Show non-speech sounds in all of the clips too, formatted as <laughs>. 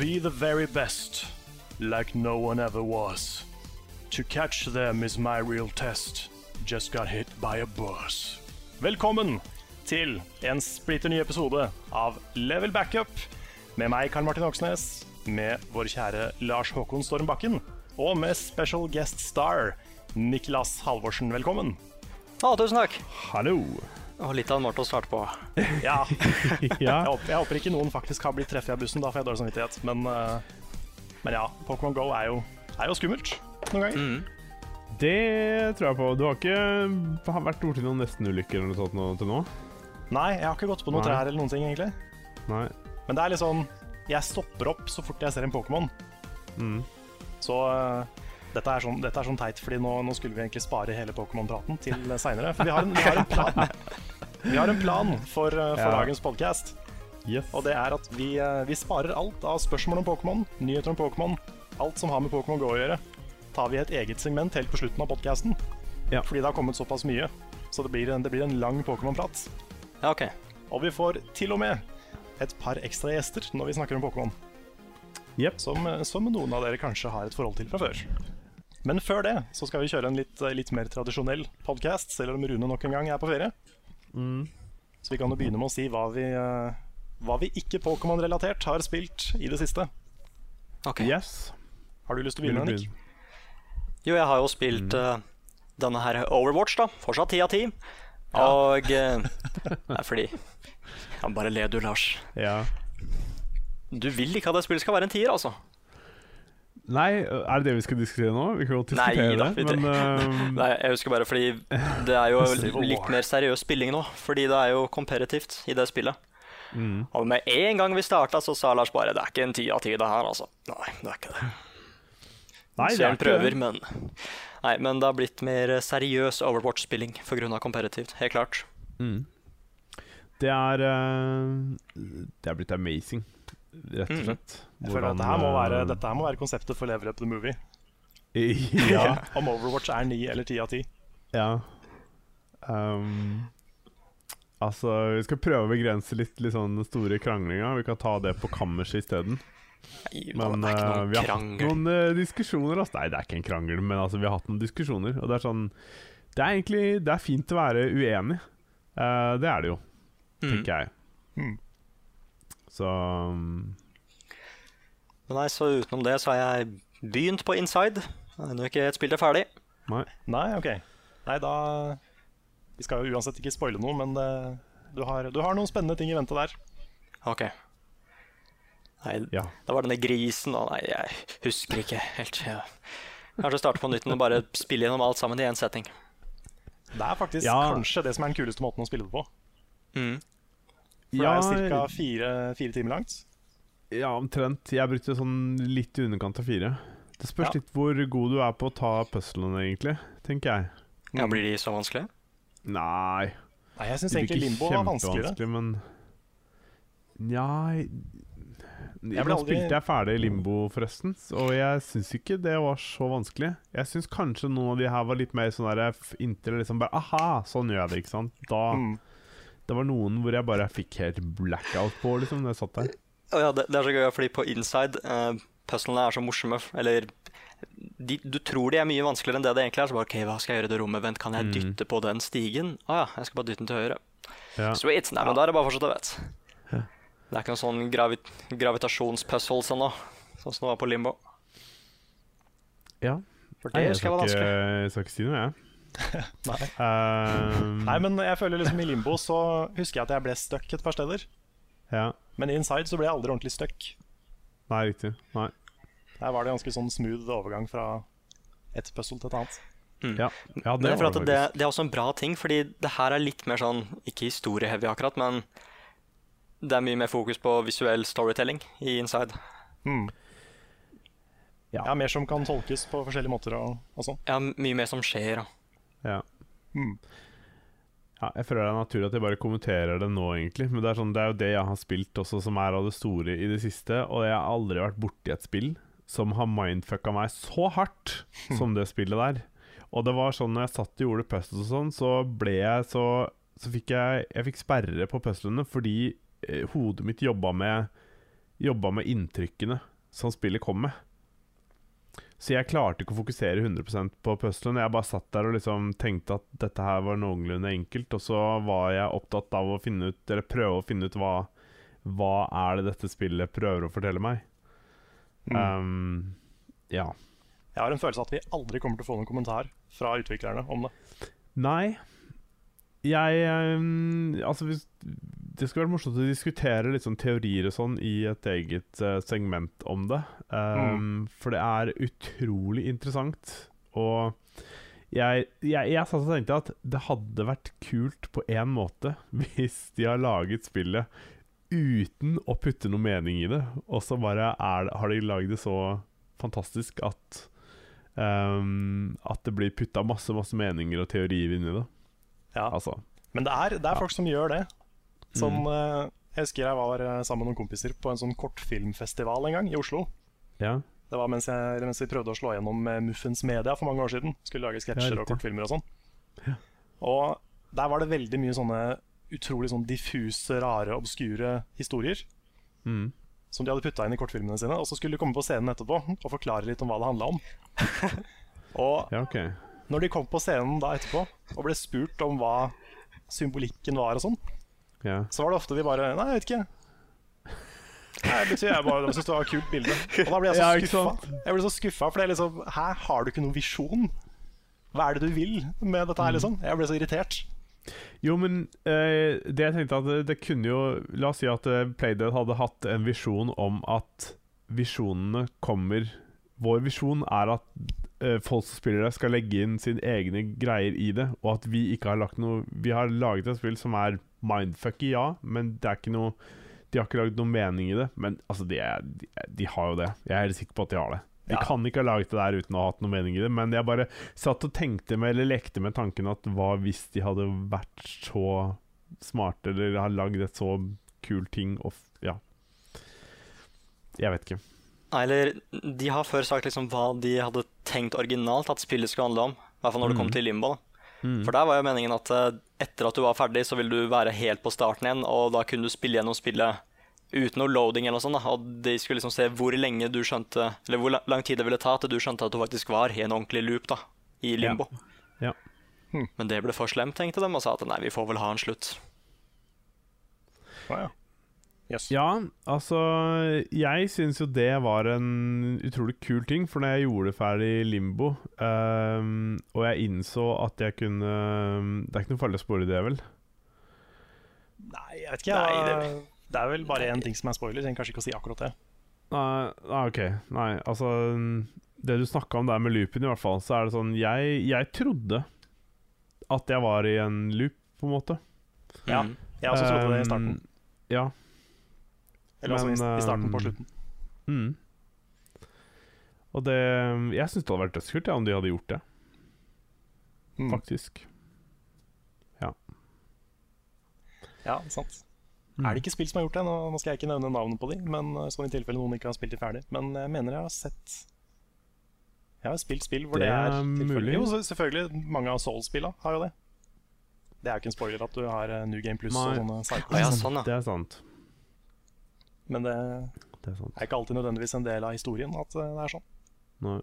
Be the very best, like no one ever was. To catch them is my real test. Just got hit by a bus. Velkommen til en splitter ny episode av Level Backup med meg, Karl Martin Oksnes, med vår kjære Lars Håkon Stormbakken, og med special guest star Niklas Halvorsen. Velkommen. Ja, tusen takk. Hallo. Og litt av en måte å starte på. <laughs> Ja, <laughs> Ja, jeg håper, jeg håper ikke noen faktisk har blitt treffet av bussen, da får jeg dårlig samvittighet. Men, uh, men ja, Pokémon Go er jo, er jo skummelt noen ganger. Mm. det tror jeg på. Du har ikke har vært borti noen nestenulykker eller noe sånt nå, til nå? Nei, jeg har ikke gått på noen Nei. trær eller noen ting, egentlig. Nei. Men det er litt sånn Jeg stopper opp så fort jeg ser en Pokémon. Mm. Så eh, dette, er sånn, dette er sånn teit, fordi nå, nå skulle vi egentlig spare hele Pokémon-praten til seinere. For vi har, en, vi har en plan Vi har en plan for, eh, for Ja. dagens podcast. Yes. Og det er at vi, eh, vi sparer alt av spørsmål om Pokémon, nyheter om Pokémon, alt som har med Pokémon Go å gjøre, tar vi et eget segment helt på slutten av podcasten. Ja. Fordi det har kommet såpass mye. Så det blir en, det blir en lang Pokémon-prat. Ja, okay. Og vi får til og med et par ekstra gjester når vi snakker om Pokémon. Yep. Som, eh, som noen av dere kanskje har et forhold til fra før. Men før det så skal vi kjøre en litt, eh, litt mer tradisjonell podcast, selv om Rune nok en gang er på ferie. Mm. Så vi kan jo begynne med å si hva vi, eh, hva vi ikke Pokémon-relatert har spilt i det siste. ok. Yes. Har du lyst til å begynne, Nick? Jo, jeg har jo spilt eh, denne her Overwatch, da. Fortsatt ti av ti. Og uh, <laughs> Nei, fordi Ja, bare le du, Lars. Ja. Du vil ikke at det spillet skal være en tier, altså? Nei, er det det vi skal diskutere nå? Vi kan godt Nei diskutere da, det, men uh, <laughs> Nei, jeg husker bare fordi det er jo <laughs> litt mer seriøs spilling nå. Fordi det er jo komperativt i det spillet. mm. Og med en gang vi starta, så sa Lars bare det er ikke en ti av ti, det her, altså. Nei, det er ikke det. Nei, Så jeg prøver, men Nei, men det har blitt mer seriøs Overwatch-spilling pga. komperativt, Helt klart. Mm. Det er uh, Det er blitt amazing, rett og Mm. Jeg føler at dette her må være, dette her må være konseptet for Level Up the Movie. <laughs> Ja. <laughs> Om Overwatch er ni eller ti av ti. Ja. Um, altså, vi skal prøve å begrense litt, litt sånn den store kranglinga. Vi kan ta det på kammerset isteden. Men det er ikke noen noen vi har hatt noen uh, diskusjoner. Altså. Nei, det er ikke en krangel, men altså, vi har hatt noen diskusjoner. Og det er sånn Det er egentlig Det er fint å være uenig. Uh, det er det jo, Mm. tenker jeg. Mm. Så um, Men nei, så utenom det så har jeg begynt på Inside. Ennå ikke et spill er ferdig. Nei. Nei, OK. Nei, da Vi skal jo uansett ikke spoile noe, men det, du, har, du har noen spennende ting i vente der. OK. Nei, Ja. da var denne grisen og Nei, jeg husker ikke helt. Ja. Kanskje starte på nytt og bare spille gjennom alt sammen i én setting. Det er faktisk Ja. kanskje det som er den kuleste måten å spille det på. Mm. For ja, det er ca. Fire, fire timer langt. Ja, omtrent. Jeg brukte sånn litt i underkant av fire. Det spørs Ja. litt hvor god du er på å ta puzzlene, egentlig. Tenker jeg. Ja, Blir de så vanskelige? Nei. Nei, jeg syns egentlig Limbo var vanskeligere. men Nja jeg... Ble aldri- spilte jeg ferdig Limbo, forresten, og jeg syns ikke det var så vanskelig. Jeg syns kanskje noen av de her var litt mer sånn der inntil liksom bare Aha, sånn gjør jeg det, ikke sant? Da Mm. Det var noen hvor jeg bare fikk helt blackout på, liksom, når jeg satt der. Å ja, det, det er så gøy, fordi på Inside uh, Puzzlene er så morsomme. Eller de, Du tror de er mye vanskeligere enn det det egentlig er. Så bare, ok, hva skal jeg gjøre i det rommet? Vent, kan jeg Mm. dytte på den stigen? Å ja, jeg skal bare dytte den til høyre. Ja. Sweet! Nei, men da er det bare å fortsette, vet Ja. Det er ikke noen sånn gravi gravitasjonspuzzles ennå, sånn som det var på Limbo. ja. For det husker jeg var vanskelig. jeg skal ikke si noe, jeg. <laughs> Nei. Um, Nei, men jeg føler liksom i Limbo så husker jeg at jeg ble stuck et par steder. Ja. Men Inside så ble jeg aldri ordentlig stuck. Nei, riktig. Nei. Der var det ganske sånn smooth overgang fra et puzzle til et annet. Mm. Ja, ja det var det det, det er også en bra ting, fordi det her er litt mer sånn Ikke historieheavy akkurat, men det er mye mer fokus på visuell storytelling i Inside. Mm. Ja. Ja, Mer som kan tolkes på forskjellige måter og, og sånn. Ja, mye mer som skjer. da. Ja. Mm. Ja, jeg føler det er naturlig at jeg bare kommenterer det nå, egentlig. Men det er, sånn, det er jo det jeg har spilt også, som er av det store i det siste. Og jeg har aldri vært borti et spill som har mindfucka meg så hardt <laughs> som det spillet der. Og det var sånn når jeg satt og gjorde puzzles og sånn, så ble jeg så Så fikk jeg Jeg fikk sperre på puzzlene fordi eh, hodet mitt jobba med jobba med inntrykkene som spillet kom med. Så jeg klarte ikke å fokusere 100% på puzzlen. Jeg bare satt der og liksom tenkte at dette her var noenlunde enkelt, og så var jeg opptatt av å finne ut, eller prøve å finne ut hva, hva er det dette spillet prøver å fortelle meg. Mm. Um, ja. Jeg har en følelse av at vi aldri kommer til å få noen kommentar fra utviklerne om det. Nei. Jeg um, Altså, hvis, det skulle vært morsomt å diskutere litt sånn teorier og sånn i et eget eh, segment om det. Um, For det er utrolig interessant. Og jeg, jeg, jeg satt og tenkte at det hadde vært kult på én måte <laughs> hvis de har laget spillet uten å putte noe mening i det, og så bare er har de lagd det så fantastisk at um, At det blir putta masse, masse meninger og teorier inn i det. Ja. Altså. Men det er, det er folk som gjør det. Som Mm. eh, Jeg husker jeg var eh, sammen med noen kompiser på en sånn kortfilmfestival en gang i Oslo. Ja. Det var mens, jeg, mens vi prøvde å slå gjennom eh, Muffens Media for mange år siden. Skulle lage sketsjer Ja, og kortfilmer og sånn. Ja. Og der var det veldig mye sånne utrolig sånn diffuse, rare, obskure historier Mm. som de hadde putta inn i kortfilmene sine. Og så skulle de komme på scenen etterpå og forklare litt om hva det handla om. <laughs> og ja, ok. Når de kom på scenen da etterpå og ble spurt om hva symbolikken var og sånn, Ja. så var det ofte de bare Nei, jeg vet ikke. Nei, det betyr jeg bare syntes det var et kult bilde. Og da ble jeg så Ja, skuffa. Jeg ble så skuffa, for det er liksom Hæ, har du ikke noen visjon? Hva er det du vil med dette her, liksom? Jeg ble så irritert. Jo, men eh, det jeg tenkte at det, det kunne jo La oss si at eh, Playdead hadde hatt en visjon om at visjonene kommer Vår visjon er at folk som spiller det, skal legge inn sine egne greier i det, og at vi ikke har lagt noe Vi har laget et spill som er mindfucky, ja, men det er ikke noe De har ikke lagd noen mening i det. Men altså, de, er, de, de har jo det. Jeg er helt sikker på at de har det. De Ja. kan ikke ha laget det der uten å ha hatt noen mening i det, men jeg bare satt og tenkte med, eller lekte med tanken at hva hvis de hadde vært så smarte, eller har lagd et så kul ting, og ja. Jeg vet ikke. Eller de har før sagt liksom hva de hadde tenkt originalt at spillet skulle handle om. I hvert fall når det kom Mhm. til Limbo. da. Mm. For der var jo meningen at eh, etter at du var ferdig, så ville du være helt på starten igjen, og da kunne du spille gjennom spillet uten noe loading eller noe sånt. Da. Og de skulle liksom se hvor lenge du skjønte Eller hvor lang tid det ville ta til du skjønte at du faktisk var i en ordentlig loop da, i Limbo. Ja. Hm. Men det ble for slemt, tenkte de, og sa at nei, vi får vel ha en slutt. Ah, ja. Yes. Ja, altså Jeg syns jo det var en utrolig kul ting, for når jeg gjorde det ferdig i Limbo, um, og jeg innså at jeg kunne Det er ikke noe farlig å spore det, vel? Nei, jeg vet ikke. Nei, det- det er vel bare én ting som er spoiler. Jeg trenger kanskje ikke å si akkurat det. Nei, nei, ok. Nei, altså Det du snakka om der med loopen, i hvert fall, så er det sånn Jeg, jeg trodde at jeg var i en loop, på en måte. Ja. Jeg også trodde det i starten. Ehm, ja. Eller altså men, i, i starten på ehm, slutten. Mm. Og det Jeg syns det hadde vært dødskult ja, om de hadde gjort det, Mm. faktisk. Ja, Ja, sant. Mm. Er det ikke spill som har gjort det? Nå, nå skal jeg ikke nevne navnet på de, men sånn i tilfelle noen ikke har spilt de ferdig. Men jeg mener jeg har sett Jeg har spilt spill hvor det, Det er er mulig. Jo, selvfølgelig. Mange av Souls-spilla har jo det. Det er jo ikke en spoiler at du har uh, New Game Plus og sånne. Å ja, sånn, ja. Det er sant. Men det Det er sant. er ikke alltid nødvendigvis en del av historien at uh, det er sånn. Nei.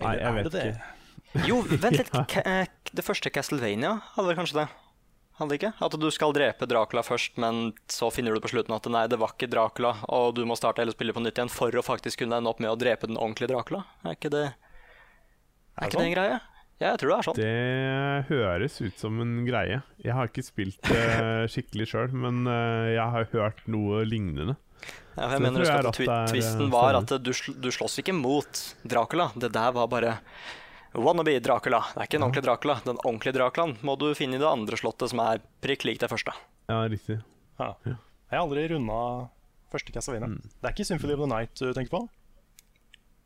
Nei, jeg vet det det? ikke. Jo, vent litt. <laughs> Ja. Eh, Det første Castlevania hadde vel kanskje det? Hadde ikke? At du skal drepe Dracula først, men så finner du på slutten at nei, det var ikke Dracula, og du må starte hele spillet på nytt igjen for å faktisk kunne ende opp med å drepe den ordentlige Dracula. Er ikke det, Er er det ikke det en greie? Ja, jeg tror det er sånn. Det høres ut som en greie. Jeg har ikke spilt det <laughs> skikkelig sjøl, men uh, jeg har hørt noe lignende. Ja, så jeg det mener jeg at at twi- Twisten eh, var at du, sl du slåss ikke mot Dracula. Det der var bare wannabe Dracula. Det er ikke en ordentlig Dracula. Den ordentlige Draculaen må du finne i det andre slottet, som er prikk lik det første. Ja, riktig. Ja. Jeg har aldri runda første Castlevania. Mm. Det er ikke Symphony of the Night du tenker på?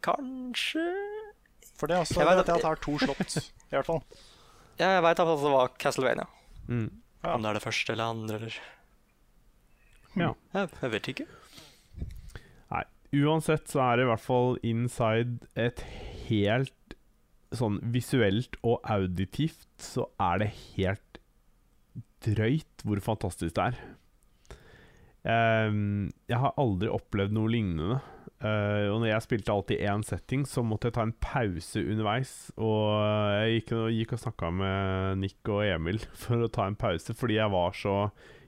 Kanskje For det er også Jeg vet at jeg tar to slott, i hvert fall. Ja, jeg veit at det var Castlevania. Mm. Ja. Om det er det første eller andre, eller Ja. Jeg, jeg vet ikke. Nei, uansett så er det i hvert fall inside et helt sånn visuelt og auditivt så er det helt drøyt hvor fantastisk det er. Um, jeg har aldri opplevd noe lignende. Eh, og når jeg spilte alltid én setting, så måtte jeg ta en pause underveis. Og jeg gikk, gikk og snakka med Nick og Emil <laughs> for å ta en pause, fordi jeg var så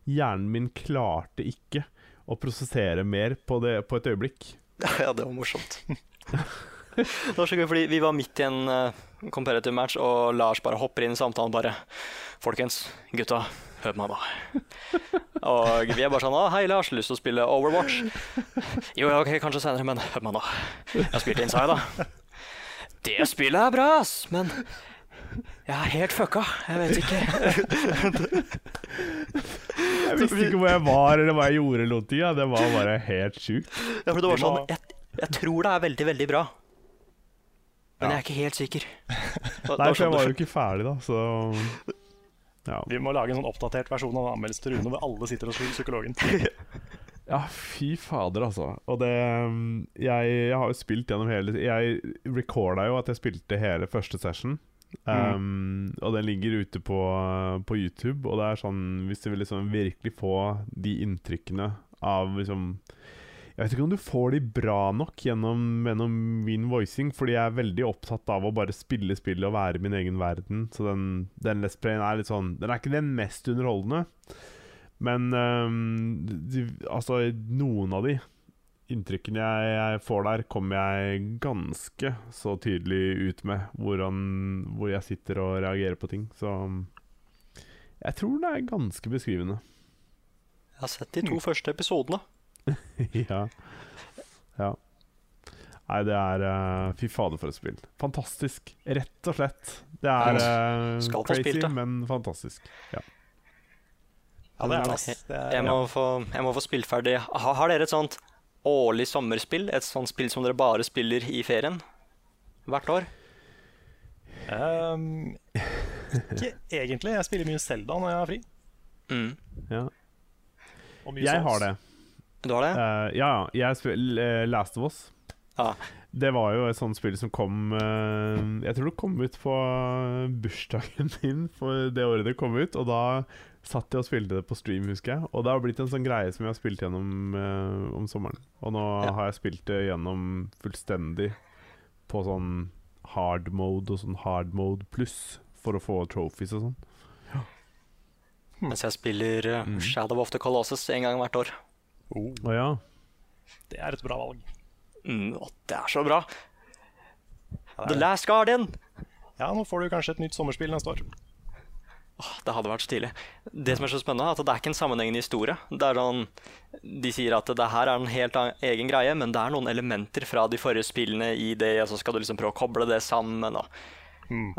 Hjernen min klarte ikke å prosessere mer på, det, på et øyeblikk. <laughs> Ja, det var morsomt. det var så gøy, fordi vi var midt i en uh, comparative match, og Lars bare hopper inn i samtalen bare Folkens, gutta, hør på meg, da. <laughs> Og vi er bare sånn hei, Lars, lyst til å spille Overwatch? Jo, ja, ok, kanskje senere, men hør på meg, da. Jeg har spilt Inside, da. Det spillet er bra, ass, men jeg er helt fucka. Jeg vet ikke. <laughs> Jeg visste ikke hvor jeg var eller hva jeg gjorde. eller noe ting, ja. Det var bare helt sjukt. Ja, for det var sånn jeg, jeg tror det er veldig, veldig bra. Men Ja. jeg er ikke helt sikker. Nei, for jeg sånn var jo ikke ferdig, da, så Ja, Vi må lage en sånn oppdatert versjon av anmeldelsen til Rune hvor alle sitter hos psykologen. <laughs> ja fy fader, altså. Og det um, jeg, jeg har jo spilt gjennom hele Jeg recorda jo at jeg spilte hele første session. Um, Og den ligger ute på, på YouTube. Og det er sånn Hvis du vil liksom virkelig få de inntrykkene av liksom Jeg vet ikke om du får de bra nok gjennom, gjennom min voicing, fordi jeg er veldig opptatt av å bare spille spillet og være i min egen verden. Så den, den Let's Playen er litt sånn Den er ikke den mest underholdende. Men um, de, altså, noen av de inntrykkene jeg, jeg får der, kommer jeg ganske så tydelig ut med. Hvordan, hvor jeg sitter og reagerer på ting. Så jeg tror det er ganske beskrivende. Jeg har sett de to første episodene. <laughs> ja. ja. Nei, det er uh, Fy fader, for et spill. Fantastisk. Rett og slett. Det er uh, crazy, spilt men fantastisk. Ja. Ja, det er det. er, Jeg må, få, jeg må få spilt ferdig. Har, har dere et sånt årlig sommerspill? Et sånt spill som dere bare spiller i ferien? Hvert år? Um, ikke egentlig. Jeg spiller mye Selda når jeg har fri. Mm. ja. Og mye Jeg har det. Du har det? Uh, ja, ja. Jeg spiller Last of Us. Ah. Det var jo et sånt spill som kom uh, Jeg tror det kom ut på bursdagen <laughs> min for det året det kom ut. Og da satt jeg og spilte det på stream, husker jeg. Og det har blitt en sånn greie som jeg har spilt gjennom uh, om sommeren. Og nå Ja. har jeg spilt det gjennom fullstendig på sånn hard mode og sånn hard mode pluss for å få trophies og sånn. Ja. Mens jeg spiller eh, Mm. Shadow of the Colossus en gang hvert år. Oh, Oh, ja. det er et bra valg. Mm, å, det er så bra! Ja, The Last Guardian! ja, nå får du kanskje et nytt sommerspill neste år. Åh, det hadde vært stilig. Det som er så spennende, er at det er ikke en sammenhengende historie. Det er noen De sier at det her er en helt egen greie, men det er noen elementer fra de forrige spillene i det, og så skal du liksom prøve å koble det sammen. Og, Mm.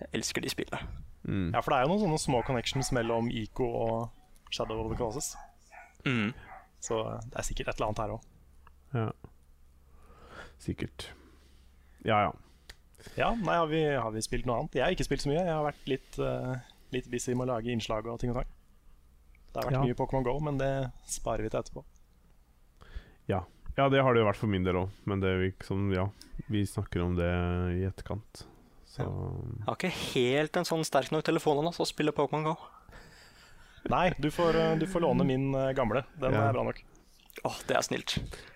Jeg elsker de spillene. Mm. Ja, for det er jo noen sånne små connections mellom Ico og Shadow of the Colossus. Mm. Så det er sikkert et eller annet her òg. ja. Sikkert. Ja ja. Ja, nei, har vi, har vi spilt noe annet? Jeg har ikke spilt så mye. Jeg har vært litt, uh, litt busy med å lage innslag og ting og tang. Det har vært Ja. mye Pokémon Go, men det sparer vi til etterpå. Ja, det har det jo vært for min del òg, men det er jo sånn, ja, vi snakker om det i etterkant. Så Jeg har ikke helt en sånn sterk nok telefon ennå til å spille Pokémon GO. Nei, du får, eh, du får låne min eh, gamle. Den Ja. er bra nok. Åh, det er snilt.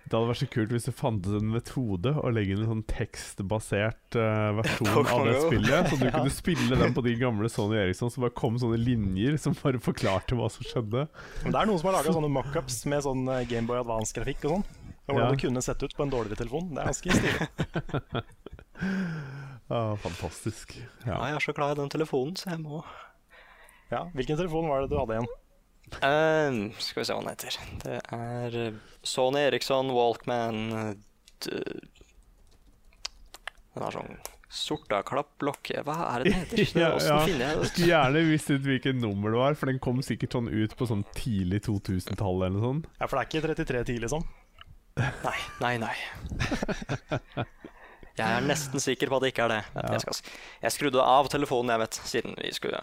det hadde vært så kult hvis du fantes en metode å legge inn en sånn tekstbasert uh, versjon <laughs> av det spillet, så du <laughs> Ja. kunne spille den på de gamle Sony Eriksson, så bare kom sånne linjer som bare forklarte hva som skjedde. Men det er noen som har laga sånne mockups med sånn Gameboy Advance-grafikk og sånn. Hvordan Ja. det kunne sett ut på en dårligere telefon. Det er ganske stilig. <laughs> Ah, fantastisk. Ja, Ja. jeg er så glad i den telefonen, så jeg må Ja, Hvilken telefon var det du hadde igjen? Eh, Skal vi se hva den heter. Det er eh, Sony Eriksson Walkman eh, Den har sånn sorta klapplokk Hva er det den heter? <laughs> Ja, ja. finner jeg det? Skulle gjerne visst ut hvilket nummer det var, for den kom sikkert sånn ut på sånn tidlig 2000-tallet eller noe sånt. Ja, For det er ikke 3310, liksom? Nei, nei, nei. Jeg er nesten sikker på at det ikke er det. Ja. Jeg, skal, jeg skrudde av telefonen, jeg vet, siden vi skulle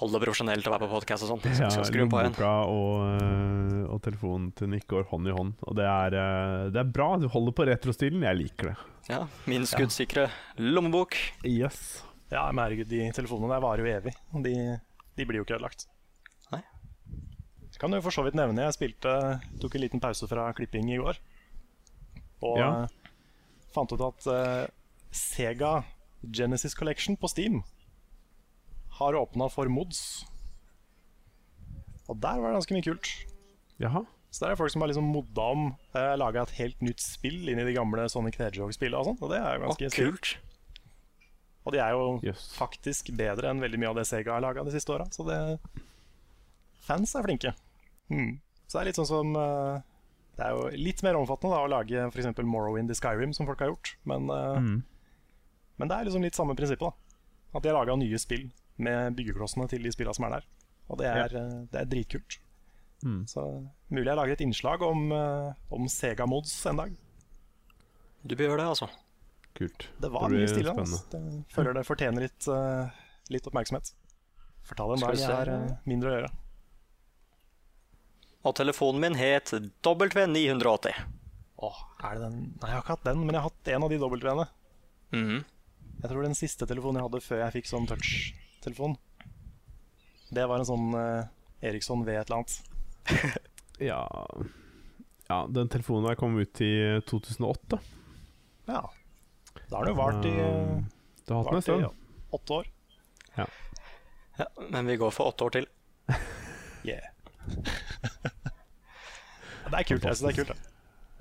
holde det profesjonelt å være på podkast og sånn. Så <laughs> Ja, lommeboka og, eh, og telefonen til Nick går hånd i hånd. Og det er, eh, det er bra. Du holder på retrostilen. Jeg liker det. Ja, min skuddsikre lommebok. Yes. Ja, men herregud, de telefonene der varer jo evig. Og de, de blir jo ikke ødelagt. Nei. Jeg kan jo for så vidt nevne Jeg spilte, tok en liten pause fra klipping i går. Og Ja. eh, fant ut at uh, Sega Genesis Collection på Steam har åpna for mods. Og der var det ganske mye kult. Jaha. Så der er folk som har liksom modda om, eh, laga et helt nytt spill inn i de gamle Sonic Hedgehog-spillene. Og sånt, og det er jo ganske kult. Og de er jo yes. faktisk bedre enn veldig mye av det Sega har laga de siste åra. Så det Fans er flinke. Mm. Så det er litt sånn som uh, Det er jo litt mer omfattende da å lage f.eks. Morrowind i Skyrim, som folk har gjort. Men, uh, Mm. men det er liksom litt samme prinsippet. da At de har laga nye spill med byggeklossene til de spillene som er der. Og det er, ja. det er dritkult. Mm. Så mulig jeg lager et innslag om, eh, om Sega-mods en dag. Du bør gjøre det, altså. Kult. Det var blir mye stille. Altså. Det, føler det fortjener litt, uh, litt oppmerksomhet. Fortell det en dag jeg har eh, mindre å gjøre. Og telefonen min het W980. Åh, er det den? Nei, jeg har ikke hatt den, men jeg har hatt en av de W-ene. Mhm. Jeg tror den siste telefonen jeg hadde før jeg fikk sånn touch-telefon, det var en sånn eh, Eriksson V et eller annet. <laughs> Ja Ja, den telefonen der kom ut i 2008. Ja. Da har den jo vart i, eh, Um, har hatt den en stund. åtte år. Ja, men vi går for åtte år til. <laughs> Yeah. det er kult. Jeg synes det er kult.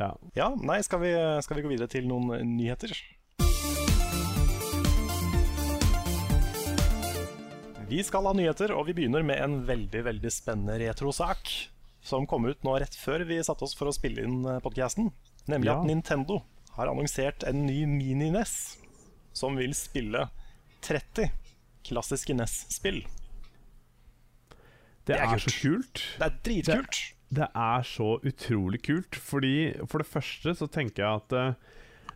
Ja. Ja, nei, skal vi, skal vi gå videre til noen nyheter? Vi skal ha nyheter, og vi begynner med en veldig veldig spennende retrosak som kom ut nå rett før vi satte oss for å spille inn podkasten. Nemlig Ja. at Nintendo har annonsert en ny mini-NES som vil spille 30 klassiske NES-spill. Det Det er er så kult. Det er dritkult! Det er så utrolig kult, fordi for det første så tenker jeg at uh,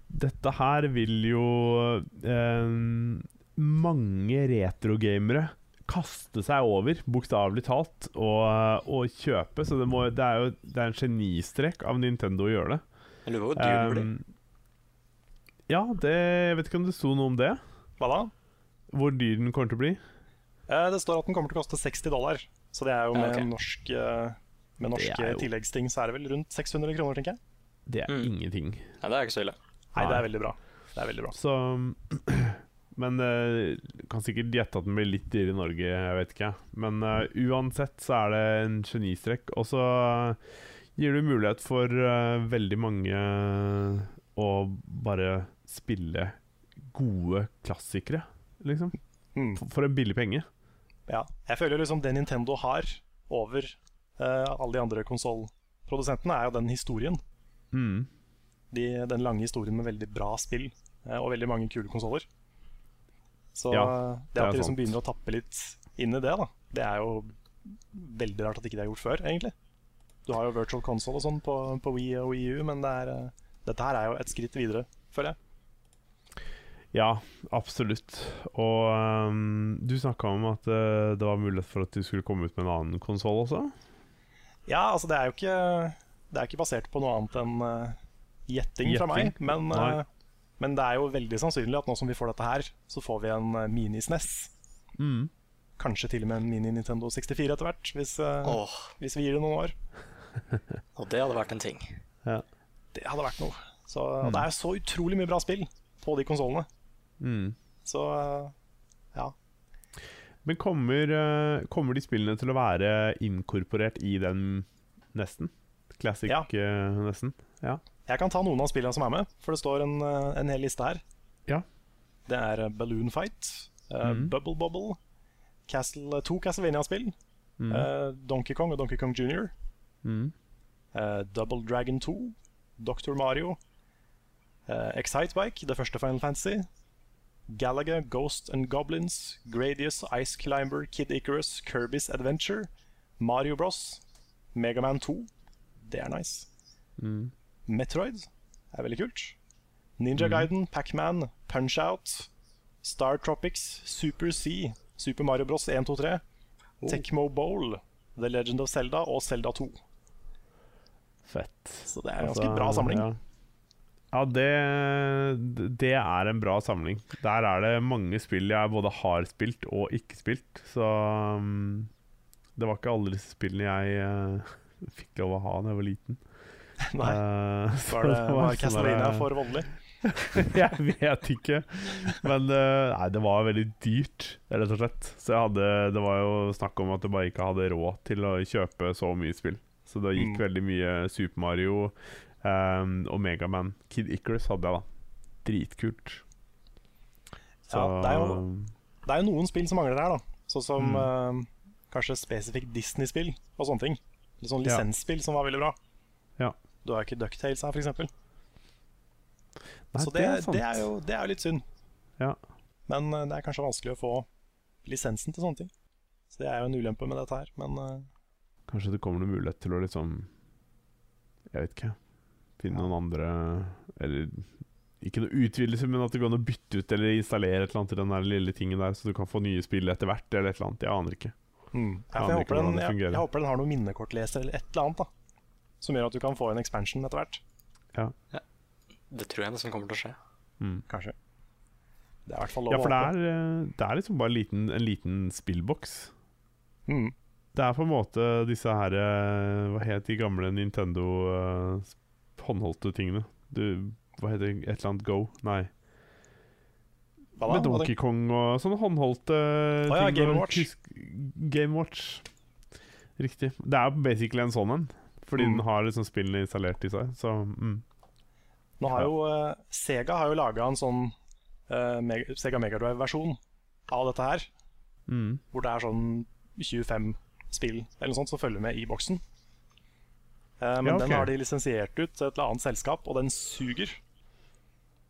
dette her vil jo eh, mange retrogamere kaste seg over, bokstavelig talt, og, og kjøpe. Så det, må, det er jo det er en genistrek av Nintendo å gjøre det. Jeg lurer på hvor dyr den blir. Um, ja, det, jeg vet ikke om det sto noe om det. Hva da? Hvor dyr den kommer til å bli. Eh, Det står at den kommer til å koste 60 dollar. Så det er jo Ja, med ok. norsk, eh, med norsk jo- tilleggsting så er det vel rundt 600 kroner, tenker jeg. Det er Mm. ingenting. Nei, det er ikke så ille. Nei, det er veldig bra. Det er veldig bra. Så <clears throat> Men uh, kan sikkert gjette at den blir litt dyrere i Norge, jeg vet ikke. Men uh, uansett så er det en genistrek. Og så eh, gir du mulighet for uh, veldig mange å bare spille gode klassikere, liksom. Mm. For, for en billig penge. Ja. Jeg føler liksom det Nintendo har over alle de andre konsollprodusentene, er jo den historien. Mm. De, den lange historien med veldig bra spill og veldig mange kule konsoller. Så Ja, det det at de liksom begynner å tappe litt inn i det, da, det er jo veldig rart at ikke det er gjort før, egentlig. Du har jo virtual console og sånn på, på Wii og Wii U, men det er, eh, dette her er jo et skritt videre, føler jeg. Ja, absolutt. Og um, du snakka om at uh, det var mulighet for at du skulle komme ut med en annen konsoll også? Ja, altså det er jo ikke Det er ikke basert på noe annet enn eh, gjetting fra meg. Men, Nei. Eh, men det er jo veldig sannsynlig at nå som vi får dette her, så får vi en uh, mini-SNES. Mm. Kanskje til og med en mini-Nintendo 64 etter hvert, hvis, oh. Hvis vi gir det noen år. og det hadde vært en ting. Ja. Det hadde vært noe. Så, og det er jo så utrolig mye bra spill på de konsollene. Mm. Så eh, ja. Men kommer, eh, kommer de spillene til å være inkorporert i den nesten? Classic Ja. eh, nesten? Ja. Jeg kan ta noen av spillene som er med, for det står en, eh, en hel liste her. Ja. Det er eh, Balloon Fight, uh, mm. Bubble Bobble, Castle, to Castlevania-spill, Mm. uh, Donkey Kong og Donkey Kong Jr., Mm. Uh, Double Dragon 2, Dr. Mario, eh, Excitebike, det første Final Fantasy, Galaga, Ghost and Goblins, Gradius, Ice Climber, Kid Icarus, Kirby's Adventure, Mario Bros, Megaman 2, det er nice. Mm. Metroid er veldig kult. Ninja Mhm. Gaiden, Pac-Man, Punch-Out, Star Tropics, Super C, Super Mario Bros 1, 2, 3, Oh. Tecmo Bowl, The Legend of Zelda og Zelda 2. Fett. Så det er en Altså, ganske bra samling. Ja, ja det, det er en bra samling. Der er det mange spill jeg både har spilt og ikke spilt. Så um, Det var ikke alle disse spillene jeg uh, <laughs> fikk lov å ha da jeg var liten. Nei, Eh, var, <laughs> det, var sånn for voldelig? <laughs> jeg vet ikke. Men uh, nei, det var veldig dyrt, rett og slett. Så jeg hadde, det var jo snakk om at jeg bare ikke hadde råd til å kjøpe så mye spill. Så det gikk Mm. veldig mye Super Mario um, og Megaman. Kid Icarus hadde jeg, da. Dritkult. Så Ja, det er jo- Det er jo noen spill som mangler her, da. Sånn som Mm. uh, kanskje spesifikt Disney-spill og sånne ting. Litt sånn Ja. lisensspill som var veldig bra. Ja. Du har ikke Ducktales her, f.eks. Så det, det, sant. er jo, det er jo litt synd. Ja. Men eh, det er kanskje vanskelig å få lisensen til sånne ting. Så det er jo en ulempe med dette her. Men uh, Kanskje det kommer noen mulighet til å liksom Jeg vet ikke. Finne noen andre Eller ikke noe utvidelse, men at det går an å bytte ut eller installere et eller annet i den der lille tingen der, så du kan få nye spill etter hvert, eller et eller annet. Jeg aner ikke. mm. Jeg, jeg, aner jeg, ikke håper den, jeg, jeg håper den har noen minnekortleser eller et eller annet. da Som gjør at du kan få en expansion etter hvert. Ja Det tror jeg nesten kommer til å skje. Mm. Kanskje. Det er i hvert fall lov Ja, for det er, eh, det er liksom bare en liten, en liten spillboks. Mm. Det er på en måte disse her eh, Hva het de gamle Nintendo uh, håndholdte tingene? Du, hva heter det? Et eller annet Go? Nei. Hva da? Med Donkey Kong og sånne håndholdte Å ja, ting. Game Watch. Game Watch. Riktig. Det er basically en sånn en. Fordi Mm. den har liksom spillene installert i seg. Så mm. Nå har jo uh, Sega har jo laga en sånn uh, Meg Sega Megadrive-versjon av dette her. Mm. Hvor det er sånn 25 spill eller noe sånt som følger med i boksen. Uh, men Ja, okay. den har de lisensiert ut til et eller annet selskap, og den suger.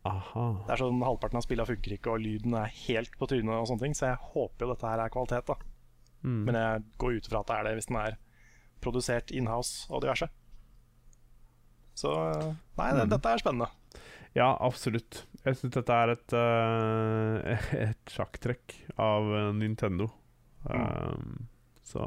Aha. Det er sånn Halvparten av spillene funker ikke, og lyden er helt på trynet, og sånne ting så jeg håper jo dette her er kvalitet. da Mm. Men jeg går ut fra at det er det hvis den er produsert inhouse og diverse. Så eh, Nei, det, Mm. dette er spennende. Ja, absolutt. Jeg syns dette er et, uh, <laughs> et sjakktrekk av Nintendo. Nintendo. Um, så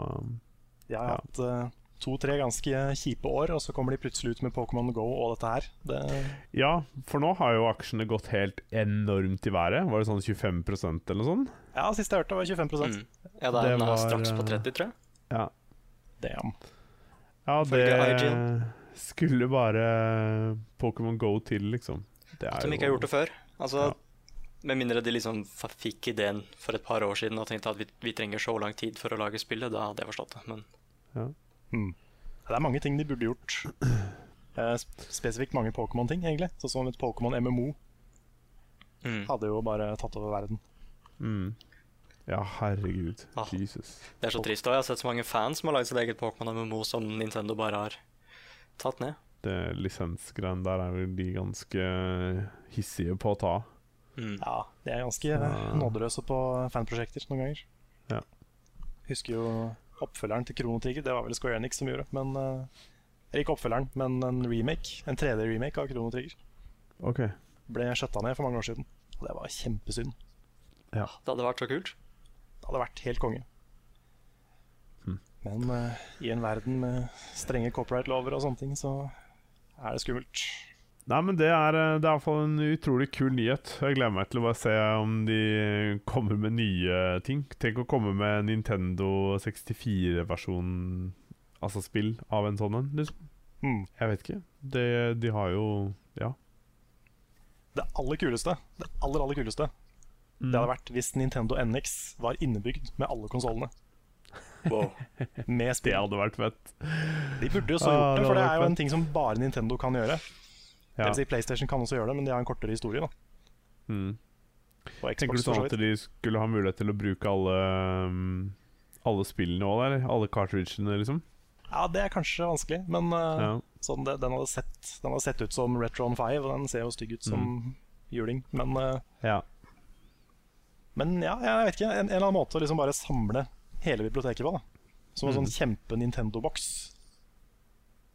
Jeg har Ja. hatt uh, to-tre ganske kjipe år, og så kommer de plutselig ut med Pokémon Go og dette her. Det, Ja, for nå har jo aksjene gått helt enormt i været. Var det sånn 25% eller noe sånt? ja, sist jeg hørte, var 25 Mm. Ja, det er Det var, straks på eh, 30, tror jeg. Ja. Damn. Ja, det skulle bare Pokémon Go til, liksom. Det At de ikke har gjort det før. Altså, Med mindre de liksom fikk ideen for et par år siden og tenkte at vi, vi trenger så lang tid for å lage spillet, da hadde jeg forstått det. Men Mm. Det er mange ting de burde gjort. <clears throat> Eh, spesifikt mange Pokémon-ting, egentlig. Sånn som et Pokémon MMO mm. hadde jo bare tatt over verden. Mm. Ja, herregud. Ah. Jesus. det er så trist. Og jeg har sett så mange fans som har lagd sitt eget Pokémon MMO som Nintendo bare har tatt ned. Det lisensgreiene der er vel de ganske hissige på å ta. Mm. Ja, De er ganske Så- nådeløse på fanprosjekter noen ganger. Ja. Husker jo oppfølgeren til Krono Trigger. Det var vel Square Enix som gjorde. Men eh, Eller ikke oppfølgeren, men en remake. En 3D-remake av Krono Trigger. Okay. Ble skjøtta ned for mange år siden. Og det var kjempesynd. Det hadde vært så kult. Det hadde vært helt konge. Hmm. Men uh, i en verden med strenge copyright-lover og sånne ting, så er det skummelt. Nei, men det er, eh, det er i hvert fall en utrolig kul nyhet. Jeg gleder meg til å bare se om de kommer med nye ting. Tenk å komme med Nintendo 64-versjon, altså spill, av en sånn en. Liksom. Mm. Jeg vet ikke. Det, de har jo Ja. Det aller kuleste, det aller, aller kuleste, det hadde vært hvis Nintendo NX var innebygd med alle konsollene. Wow. <laughs> Med Det hadde vært fett. De burde jo så gjort det, det for det er jo en ting som bare Nintendo kan gjøre. Det Ja. vil si PlayStation kan også gjøre det, men de har en kortere historie. da Mm. Og Tenker du sånn at de skulle ha mulighet til å bruke alle um, Alle spillene òg, der? Alle cartridgene, liksom? Ja, det er kanskje vanskelig, men uh, Ja. sånn det, den, hadde sett, den hadde sett ut som Retron 5, og den ser jo stygg ut som juling. Men, uh, ja. Men ja, jeg vet ikke. En, en eller annen måte å liksom bare samle hele biblioteket på. da Som en Mm. sånn kjempe-Nintendo-boks.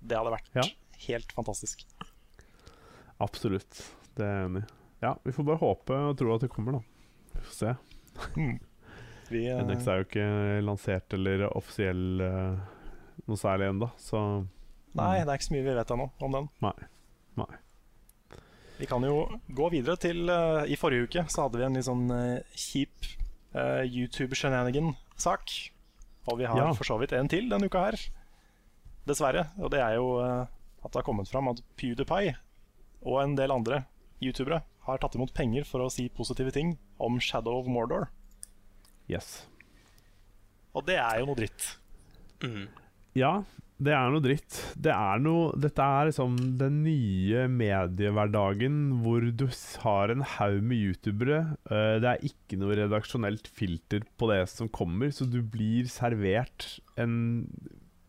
Det hadde vært Ja. helt fantastisk. Absolutt. Det er jeg enig i. Ja, vi får bare håpe og tro at det kommer, da. Vi får se. Mm. Vi, <laughs> uh, NX er jo ikke lansert eller offisiell uh, noe særlig ennå, så Nei, det er ikke så mye vi vet ennå om den. Nei. Nei. Vi kan jo gå videre til uh, I forrige uke så hadde vi en litt sånn uh, kjip uh, YouTube-shenanigan-sak. Og vi har Ja. for så vidt en til denne uka her. Dessverre. Og det er jo eh, at det har kommet fram at PewDiePie og en del andre youtubere har tatt imot penger for å si positive ting om Shadow of Mordor. Yes. Og det er jo noe dritt. Mm. Ja, det er noe dritt. Det er noe Dette er liksom den nye mediehverdagen hvor du har en haug med youtubere. Eh, det er ikke noe redaksjonelt filter på det som kommer, så du blir servert en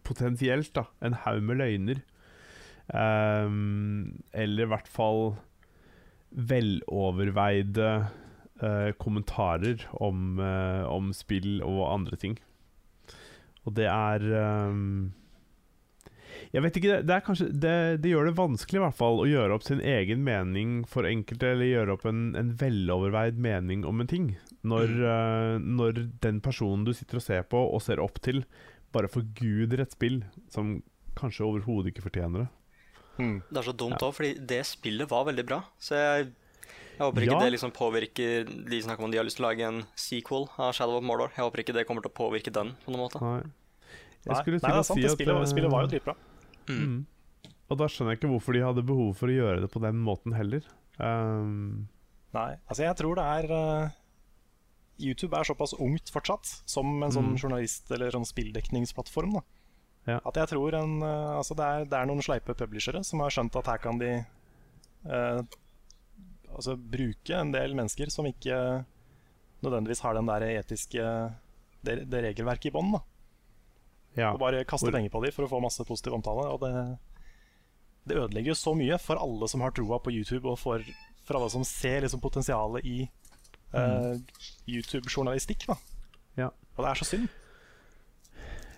Potensielt, da. En haug med løgner. Ehm, eller i hvert fall veloverveide eh, kommentarer om, eh, om spill og andre ting. Og det er ehm, Jeg vet ikke, det, er kanskje det, det gjør det vanskelig i hvert fall å gjøre opp sin egen mening for enkelte, eller gjøre opp en, en veloverveid mening om en ting. Når, eh, når den personen du sitter og ser på og ser opp til, bare forguder et spill som kanskje overhodet ikke fortjener det. Mm. Det er så dumt Ja. fordi det spillet var veldig bra. Så jeg, jeg håper ikke Ja. det liksom påvirker De snakker om de har lyst til å lage en sequel av Shadow of Mordor. Jeg håper ikke det kommer til å påvirke den på noen måte. Nei. Jeg Nei, skulle nei, det er sant. si at spillet, eh, spillet var jo dritbra. Mm. Mm. Og da skjønner jeg ikke hvorfor de hadde behov for å gjøre det på den måten heller. Um, Nei, altså jeg tror det er uh, YouTube er såpass ungt fortsatt som en sånn Mm. journalist- eller sånn spilldekningsplattform. Da. Ja. At jeg tror en, uh, altså det, er, det er noen sleipe publishere som har skjønt at her kan de uh, altså bruke en del mennesker som ikke nødvendigvis har den der etiske det, det regelverket i bånn. Ja. Og bare kaste penger på dem for å få masse positiv omtale. Og det, det ødelegger jo så mye for alle som har troa på YouTube, og for, for alle som ser liksom potensialet i uh, YouTube-journalistikk. Ja. Og det er så synd.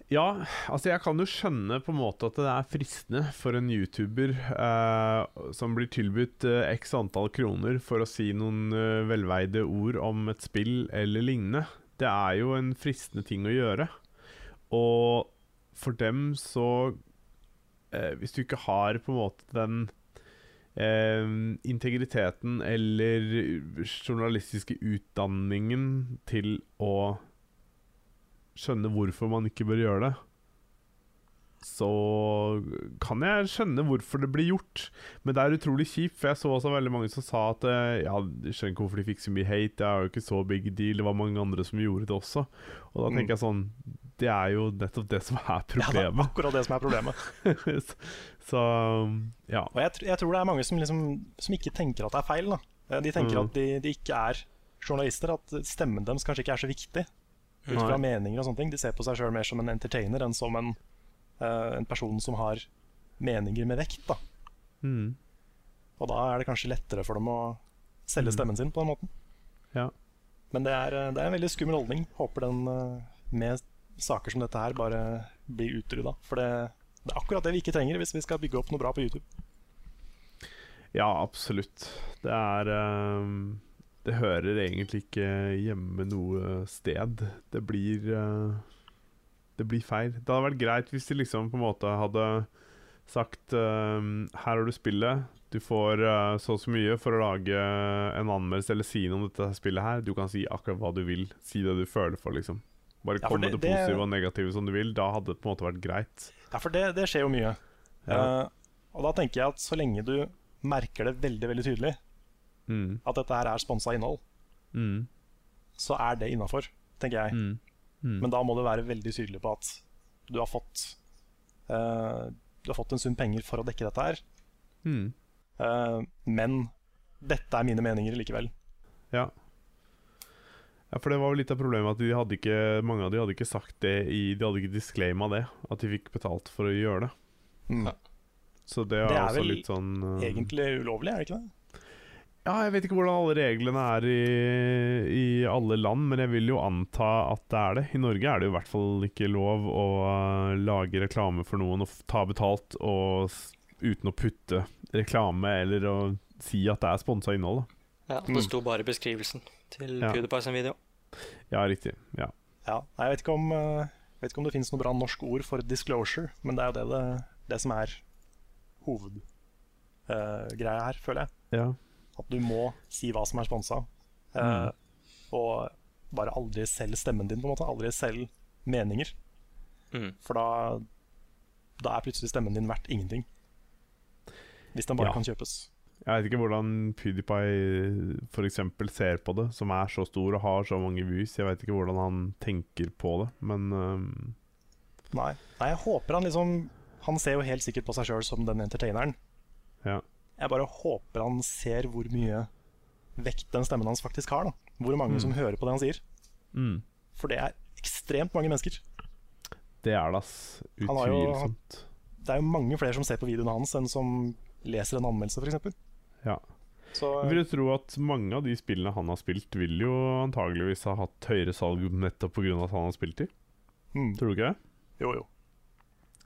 Ja, altså jeg kan jo skjønne på en måte at det er fristende for en YouTuber eh, som blir tilbudt eh, x antall kroner for å si noen eh, velveide ord om et spill eller lignende. Det er jo en fristende ting å gjøre. Og for dem så eh, Hvis du ikke har på en måte den eh, integriteten eller journalistiske utdanningen til å skjønne hvorfor man ikke bør gjøre det, så kan jeg skjønne hvorfor det blir gjort. Men det er utrolig kjipt, for jeg så også veldig mange som sa at eh, Ja, jeg skjønner ikke hvorfor de fikk så mye hate, det er jo ikke så big deal. Det var mange andre som gjorde det også. Og da Mm. tenker jeg sånn Det er jo nettopp det som er problemet. Ja, det er akkurat det som er problemet. <laughs> så ja. Og jeg, jeg tror det er mange som, liksom, som ikke tenker at det er feil. Da. Eh, De tenker Mm. at de, de ikke er journalister, at stemmen deres kanskje ikke er så viktig. Ut fra meninger og sånne ting. De ser på seg sjøl mer som en entertainer enn som en, en person som har meninger med vekt. Da. Mm. Og da er det kanskje lettere for dem å selge Mm. stemmen sin på den måten. Ja. Men det er, eh, det er en veldig skummel holdning. Håper den eh, med saker som dette her bare blir utrydda. For det, det er akkurat det vi ikke trenger hvis vi skal bygge opp noe bra på YouTube. Ja, absolutt. Det er um, Det hører egentlig ikke hjemme noe sted. Det blir eh, Det blir feil. Det hadde vært greit hvis de liksom på en måte hadde sagt uh, Her har du spillet. Du får uh, så og så mye for å lage en anmeldelse eller si noe om dette spillet her. Du kan si akkurat hva du vil. Si det du føler for, liksom. Bare Ja, kom med det det- positive og negative som du vil. Da hadde det på en måte vært greit. Ja, for det, det skjer jo mye. Ja. Uh, og da tenker jeg at så lenge du merker det veldig veldig tydelig Mm. at dette her er sponsa innhold, Mm. så er det innafor, tenker jeg. Mm. Mm. Men da må du være veldig tydelig på at du har fått uh, Du har fått en sum penger for å dekke dette her, Mm. Uh, men dette er mine meninger likevel. Ja. Ja, for det var jo litt av problemet at de hadde ikke, mange av de hadde ikke sagt det i De hadde ikke disclaima det, at de fikk betalt for å gjøre det. Mm. Ja. Så det er, Det er vel litt sånn eh, Egentlig ulovlig, er det ikke det? Ja, jeg vet ikke hvordan alle reglene er i, i alle land, men jeg vil jo anta at det er det. I Norge er det jo i hvert fall ikke lov å eh, lage reklame for noen og ta betalt og, uten å putte reklame eller å si at det er sponsa innhold. Da. Ja, Mm. Det sto bare i beskrivelsen til Ja. PewDiePie sin video. Ja, riktig. Ja. Ja, jeg vet ikke om, eh, vet ikke om det finnes noe bra norsk ord for disclosure, men det er jo det, det, det som er hovedgreia her, føler jeg. ja. At du må si hva som er sponsa. Mm. og bare aldri selg stemmen din, på en måte. Aldri selg meninger. Mm. For da, da er plutselig stemmen din verdt ingenting. Hvis den bare Ja. kan kjøpes. Jeg vet ikke hvordan PewDiePie f.eks. ser på det, som er så stor og har så mange views. Jeg vet ikke hvordan han tenker på det, men øhm, Nei. Nei, jeg håper han liksom Han ser jo helt sikkert på seg sjøl som den entertaineren. Ja. Jeg bare håper han ser hvor mye vekt den stemmen hans faktisk har. da Hvor mange Mm. som hører på det han sier. mm, For det er ekstremt mange mennesker. Det er det, ass. Jo- Utvilsomt. Det er jo mange flere som ser på videoene hans, enn som leser en anmeldelse, f.eks. Ja. Så Jeg vil du tro at mange av de spillene han har spilt, vil jo antageligvis ha hatt høyere salg nettopp pga. at han har spilt de. mm, Tror du ikke det? Jo, jo.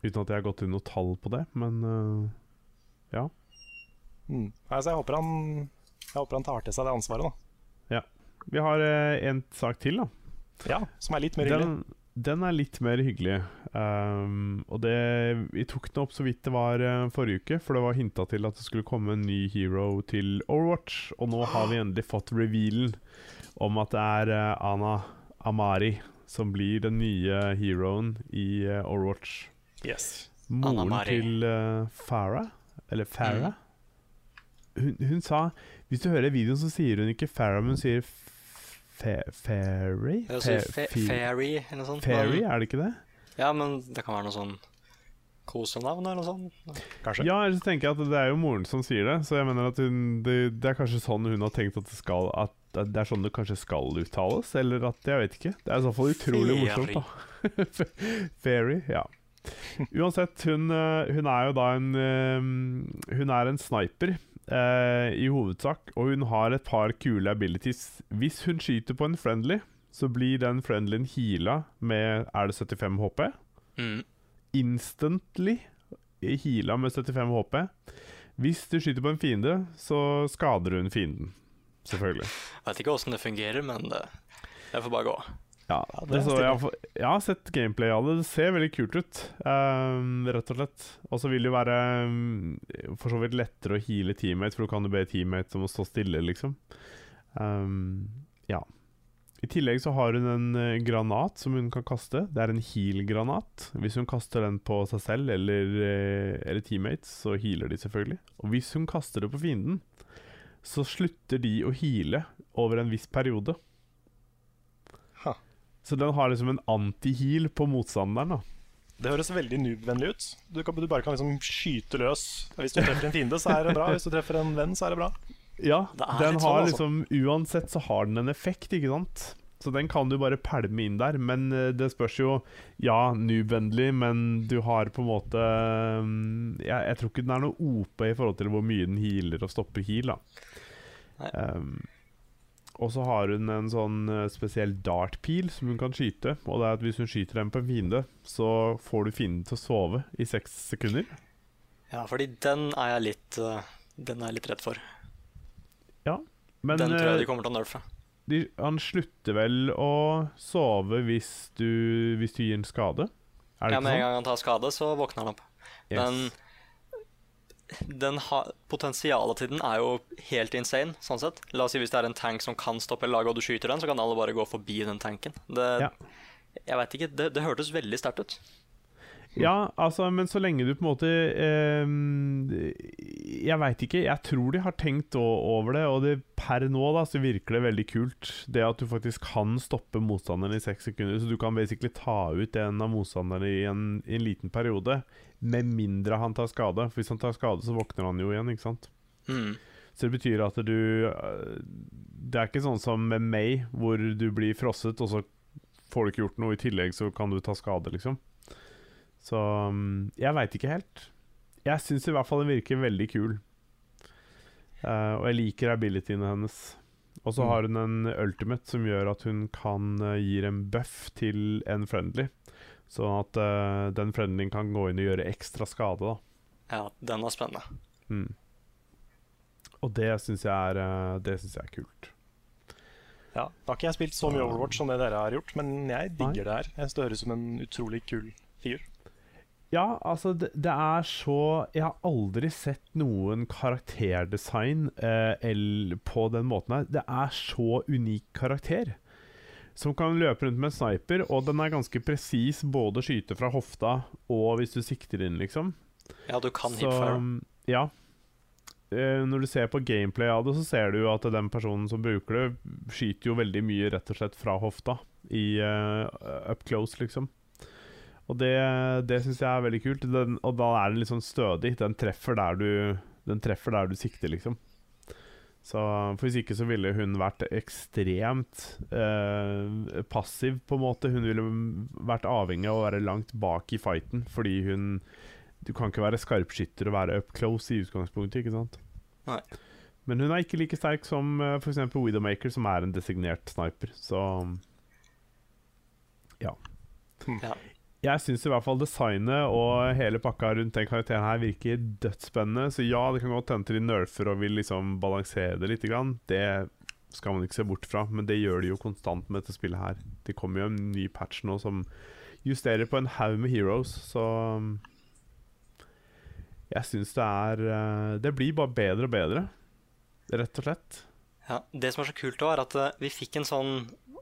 Uten at jeg har gått inn noe tall på det, men uh, ja. Mm. Altså, jeg håper han Jeg håper han tar til seg det ansvaret, da. Vi har eh, en sak til, da. Ja, Som er litt mer hyggelig. Den, den er litt mer hyggelig. Um, og det Vi tok den opp så vidt det var uh, forrige uke, for det var hinta til at det skulle komme en ny hero til Overwatch. Og nå har vi endelig fått revealen om at det er uh, Ana Amari som blir den nye heroen i uh, Overwatch. Yes. Moren Mari. til uh, Farah, eller Farah hun, hun sa Hvis du hører videoen, så sier hun ikke Farah, men hun sier Fa- Fairy? Fairy eller noe sånt. Fairy, er det ikke det? ja, men det kan være noe sånn kosenavn eller noe sånt. Kanskje. Ja, eller så tenker jeg at det er jo moren som sier det, så jeg mener at hun, det, det er kanskje sånn hun har tenkt at det skal At det er sånn det kanskje skal uttales, eller at Jeg vet ikke. Det er i så fall utrolig morsomt, da. <laughs> Fairy, ja. Uansett, hun, eh, hun er jo da en eh, Hun er en sniper eh, i hovedsak, og hun har et par kule abilities. Hvis hun skyter på en friendly, så blir den friendlyen heala med Er det 75 HP? Mm. instantly heala med 75 HP. Hvis du skyter på en fiende, så skader hun fienden. Selvfølgelig. Jeg Vet ikke åssen det fungerer, men det, det får bare gå. Ja, så jeg, har- jeg har sett gameplay av det. Det ser veldig kult ut, um, rett og slett. Og så vil det jo være um, for så vidt lettere å heale teammates, for du kan jo be teammates om å stå stille, liksom. Um, ja. I tillegg så har hun en eh, granat som hun kan kaste. Det er en heal-granat. Hvis hun kaster den på seg selv eller, eh, eller teammates, så healer de selvfølgelig. Og hvis hun kaster det på fienden, så slutter de å heale over en viss periode. Så den har liksom en anti-heal på motstanderen. da Det høres veldig noob-vennlig ut. Du, kan, du bare kan liksom skyte løs. Hvis du treffer en fiende, så er det bra. Hvis du treffer en venn, så er det bra. Ja, Det den har sånn, har altså. liksom Uansett så har den en effekt, ikke sant? Så den kan du bare pælme inn der. Men eh, det spørs jo Ja, noob-vennlig, men du har på en måte mm, jeg, jeg tror ikke den er noe OP i forhold til hvor mye den healer og stopper heal. da Nei. Um, og så har hun en sånn eh, spesiell dart-pil som hun kan skyte. Og det er at hvis hun skyter den på en fiende, så får du fienden til å sove i seks sekunder. Ja, fordi den er jeg litt eh, Den er jeg litt redd for. Men den tror eh, jeg de kommer til å nerfe. de, han slutter vel å sove hvis du, hvis du gir en skade? Er det Ja, Med en gang han tar skade, så våkner han opp. sånn? Yes. Men den ha, potensialet til den er jo helt insane, sånn sett. La oss si hvis det er en tank som kan stoppe laget, og du skyter den, så kan alle bare gå forbi den tanken. Det, Ja. Jeg vet ikke, det, det hørtes veldig sterkt ut. Ja, altså, men så lenge du på en måte eh, Jeg veit ikke. Jeg tror de har tenkt over det, og det, per nå da, så virker det veldig kult. Det at du faktisk kan stoppe motstanderen i seks sekunder. Så du kan basically ta ut en av motstanderne i en, i en liten periode. Med mindre han tar skade. For hvis han tar skade, så våkner han jo igjen, ikke sant. Mm. Så det betyr at du øh, Det er ikke sånn som med May, hvor du blir frosset, og så får du ikke gjort noe. I tillegg så kan du ta skade, liksom. Så mm, jeg veit ikke helt. Jeg syns i hvert fall den virker veldig kul. Uh, og jeg liker abilityene hennes. Og så Mm. har hun en ultimate som gjør at hun kan uh, gi en buff til en friendly. Sånn at uh, den friendlyen kan gå inn og gjøre ekstra skade, da. Ja, den er spennende. Mm. Og det syns jeg, er, det synes jeg er kult. Ja, Da har ikke jeg spilt så mye Overwatch som det dere har gjort, men jeg digger det her. Jeg synes Det høres ut som en utrolig kul figur. Ja, altså, det, det er så Jeg har aldri sett noen karakterdesign eh, på den måten her. Det er så unik karakter. som kan løpe rundt med en sniper, og den er ganske presis både å skyte fra hofta og hvis du sikter inn, liksom. Ja, du kan hipfire. ja. Eh, Når du ser på gameplay av det, så ser du jo at den personen som bruker det, skyter jo veldig mye rett og slett fra hofta. I eh, up close, liksom. Og det, det syns jeg er veldig kult. Den, og da er den litt sånn stødig. Den treffer der du, den treffer der du sikter, liksom. Så for Hvis ikke så ville hun vært ekstremt eh, passiv, på en måte. Hun ville vært avhengig av å være langt bak i fighten, fordi hun Du kan ikke være skarpskytter og være up close i utgangspunktet, ikke sant? Nei. Men hun er ikke like sterk som uh, f.eks. Widowmaker, som er en designert sniper, så Ja. Ja. Jeg syns i hvert fall designet og hele pakka rundt den karakteren her virker dødsspennende. Så ja, det kan godt hende de nerfer og vil liksom balansere det litt. Det skal man ikke se bort fra, men det gjør de jo konstant med dette spillet her. Det kommer jo en ny patch nå som justerer på en haug med heroes, så um, Jeg syns det er uh, Det blir bare bedre og bedre, rett og slett. Ja, det som er så kult, òg, er at eh, vi fikk en sånn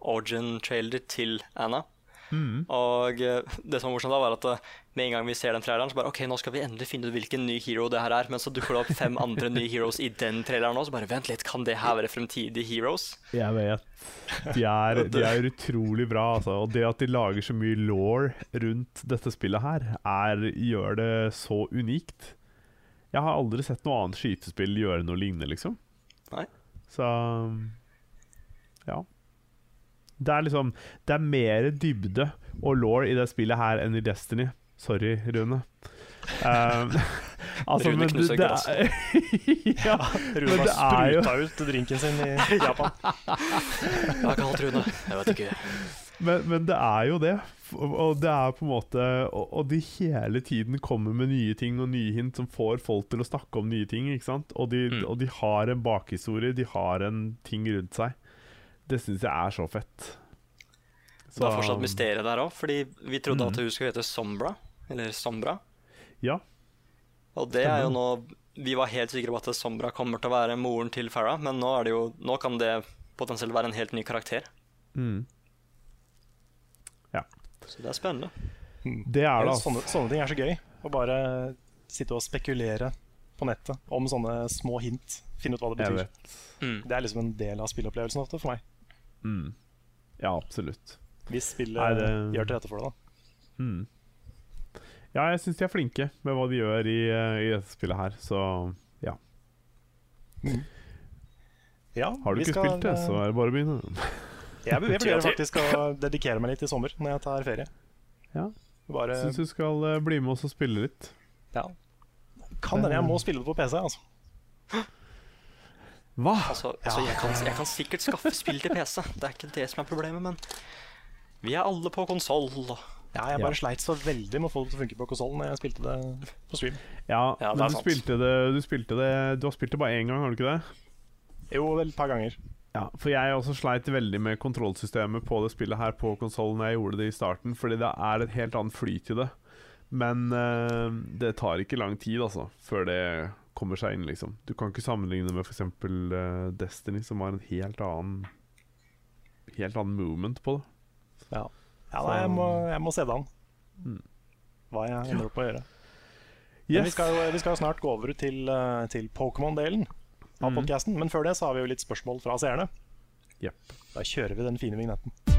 origin-trailer til Anna. Mm. Og eh, det som var morsomt, da var at eh, med en gang vi ser den traileren, så bare OK, nå skal vi endelig finne ut hvilken ny hero det her er. Men så dukker det opp fem andre nye heroes i den traileren òg, så bare vent litt, kan det her være fremtidige heroes? Jeg vet. De er, de er utrolig bra, altså. Og det at de lager så mye law rundt dette spillet her, er, gjør det så unikt. Jeg har aldri sett noe annet skytespill gjøre noe lignende, liksom. Nei. Så ja. Det er liksom Det er mer dybde og law i det spillet her enn i Destiny. Sorry, Rune. Um, <laughs> altså, Rune knuser glass. <laughs> ja, Rune Men det har er jo- spruta ut drinken sin i Japan. Jeg har kalt Rune? Jeg vet ikke. Men, men det er jo det. Og det er på en måte Og, og de hele tiden kommer med nye ting og nye hint som får folk til å snakke om nye ting. ikke sant? Og de, Mm. og de har en bakhistorie, de har en ting rundt seg. Det syns jeg er så fett. Det er fortsatt mysteriet der òg, fordi vi trodde Mm. at hun skulle hete Sombra. Eller Sombra. Ja. Og det er jo nå Vi var helt sikre på at Sombra kommer til å være moren til Farah, men nå, er det jo, nå kan det potensielt være en helt ny karakter. Mm. Så det er spennende. Det er det, altså. Sånne, sånne ting er så gøy. Å bare sitte og spekulere på nettet om sånne små hint. Finne ut hva det betyr. Mm. Det er liksom en del av spillopplevelsen ofte for meg. Mm. Ja, absolutt. Hvis spillet det- gjør til rette for det, da. Mm. Ja, jeg syns de er flinke med hva de gjør i, eh, i dette spillet her, så ja. Ja, Har du ikke skal, spilt det, så er det bare å begynne. <laughs> Jeg, jeg vurderer <laughs> faktisk å dedikere meg litt i sommer når jeg tar ferie. Ja. Bare, Syns du skal eh, bli med oss og spille litt. ja. Kan hende jeg må spille det på PC, altså. <gasps> <gasps> Hva? Altså, altså jeg, kan, jeg kan sikkert skaffe spill til PC, det er ikke det som er problemet, men vi er alle på konsoll. Ja, jeg Ja. bare sleit så veldig med å få det til å funke på konsollen når jeg spilte det på stream. Ja, Ja, det men du spilte, det, du spilte det Du har spilt det bare én gang, har du ikke det? Jo, vel et par ganger. Ja, for jeg også sleit veldig med kontrollsystemet på det spillet her på konsollen når jeg gjorde det i starten, fordi det er et helt annet flyt i det. Men uh, det tar ikke lang tid, altså, før det kommer seg inn, liksom. Du kan ikke sammenligne med f.eks. Uh, Destiny, som har en helt annen Helt annen movement på det. Ja, ja nei, jeg, må, jeg må se det an. Mm. Hva jeg ender opp med å gjøre. Yes. vi skal, vi skal snart gå over til, eh, til Pokémon-delen av mm. podcasten. Men før det så har vi jo litt spørsmål fra seerne. Yep. Da kjører vi den fine vignetten.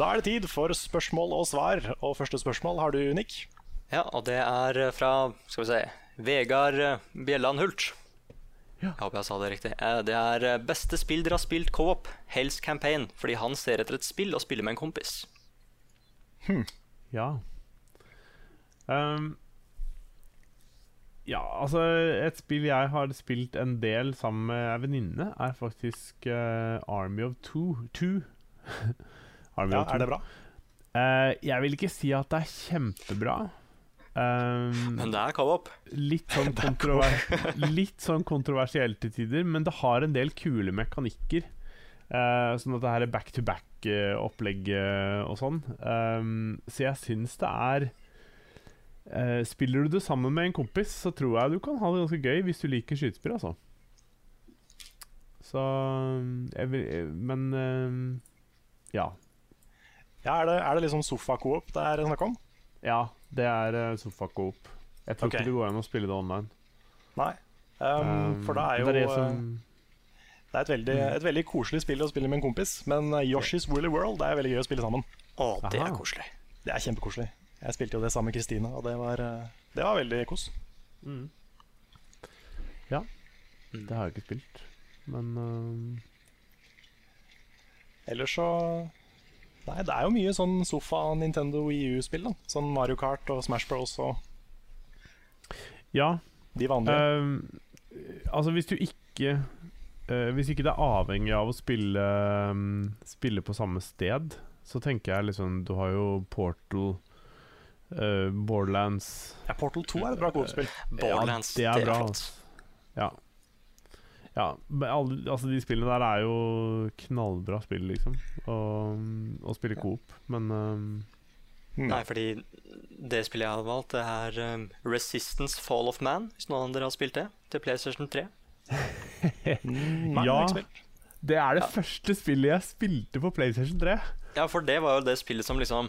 Da er det tid for spørsmål og svar. Og første spørsmål har du, Nick. Ja, og det er eh, fra, skal vi se, Vegard eh, Bjelland Hult. Ja. Jeg håper jeg sa det riktig. Eh, Det er beste spill dere har spilt co-op, Hells Campaign, fordi han ser etter et spill og spiller med en kompis. Ja. Um, ja, altså Et spill jeg har spilt en del sammen med ei venninne, er faktisk uh, Army of Two. Two. <laughs> Army Ja, of er det bra? Uh, jeg vil ikke si at det er kjempebra. Um, Men det er co-op. litt, sånn <laughs> kontrover <laughs> litt sånn kontroversielt til tider, men det har en del kule mekanikker. Uh, sånn at det her er back-to-back-opplegg og sånn. Um, så jeg syns det er uh, Spiller du det sammen med en kompis, så tror jeg du kan ha det ganske gøy hvis du liker skytespill, altså. Så jeg vil, Men uh, ja. Ja, er det, er det liksom sofa-coop det er snakk om? Ja, det er uh, sofacoop. Jeg tror okay. ikke det går an å spille det online. Nei. Um, for det er jo det er det eh, som Mm. Det er et veldig, et veldig koselig spill å spille med en kompis, men eh, Yoshi's Woolly World det er veldig gøy å spille sammen. Å, det er koselig. Det er kjempekoselig. Jeg spilte jo det sammen med Kristine, og det var, eh, det var veldig kos. mm. Ja. Det har jeg ikke spilt, men uh... Ellers så Nei, det er jo mye sånn sofa Nintendo Wii U-spill. da Sånn Mario Kart og Smash Bros. og Ja. de vanlige. Uh, altså, hvis du ikke uh, Hvis ikke det er avhengig av å spille um, Spille på samme sted, så tenker jeg liksom Du har jo Portal, uh, Borderlands ja, Portal 2 er et bra coop-spill. Borderlands, ja, det er bra. flott. Ja. Ja alle, altså de spillene der er jo knallbra spill, liksom. Og, og spille coop. Men um, Mm. Nei, fordi det spillet jeg hadde valgt, det er um, Resistance Fall of Man, hvis noen av dere har spilt det, til PlayStation 3. Mm, Ja. det er det er det Ja. første spillet jeg spilte på PlayStation 3. Ja, for det var jo det spillet som liksom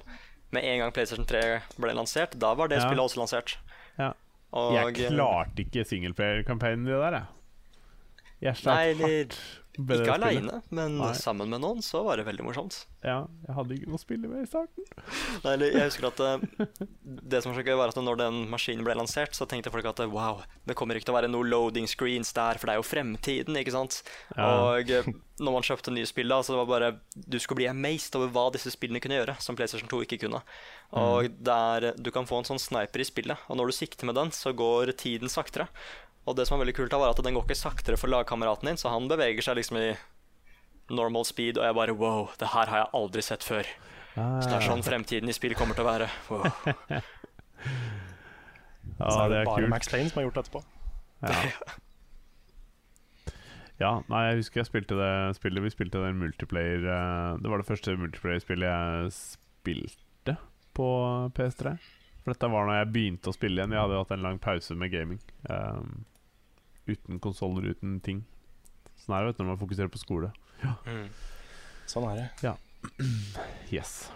Med en gang PlayStation 3 ble lansert, da var det Ja. spillet også lansert. Ja. Og jeg klarte ikke singleplayer-kampanjen i det der, jeg. Jeg Nei, eller Ikke aleine, men Nei. sammen med noen så var det veldig morsomt. Ja, jeg hadde ikke noe å spille med i starten. <laughs> Nei, jeg husker at eh, Det som var så gøy, var at når den maskinen ble lansert, så tenkte folk at wow, det kommer ikke til å være noe loading screens der, for det er jo fremtiden, ikke sant? Ja. Og eh, når man kjøpte nye spill, da, så det var bare Du skulle bli amazed over hva disse spillene kunne gjøre, som PlayStation 2 ikke kunne. Og der, du kan få en sånn sniper i spillet, og når du sikter med den, så går tiden saktere. Og det som var veldig kult, da var at den går ikke saktere for lagkameraten din, så han beveger seg liksom i normal speed, og jeg bare wow, det her har jeg aldri sett før. Så det er sånn fremtiden i spill kommer til å være. Wow. <laughs> Ja, så er det det er bare kult. Max Payne som har gjort det etterpå. Ja. ja, nei, jeg husker jeg spilte det spillet. Vi spilte den multiplayer eh, Det var det første multiplayer-spillet jeg spilte på PS3. For dette var når jeg begynte å spille igjen. Jeg hadde hatt en lang pause med gaming. Um, uten konsoller, uten ting. Sånn er det vet du, når man fokuserer på skole. Mm. Sånn er det. <clears throat> Yes.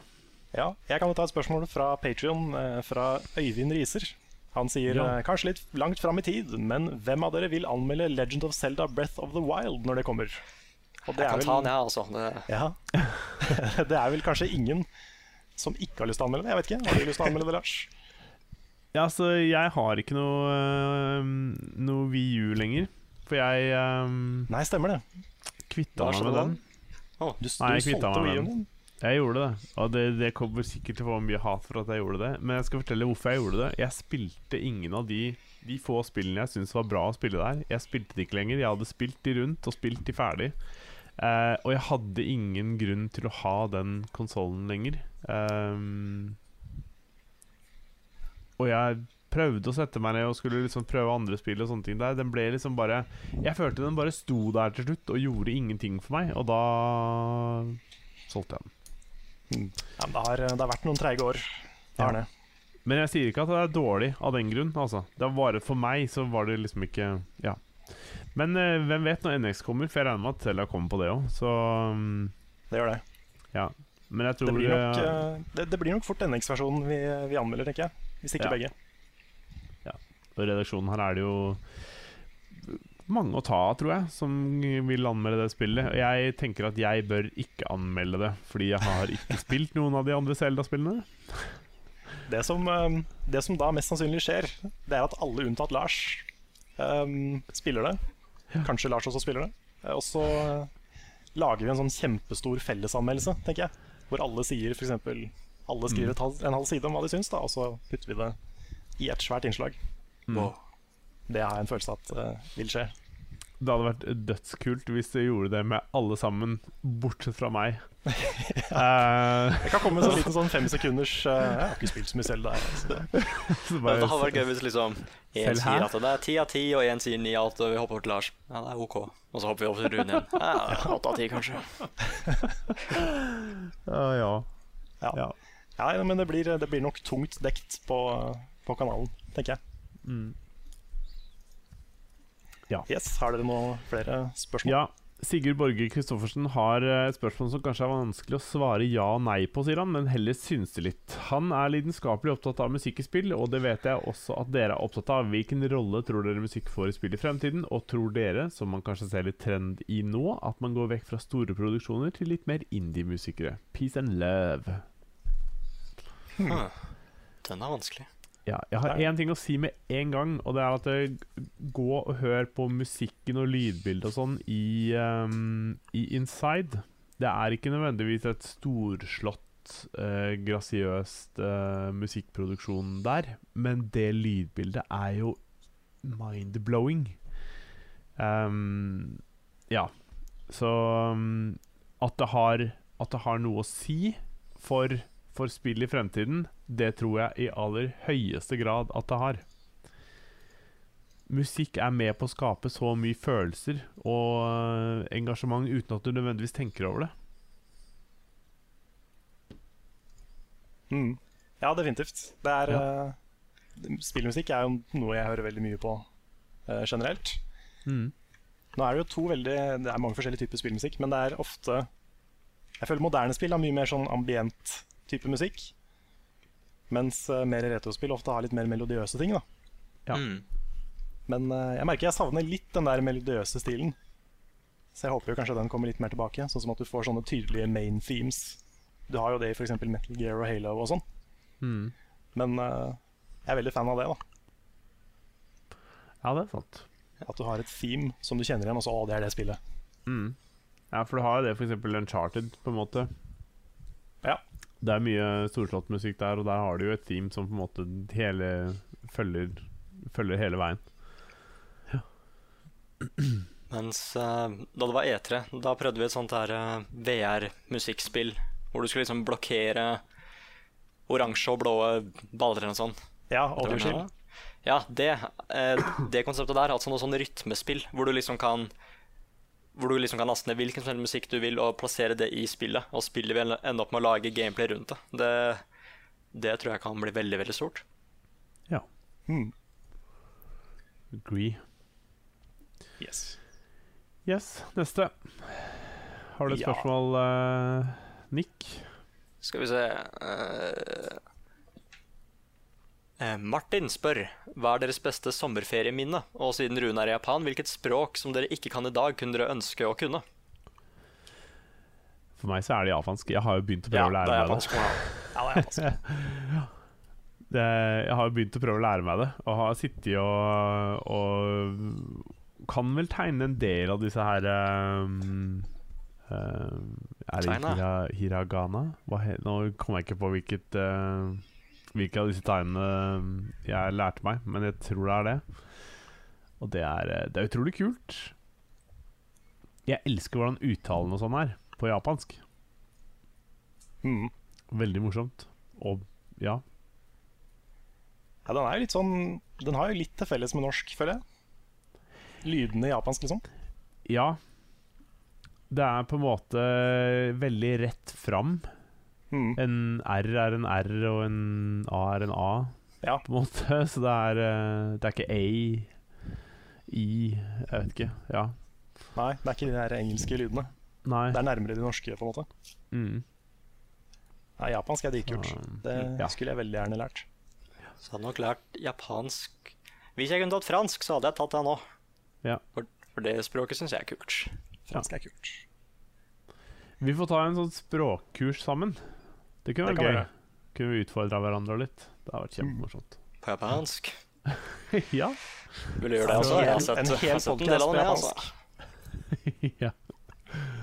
Ja, jeg kan jo ta et spørsmål fra Patrion, eh, fra Øyvind Riser. Han sier Ja. eh, kanskje litt langt fram i tid, men hvem av dere vil anmelde Legend of Zelda Breath of the Wild når det kommer? Og Jeg kan ta den, jeg, altså. Det, Ja. <laughs> det er vel kanskje ingen som ikke har lyst til å anmelde det? Jeg vet ikke. Har du lyst til å anmelde det, Lars? Ja, altså, jeg har ikke noe uh, Noe VU lenger. For jeg um, Nei, stemmer det. kvitta meg med den. den. Du, Nei, jeg solgte meg med den. Jeg gjorde det, og det, det kommer sikkert til å få mye hat for at jeg gjorde det. Men jeg skal fortelle hvorfor jeg gjorde det. Jeg spilte ingen av de De få spillene jeg syntes var bra å spille der. Jeg spilte de ikke lenger. Jeg hadde spilt de rundt og spilt de ferdig. Uh, og jeg hadde ingen grunn til å ha den konsollen lenger. Ehm, og jeg prøvde å sette meg ned og skulle liksom prøve andre spill og sånne ting der. Den ble liksom bare Jeg følte den bare sto der til slutt og gjorde ingenting for meg, og da solgte jeg den. Ja, men det, har, det har vært noen treige år. Det har Ja. det. Men jeg sier ikke at det er dårlig av den grunn. Altså. Det var bare For meg så var det liksom ikke Ja. Men eh, hvem vet når NX kommer? For jeg regner med at Zelda kommer på det òg. Så um, Det gjør det. ja. Men jeg tror Det blir nok, eh, eh, det, det blir nok fort NX-versjonen vi, vi anmelder, tenker jeg. Hvis ikke Ja. begge. Og i redaksjonen her er det jo mange å ta av, tror jeg, som vil anmelde det spillet. Og jeg tenker at jeg bør ikke anmelde det, fordi jeg har ikke <laughs> spilt noen av de andre Selda-spillene. <laughs> Det som, eh, det som da mest sannsynlig skjer, det er at alle unntatt Lars um, spiller det. Kanskje Lars også spiller det. Eh, Og så eh, lager vi en sånn kjempestor fellesanmeldelse, tenker jeg. Hvor alle sier f.eks. Alle skriver mm. halv, en halv side om hva de syns, da, og så putter vi det i et svært innslag. Mm. Det har jeg en følelse av at uh, vil skje. Det hadde vært dødskult hvis du gjorde det med alle sammen, bortsett fra meg. <laughs> Eh, Jeg kan komme med en liten sånn fem <laughs> sekunders eh, Jeg har ikke spilt så mye selv der. Altså. <laughs> bare, Det hadde vært gøy hvis liksom én sier at det er ti av ti, og én sier ni av åtte, og vi hopper over til Lars. Ja, det er OK. Og så hopper vi over til Rune igjen. Ja, Åtte av ti, kanskje. uh, ja. Ja. ja. Ja, men det blir, det blir nok tungt dekt på, på kanalen, tenker jeg. Mm. Yes, Har dere noen flere spørsmål? Ja, Sigurd Borge Christoffersen har eh, et spørsmål som kanskje er vanskelig å svare ja og nei på, sier han, men heller synse litt. Han er lidenskapelig opptatt av musikk i spill, og det vet jeg også at dere er opptatt av. Hvilken rolle tror dere musikk får i spill i fremtiden, og tror dere, som man kanskje ser litt trend i nå, at man går vekk fra store produksjoner til litt mer indie-musikere? Peace and love. Hm. Den er vanskelig. Ja, jeg har én ting å si med en gang, og det er at det, gå og hør på musikken og lydbildet og sånn i, um, i Inside. Det er ikke nødvendigvis et storslått, uh, grasiøst uh, musikkproduksjon der, men det lydbildet er jo mind-blowing. Um, ja. Så um, at, det har, at det har noe å si for for spill i fremtiden, det tror jeg i aller høyeste grad at det har. Musikk er med på å skape så mye følelser og uh, engasjement uten at du nødvendigvis tenker over det. Mm. Ja, definitivt. Det er Ja. uh, Spillmusikk er jo noe jeg hører veldig mye på uh, generelt. Mm. Nå er det jo to veldig Det er mange forskjellige typer spillmusikk, men det er ofte Jeg føler moderne spill har mye mer sånn ambient type musikk. Mens uh, mer retrospill ofte har litt mer melodiøse ting. da Ja. Mm. Men uh, jeg merker jeg savner litt den der melodiøse stilen. Så jeg håper jo kanskje den kommer litt mer tilbake. Sånn som at du får sånne tydelige main themes. Du har jo det i f.eks. Metal Gear og Halo og sånn. Mm. Men uh, jeg er veldig fan av det. da Ja, det er sant. At du har et theme som du kjenner igjen, og så å, det er det spillet. Mm. Ja, for du har jo det f.eks. Uncharted, på en måte. Ja. Det er mye storslått musikk der, og der har du jo et team som på en måte hele følger, følger hele veien. Mens uh, da det var E3, da prøvde vi et sånt her uh, VR-musikkspill. Hvor du skulle liksom blokkere oransje og blå baller eller noe sånt. Ja, det. Ja, det, uh, det konseptet der, altså noe sånn rytmespill, hvor du liksom kan hvor du liksom kan laste ned hvilken som helst musikk du vil, og plassere det i spillet. Og spillet vil ende opp med å lage gameplay rundt det. Det, det tror jeg kan bli veldig, veldig stort. Mm. Agree. Yes. Yes, neste. Har du et Ja. spørsmål, uh, Nick? Skal vi se eh, Martin spør hva er deres beste sommerferieminne? Og siden Rune er i Japan, hvilket språk som dere ikke kan i dag, kunne dere ønske å kunne? For meg så er det japansk. Jeg har jo begynt å prøve Ja, å lære det meg det. Ja, det er japansk. <laughs> det. Jeg har jo begynt å prøve å lære meg det, og har sittet og, og kan vel tegne en del av disse her um, um, Er det hira, hiragana? Hva nå kommer jeg ikke på hvilket uh, hvilke av disse tegnene jeg lærte meg, men jeg tror det er det. Og det er, eh, det er utrolig kult. Jeg elsker hvordan uttalen og sånn er på japansk. Mm. Veldig morsomt. Og ja. Ja, den er jo litt sånn Den har jo litt til felles med norsk, føler jeg. Lydene i japansk, liksom. Ja. Det er på en måte veldig rett fram. Mm. En R er en R, og en A er en A, Ja. på en måte. <laughs> Så det er, eh, det er ikke A, I Jeg vet ikke. Ja. Nei, det er ikke de der engelske lydene. Nei. Det er nærmere de norske, på en måte. Mm. Nei, japansk er dritkult. Det ja. skulle jeg veldig gjerne lært. Så hadde jeg nok lært japansk Hvis jeg kunne tatt fransk, så hadde jeg tatt det nå. Ja. For, for det språket syns jeg er kult. Fransk er kult. Vi får ta en sånn språkkurs sammen. Det kunne vært gøy. være. Kunne vi utfordra hverandre litt. Det hadde vært kjempemorsomt. På japansk. <laughs> ja. Vil du gjøre det også? En Jeg har sett, en hel har del av på det. japansk. Altså. <laughs> ja.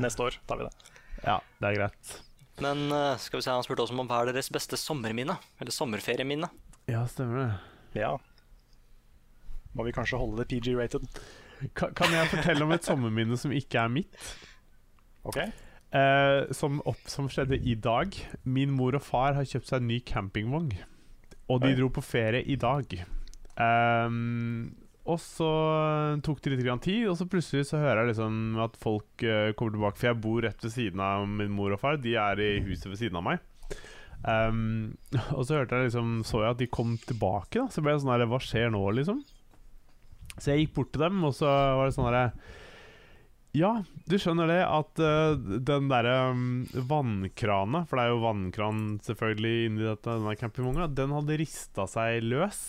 Neste år tar vi det. Ja, det er greit. Men eh, skal vi se, han spurte også om hva er deres beste sommerminne? Eller sommerferieminne? Ja, stemmer det. Ja. Må vi kanskje holde det PG-rated? Kan, kan jeg fortelle om et sommerminne som ikke er mitt? OK? Eh, som, opp, som skjedde i dag. Min mor og far har kjøpt seg en ny campingvogn. Og de Oi. dro på ferie i dag. Um, og så tok det litt grann tid, og så plutselig så hører jeg liksom at folk uh, kommer tilbake. For jeg bor rett ved siden av min mor og far. De er i huset ved siden av meg. Um, <laughs> og så hørte jeg liksom så jeg at de kom tilbake. Da. Så ble jeg sånn her Hva skjer nå, liksom? Så jeg gikk bort til dem, og så var det sånn herre Ja, du skjønner det at uh, den derre um, vannkrana, for det er jo vannkran selvfølgelig inni dette, denne campingvogna, den hadde rista seg løs.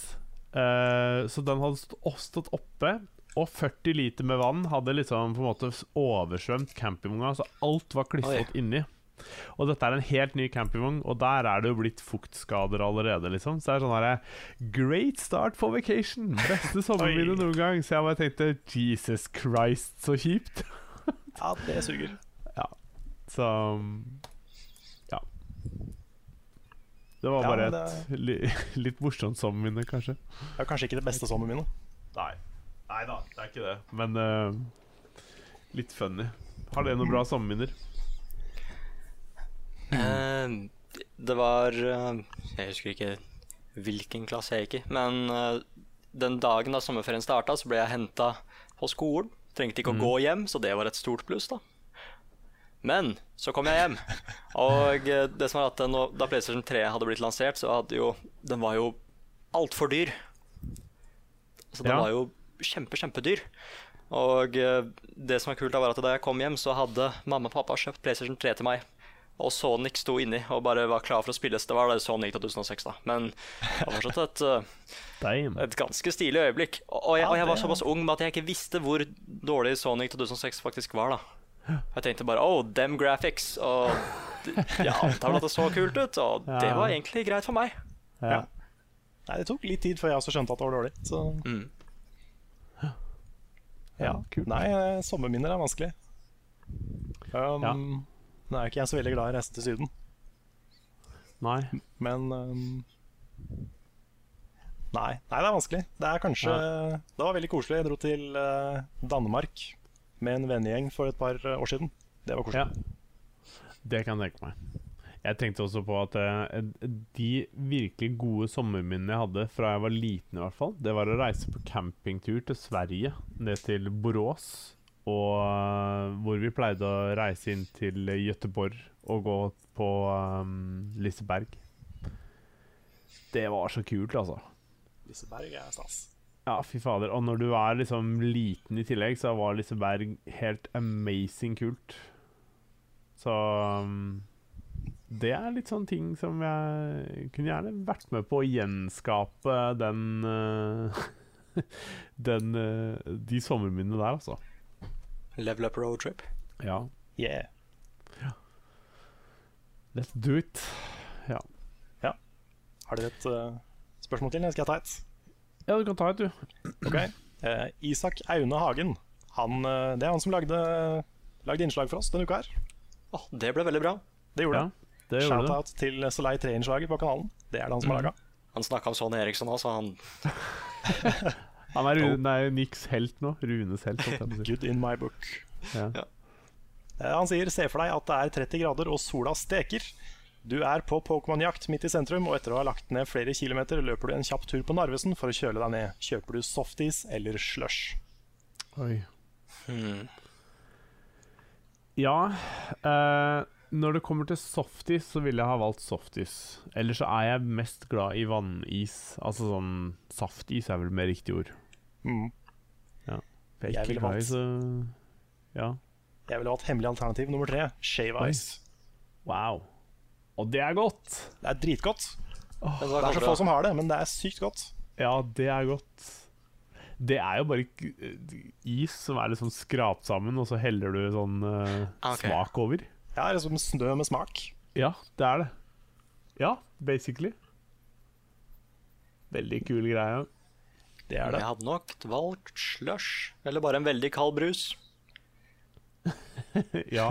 Uh, så den hadde stå, stått oppe, og 40 liter med vann hadde liksom på en måte oversvømt campingvogna, så alt var klistret inni. Og dette er en helt ny campingvogn, og der er det jo blitt fuktskader allerede, liksom. Så det er sånn herre Great start for vacation! Beste <laughs> sommerminne noen gang. Så jeg bare tenkte Jesus Christ, så kjipt. <laughs> Ja, det suger. Ja. Så ja. Det var Ja, bare et li, <laughs> litt morsomt sommerminne, kanskje. Det er kanskje ikke det beste sommerminnet. Nei. Nei da, det er ikke det. Men uh, litt funny. Har dere noen bra sommerminner? Eh, det var eh, Jeg husker ikke hvilken klasse jeg gikk i, men eh, den dagen da sommerferien starta, så ble jeg henta på skolen. Trengte ikke å gå hjem, så det var et stort pluss, da. Men så kom jeg hjem, og det som var at nå, da PlayStation 3 hadde blitt lansert, så hadde jo Den var jo altfor dyr. Så den Ja. var jo kjempe, kjempedyr. Og det som var kult, da var at da jeg kom hjem, så hadde mamma og pappa kjøpt PlayStation 3 til meg. Og Sonic sto inni og bare var klar for å spilles. Det var det Sonic 2006, da. Men det var fortsatt et, eh, et ganske stilig øyeblikk. Og, jeg, og jeg var såpass ung med at jeg ikke visste hvor dårlig Sonic 2006 faktisk var, da. Jeg tenkte bare oh, them graphics. Og jeg antar at det så kult ut, og det var egentlig greit for meg. Ja. Nei, Det tok litt tid før jeg også skjønte at det var dårlig. Så Mm. ja. kult. Nei, eh, sommerminner er vanskelig. Um, Ja. Nå er jo ikke jeg så veldig glad i å reise til Syden, Nei. men um, Nei, nei, det er vanskelig. Det er kanskje Det var veldig koselig. Jeg dro til uh, Danmark med en vennegjeng for et par eh, år siden. Det var Ja. koselig. Det kan jeg tenke meg. Jeg tenkte også på at eh, de virkelig gode sommerminnene jeg hadde fra jeg var liten, i hvert fall, det var å reise på campingtur til Sverige, ned til Borås. Og eh, hvor vi pleide å reise inn til Gøteborg og gå på um, Liseberg. Det var så kult, altså. Liseberg er stas. Ja, fy fader. Og når du er liksom liten i tillegg, så var Liseberg helt amazing kult. Så um, det er litt sånne ting som jeg kunne gjerne vært med på å gjenskape den uh, <laughs> Den uh, De sommerminnene der, altså. Level up roadtrip. Ja. Yeah. ja. Let's do it. Ja. ja. Har dere et uh, spørsmål til? Eller skal jeg ta et? Ja, du kan ta et, du. Ok. Uh, Isak Aune Hagen. Han, uh, det er han som lagde, lagde innslag for oss denne uka her. Oh, det ble veldig bra. Det gjorde Ja, det. Shout-out til Soleil 3-innslaget på kanalen. Det er det han som har Mm. laga. Han snakka om Sonny Eriksson òg, så han <laughs> Han er, Rune, nei, Nicks helt nå. Runes helt. Good in my book. Ja. Ja. Han sier se for deg at det er 30 grader og sola steker. Du er på Pokémon-jakt midt i sentrum, og etter å ha lagt ned flere kilometer løper du en kjapp tur på Narvesen for å kjøle deg ned. Kjøper du softis eller slush? Oi. hmm. Ja eh, Når det kommer til softis, så ville jeg ha valgt softis. Ellers så er jeg mest glad i vannis. Altså sånn Saftis er vel mer riktig ord. Mm. Jeg er Jeg ville valgt- Ja. Jeg ville valgt hemmelig alternativ nummer tre. Shave Oi. ice. Wow. Og det er godt! Det er dritgodt. Hva Det er så få som har det, men det er sykt godt. Ja, det er godt. Det er jo bare is som er litt sånn skrapt sammen, og så heller du sånn uh, okay. smak over. Ja, det er som snø med smak. Ja, det er det. Ja, basically. Veldig kul greie. Det er det. Jeg hadde nok valgt slush, eller bare en veldig kald brus. <laughs> ja.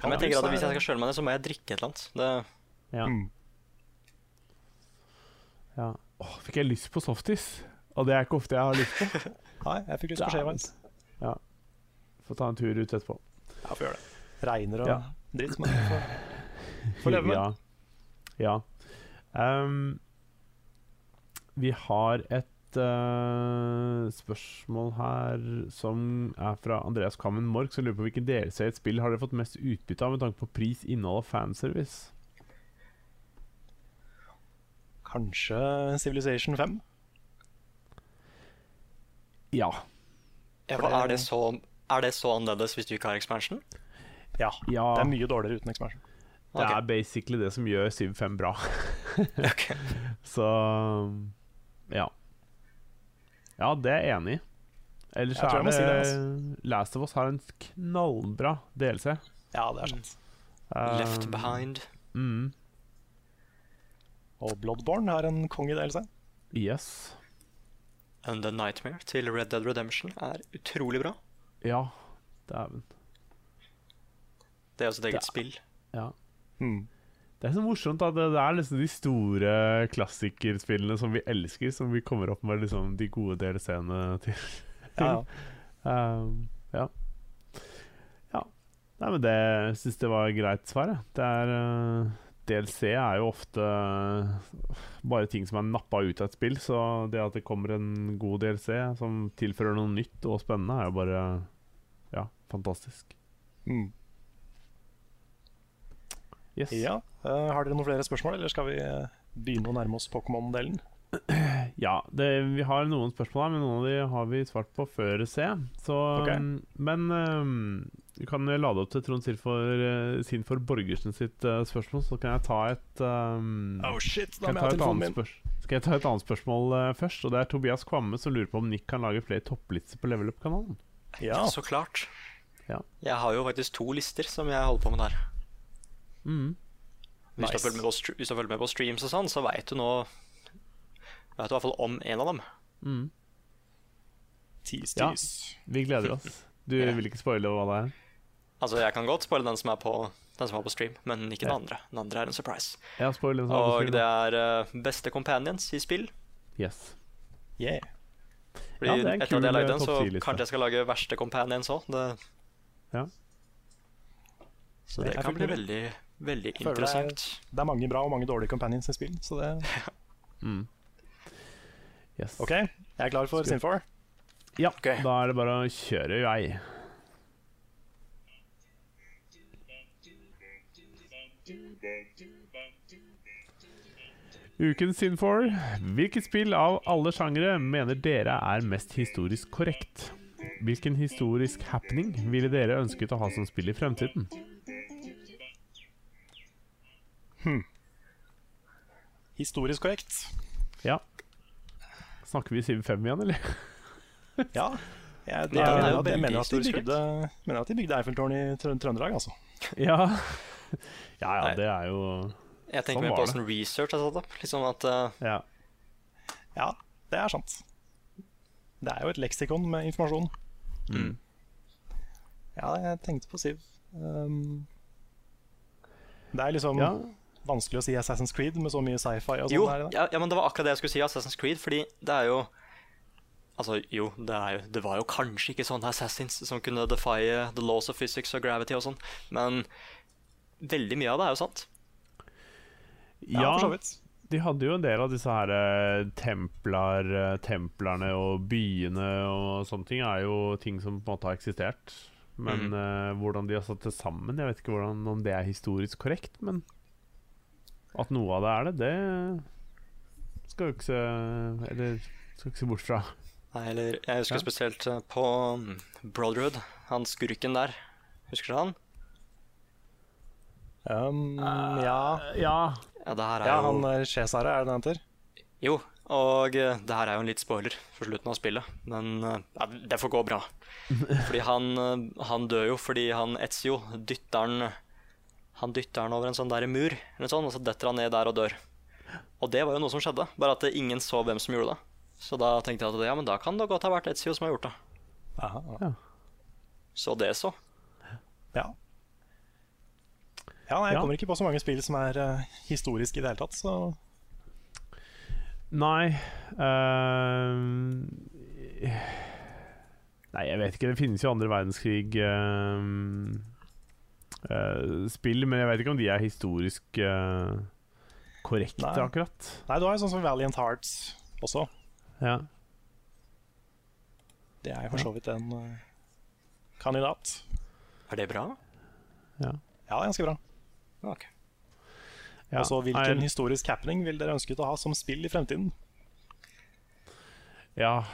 Men jeg tenker at hvis jeg skal kjøle meg ned, så må jeg drikke et eller annet. Det, Ja. Mm. ja. Åh, fikk jeg lyst på softis? Og det er ikke ofte jeg har lyst på. <laughs> Nei, jeg fikk lyst på shave. Ja. Får ta en tur ut etterpå. Ja, får gjøre det. Regner og Ja. dritt, men får, <laughs> får leve med. Ja. ja. Um, vi har et eh, spørsmål her som er fra Andreas Kammen Mork, som lurer på hvilken delelse i et spill har dere fått mest utbytte av med tanke på pris, innhold og fanservice? Kanskje Civilization 5? Ja. ja, For er det så er det så annerledes hvis du ikke har expansion? Ja. Ja, Det er mye dårligere uten expansion. det okay. er basically det som gjør Civ 5 bra. <laughs> okay. <laughs> Så ja. Ja, det er jeg enig i. Ellers Jeg er si det, altså. Last of Us har en knallbra DLC. Ja, det er sant. Left Um, behind. Mm, Og Bloodborne er en konge-DLC. yes. And The Nightmare til Red Dead Redemption er utrolig bra. Ja, dæven. Det er også et eget Det- spill. Ja. Mm. Det er så morsomt at det, det er liksom de store klassikerspillene som vi elsker, som vi kommer opp med liksom de gode DLC-ene til. Ja. Um, ja. ja. Nei, men det syns jeg var greit svar, jeg. Det er uh, DLC er jo ofte uh, bare ting som er nappa ut av et spill, så det at det kommer en god DLC som tilfører noe nytt og spennende, er jo bare ja, fantastisk. Mm. Yes. ja. Eh, har dere noen flere spørsmål, eller skal vi eh, begynne å nærme oss Pokémon-delen? <clears throat> Ja, det, vi har noen spørsmål her, men noen av de har vi svart på før C. Så, Ok. um, Men um, vi kan lade opp til Trond Silfor, uh, Sinfor Borgersen sitt uh, spørsmål, så kan jeg ta et um, Oh shit, da må jeg ha telefonen min. skal jeg ta et annet spørsmål uh, først? Og Det er Tobias Kvamme som lurer på om Nick kan lage flere topplister på Level Up-kanalen. Ja, Så klart. Ja. Jeg har jo faktisk to lister som jeg holder på med der. Mm. Hvis, du Nice. på, hvis du har fulgt med på streams og sånn, så veit du nå Vet du i hvert fall om en av dem. Mm. tis, Ja. Vi gleder oss. Du yeah. vil ikke spoile hva det er? Altså, jeg kan godt spoile den som er på den som er på stream, men ikke den andre. Den andre er en surprise. Ja, spoil den. Og det er uh, beste companions i spill. Yes. Yeah. Fordi Ja, det er en etter at jeg har lagde eh, den, så kanskje jeg skal lage verste companions òg. Ja. Så Det det kan bli veldig, veldig Føler det er- interessant. Det er mange bra og mange dårlige companions i spill, så det <laughs> Mm. Yes. OK, jeg er klar for Skal- Sinfor. Ja, okay. da er det bare å kjøre i vei. Ukens Sinfor. Hvilket spill av alle sjangere mener dere er mest historisk korrekt? Hvilken historisk happening ville dere ønsket å ha som spill i fremtiden? Historisk korrekt. Ja. Snakker vi Siv 5 igjen, eller? <laughs> Ja. Jeg, Ja, jeg, den er mener, jeg mener, at de bygde, mener at de bygde Eiffeltårnet i Trø Trøndelag, altså. Ja. <laughs> Ja, ja, det er jo Jeg tenker Sånn mer på det. sånn research er satt opp. Liksom at uh... Ja. Ja, det er sant. Det er jo et leksikon med informasjon. Mm. Ja, jeg tenkte på Siv. Um, det er liksom ja. Vanskelig å si Assassin's Creed med så mye sci-fi og sånn. Jo, ja, ja, men det var akkurat det jeg skulle si, Assassin's Creed, fordi det er jo Altså, jo, det, er jo, det var jo kanskje ikke sånne assassins som kunne defie the laws of physics og gravity og sånn, men veldig mye av det er jo sant. Ja, for så vidt. De hadde jo en del av disse her eh, templar, eh, templerne og byene og sånne ting er jo ting som på en måte har eksistert. Men mm. uh, hvordan de har satt det sammen, jeg vet ikke hvordan, om det er historisk korrekt. Men at noe av det er det, det skal vi ikke se Eller skal ikke se bort fra. Nei, eller jeg husker Ja. spesielt eh, på mm, Brotherhood, han skurken der. Husker du han? Um, ja. Ja. Ja, det her er ja, jo han er Cesare, er det det han heter? Jo, og eh, det her er jo en litt spoiler for slutten av spillet, men eh, ja, det får gå bra. <laughs> Fordi han, eh, han dør jo fordi han Etzio dytter han Han dytter han over en sånn der mur, eller sånn, og så detter han ned der og dør. Og det var jo noe som skjedde, bare at ingen så hvem som gjorde det. Så da tenkte jeg at ja, men da kan det godt ha vært Etzio som har gjort det. Aha, Ja. Så det så. ja. Ja, nei, Jeg Ja. kommer ikke på så mange spill som er uh, historiske i det hele tatt, så Nei uh... Nei, jeg vet ikke. Det finnes jo andre verdenskrig ehm, eh, spill, men jeg vet ikke om de er historisk uh, korrekte, Nei. akkurat. Nei, du har jo sånn som Valiant Hearts også. Ja. Det er jo for så vidt en uh, kandidat. Er det bra? ja. Ja, det ganske bra. Okay. ja. Og så hvilken Nei, historisk happening vil dere ønsket å ha som spill i fremtiden? Ja,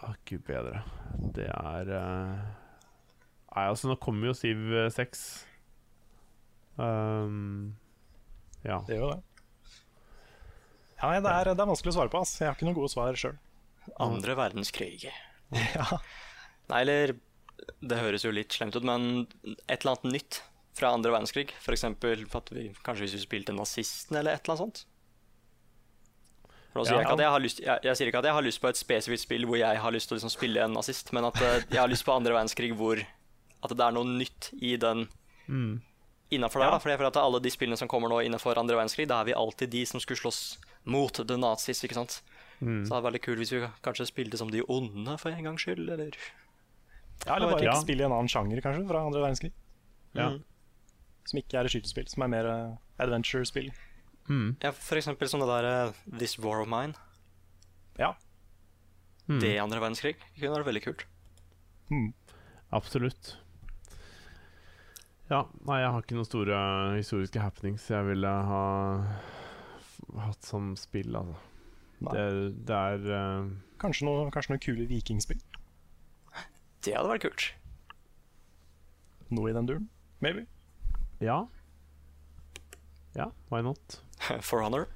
Å, gud bedre. Det er uh... Nei, altså, nå kommer jo Siv 6. Um, ja. Det gjør jo det. Ja, det, er, det er vanskelig å svare på. ass. Jeg har ikke noen gode svar sjøl. Andre verdenskrig. <laughs> Ja. Nei, eller Det høres jo litt slemt ut, men et eller annet nytt fra andre verdenskrig. F.eks. at vi kanskje hvis vi spilte nazisten, eller et eller annet sånt. For sier Ja. jeg, jeg, lyst, jeg, jeg sier ikke at jeg har lyst på et spesifikt spill hvor jeg har lyst til å liksom spille en nazist, men at eh, jeg har lyst på andre verdenskrig hvor at det er noe nytt i den Mm. Innafor der. Ja. Da. For jeg føler at alle de spillene som kommer nå innenfor andre verdenskrig, da er vi alltid de som skulle slåss mot the nazis, ikke sant. Mm. Så det er veldig kult hvis vi kanskje spilte som de onde for en gangs skyld, eller ja, eller bare Ja. spille i en annen sjanger, kanskje, fra andre verdenskrig. Ja. Mm. Som ikke er et skytespill, som er mer uh, adventure-spill. Mm. Ja, for eksempel sånn det der uh, This War of Mine. Ja. Mm. Det i andre verdenskrig det kunne vært veldig kult. Mm. Absolutt. Ja, nei, jeg har ikke noen store historiske happenings jeg ville ha hatt som spill, altså. Det, det er uh... Kanskje noe, kanskje noe kule vikingspill. Det hadde vært kult. Noe i den duren. Maybe. Ja. Ja, why not? <laughs> For Honor.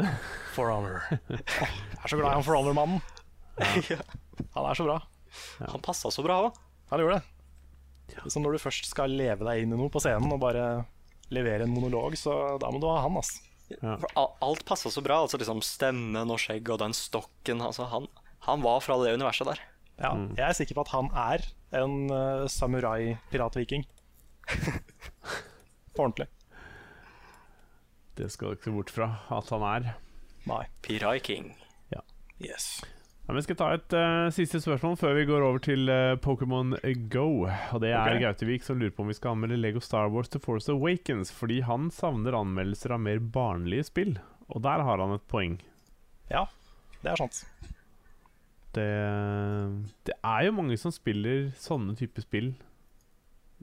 <laughs> For Honor. jeg er så glad i han For Honor-mannen. <laughs> ja. Han er så bra. Han passa så bra òg. Han gjorde det. Så når du først skal leve deg inn i noe på scenen og bare levere en monolog, så da må du ha han, ass. Ja. For alt passa så bra. Altså liksom Stemmen og skjegg og den stokken. Altså, han, han var fra det universet der. Ja, Jeg er sikker på at han er en uh, samurai-piratviking. på <laughs> ordentlig. Det skal du ikke se bort fra at han er. Nei. Pirai King. Yes. Ja, jeg skal ta et uh, siste spørsmål før vi går over til uh, Pokémon Go. Og Det er okay. Gautevik som lurer på om vi skal anmelde Lego Star Wars The Force Awakens, fordi han savner anmeldelser av mer barnlige spill. Og der har han et poeng. Ja, det er sant. Det, det er jo mange som spiller sånne typer spill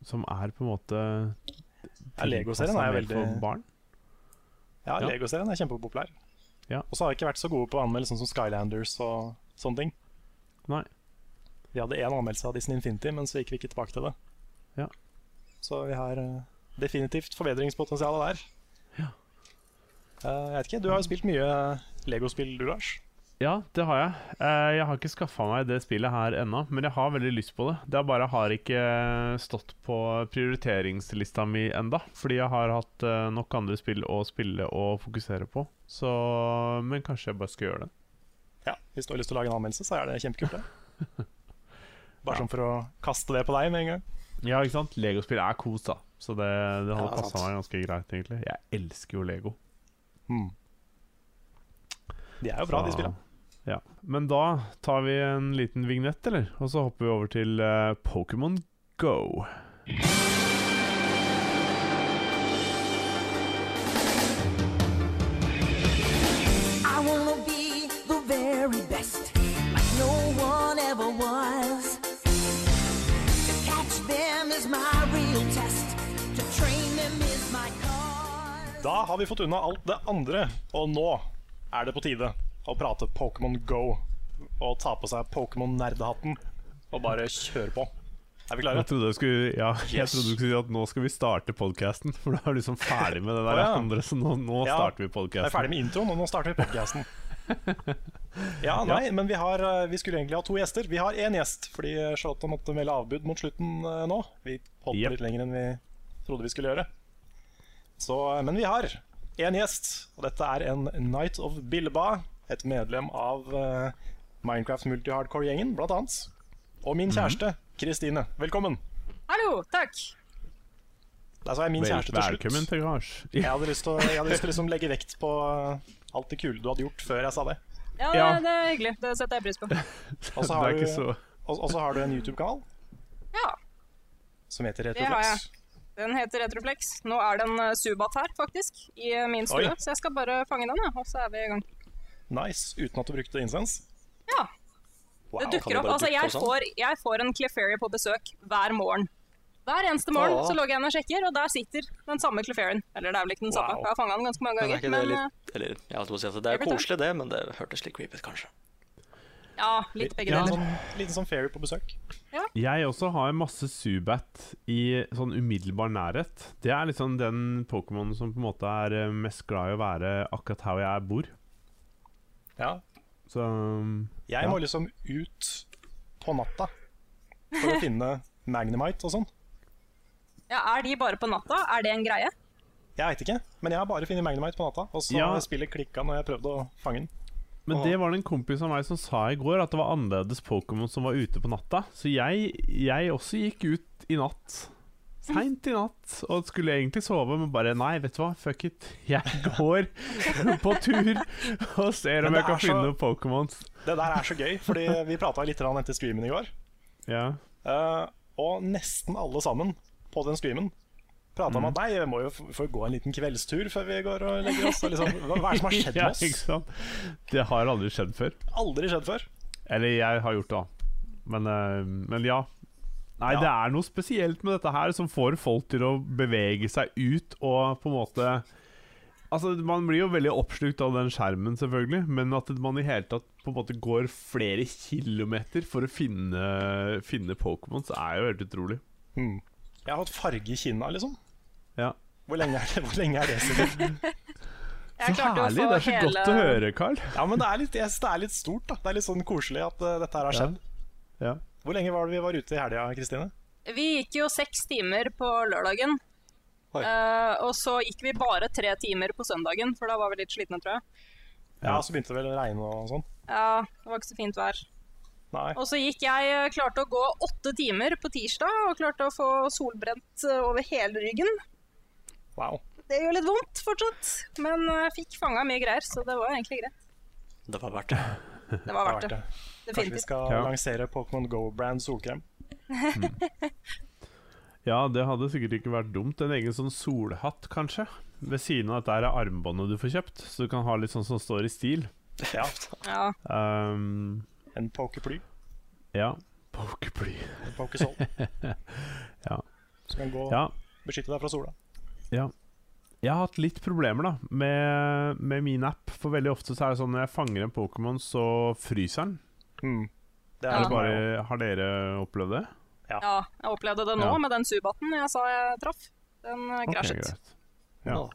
som er på en måte Ja, Lego-serien er jo veldig for barn. Ja, Ja. Lego-serien er kjempepopulær. Ja. Og så har vi ikke vært så gode på å anmelde sånn som Skylanders og sånne ting. Nei. Vi hadde én anmeldelse av Disney Infinity, men så gikk vi ikke tilbake til det. Ja. Så vi har eh, definitivt forbedringspotensial der. Ja. Eh, jeg vet ikke, Du har jo spilt mye Lego-spill, du, Lars. Ja, det har jeg. Eh, jeg har ikke skaffa meg det spillet her ennå, men jeg har veldig lyst på det. Det bare har ikke stått på prioriteringslista mi enda, fordi jeg har hatt eh, nok andre spill å spille og fokusere på. Så Men kanskje jeg bare skal gjøre det. Ja, Hvis du har lyst til å lage en anmeldelse, så er det kjempekult. det <laughs> Bare Ja. sånn for å kaste det på deg med en gang. Ja, ikke sant? Legospill er kos, da. Så det, det hadde Ja, passa meg ganske greit, egentlig. Jeg elsker jo Lego. Mm. De er jo bra, de Så- spillene. Ja. Men da tar vi en liten vignett, eller? Og så hopper vi over til uh, Pokémon Go. Da har vi fått unna alt det andre, og nå er det på tide å prate Pokémon Go. Og ta på seg Pokémon-nerdehatten og bare kjøre på. Er vi klare? Jeg trodde, du skulle, ja, Yes. trodde du skulle si at nå skal vi starte podkasten. For da er du liksom ferdig med det der oh, ja. andre, så nå, nå Ja, starter vi Jeg er ferdig med introen, og nå starter vi podcasten. <laughs> Ja, nei, men vi, har, eh, vi skulle egentlig ha to gjester. Vi har én gjest, fordi Charlotte måtte melde avbud mot slutten eh, nå. Vi holdt yep. litt lenger enn vi trodde vi skulle gjøre. Så, men vi har én gjest, og dette er en Night of Billeba. Et medlem av uh, Minecraft Multi-Hardcore-gjengen, blant annet. Og min kjæreste, Kristine. Velkommen. Hallo, takk. Der sa jeg min kjæreste til slutt. velkommen til garasj. <laughs> Jeg hadde lyst til å, lyst til å liksom legge vekt på alt det kule du hadde gjort før jeg sa det. Ja, Ja. Det, det er hyggelig. Det setter jeg pris på. <laughs> Og så har, du- så og, og så har du en YouTube-kanal Ja, som heter det har jeg. Retroflex. Den heter Retroflex. Nå er det en Subat her, faktisk, i eh, min stue. Så jeg skal bare fange den, og så er vi i gang. Nice, uten at du brukte incense? Ja, Wow. det dukker opp. Altså, jeg sånn? får, jeg får en Clefairy på besøk hver morgen. Hver eneste morgen Åh. så logger jeg inn og sjekker, og der sitter den samme Clefairyen. Eller det er vel ikke den samme, Wow. jeg har fanga den ganske mange Men er ganger. ikke det Men, litt Eller jeg holdt på å si at det er koselig, det, men det hørtes litt creepy ut, kanskje. Ja, litt begge Ja. deler. Sånn, liten sånn fairy på besøk. Jeg også har masse Zubat i sånn umiddelbar nærhet. Det er liksom den Pokémonen som på en måte er eh, mest glad i å være akkurat her jeg bor. Ja. Så um, Jeg Ja. må liksom ut på natta for å finne Magnemite og sånn. Ja, Er de bare på natta? Er det en greie? Jeg veit ikke, men jeg har bare funnet Magnemite på natta. Og så Ja. spiller klikka når jeg prøvde å fange den. Men det var det en kompis av meg som sa i går, at det var annerledes Pokémon som var ute på natta. Så jeg, jeg også gikk ut i natt. Seint i natt. Og skulle egentlig sove, men bare nei, vet du hva, fuck it. Jeg går <laughs> på tur og ser om jeg kan så- finne noen Pokémons. Det der er så gøy, fordi vi prata litt etter streamen i går. Ja. Uh, og nesten alle sammen på den streamen prata Mm. om at nei, vi må jo få gå en liten kveldstur før vi går og legger oss. Og liksom, hva, er det som har <laughs> skjedd ja, med ikke oss? sant? Det har aldri skjedd før. Aldri skjedd før. Eller jeg har gjort det, da. Men, eh, men ja. Nei, Ja. det er noe spesielt med dette her som får folk til å bevege seg ut og på en måte Altså, Man blir jo veldig oppslukt av den skjermen, selvfølgelig, men at man i hele tatt på en måte går flere kilometer for å finne, finne Pokémons, er jo helt utrolig. Hmm. Jeg har hatt farge i kinna, liksom. Ja. Hvor lenge er det, hvor lenge er det siden? <laughs> Jeg Så herlig! Det er så hele- godt å høre, Carl. Ja, men det er litt, jeg det er litt stort. da Det er litt sånn koselig at uh, dette her har skjedd. Ja. Hvor lenge var det vi var ute i helga, Kristine? Vi gikk jo seks timer på lørdagen. Eh, og så gikk vi bare tre timer på søndagen, for da var vi litt slitne, tror jeg. Ja, Så begynte det vel å regne og sånn. Ja, det var ikke så fint vær. Nei. Og så gikk jeg, eh, klarte å gå åtte timer på tirsdag, og klarte å få solbrent over hele ryggen. Wow. Det gjør litt vondt fortsatt, men eh, jeg fikk fanga mye greier, så det var egentlig greit. Det var verdt det. Det var verdt det. det. Kanskje vi skal Ja. lansere Pokémon Go-brand solkrem? <laughs> Ja, det hadde sikkert ikke vært dumt. En egen sånn solhatt, kanskje. Ved siden av dette her er armbåndet du får kjøpt, så du kan ha litt sånn som står i stil. Ja. Ja. Um, En pokerply. ja. Pokerply. En Pokésol. <laughs> Ja. Som kan gå Ja, beskytte deg fra sola. Ja. Jeg har hatt litt problemer da med, med min app. For veldig ofte så er det sånn når jeg fanger en Pokémon, så fryser den. Mm. Det Ja. er Eller bare har dere opplevd det? ja, jeg opplevde det nå Ja. med den subaten jeg sa jeg traff. Den krasjet. greit. Ja.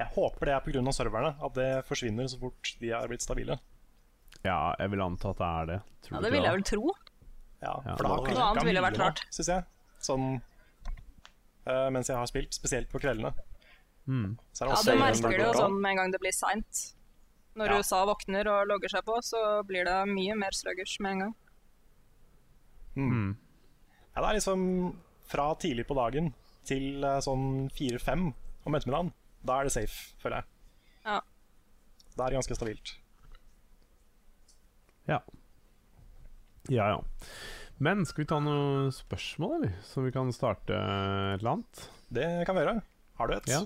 Jeg håper det er pga. serverne, at det forsvinner så fort de er blitt stabile. ja, jeg vil anta at det er det. Tror ja, det vil jeg vel tro. Ja, Ja. For ja. Noe annet ville vært rart. syns jeg. Sånn eh, mens jeg har spilt, spesielt på kveldene. Mm. Så er Ja, du en merker det jo sånn med en gang det blir seint. Når Ja. USA våkner og logger seg på, så blir det mye mer sluggers med en gang. Mm. Ja, det er liksom fra tidlig på dagen til uh, sånn fire-fem om ettermiddagen. Da er det safe, føler jeg. Ja. Da er det ganske stabilt. Ja. Ja, ja. Men skal vi ta noen spørsmål, eller? Så vi kan starte et eller annet? Det kan vi gjøre. Har du et? Ja.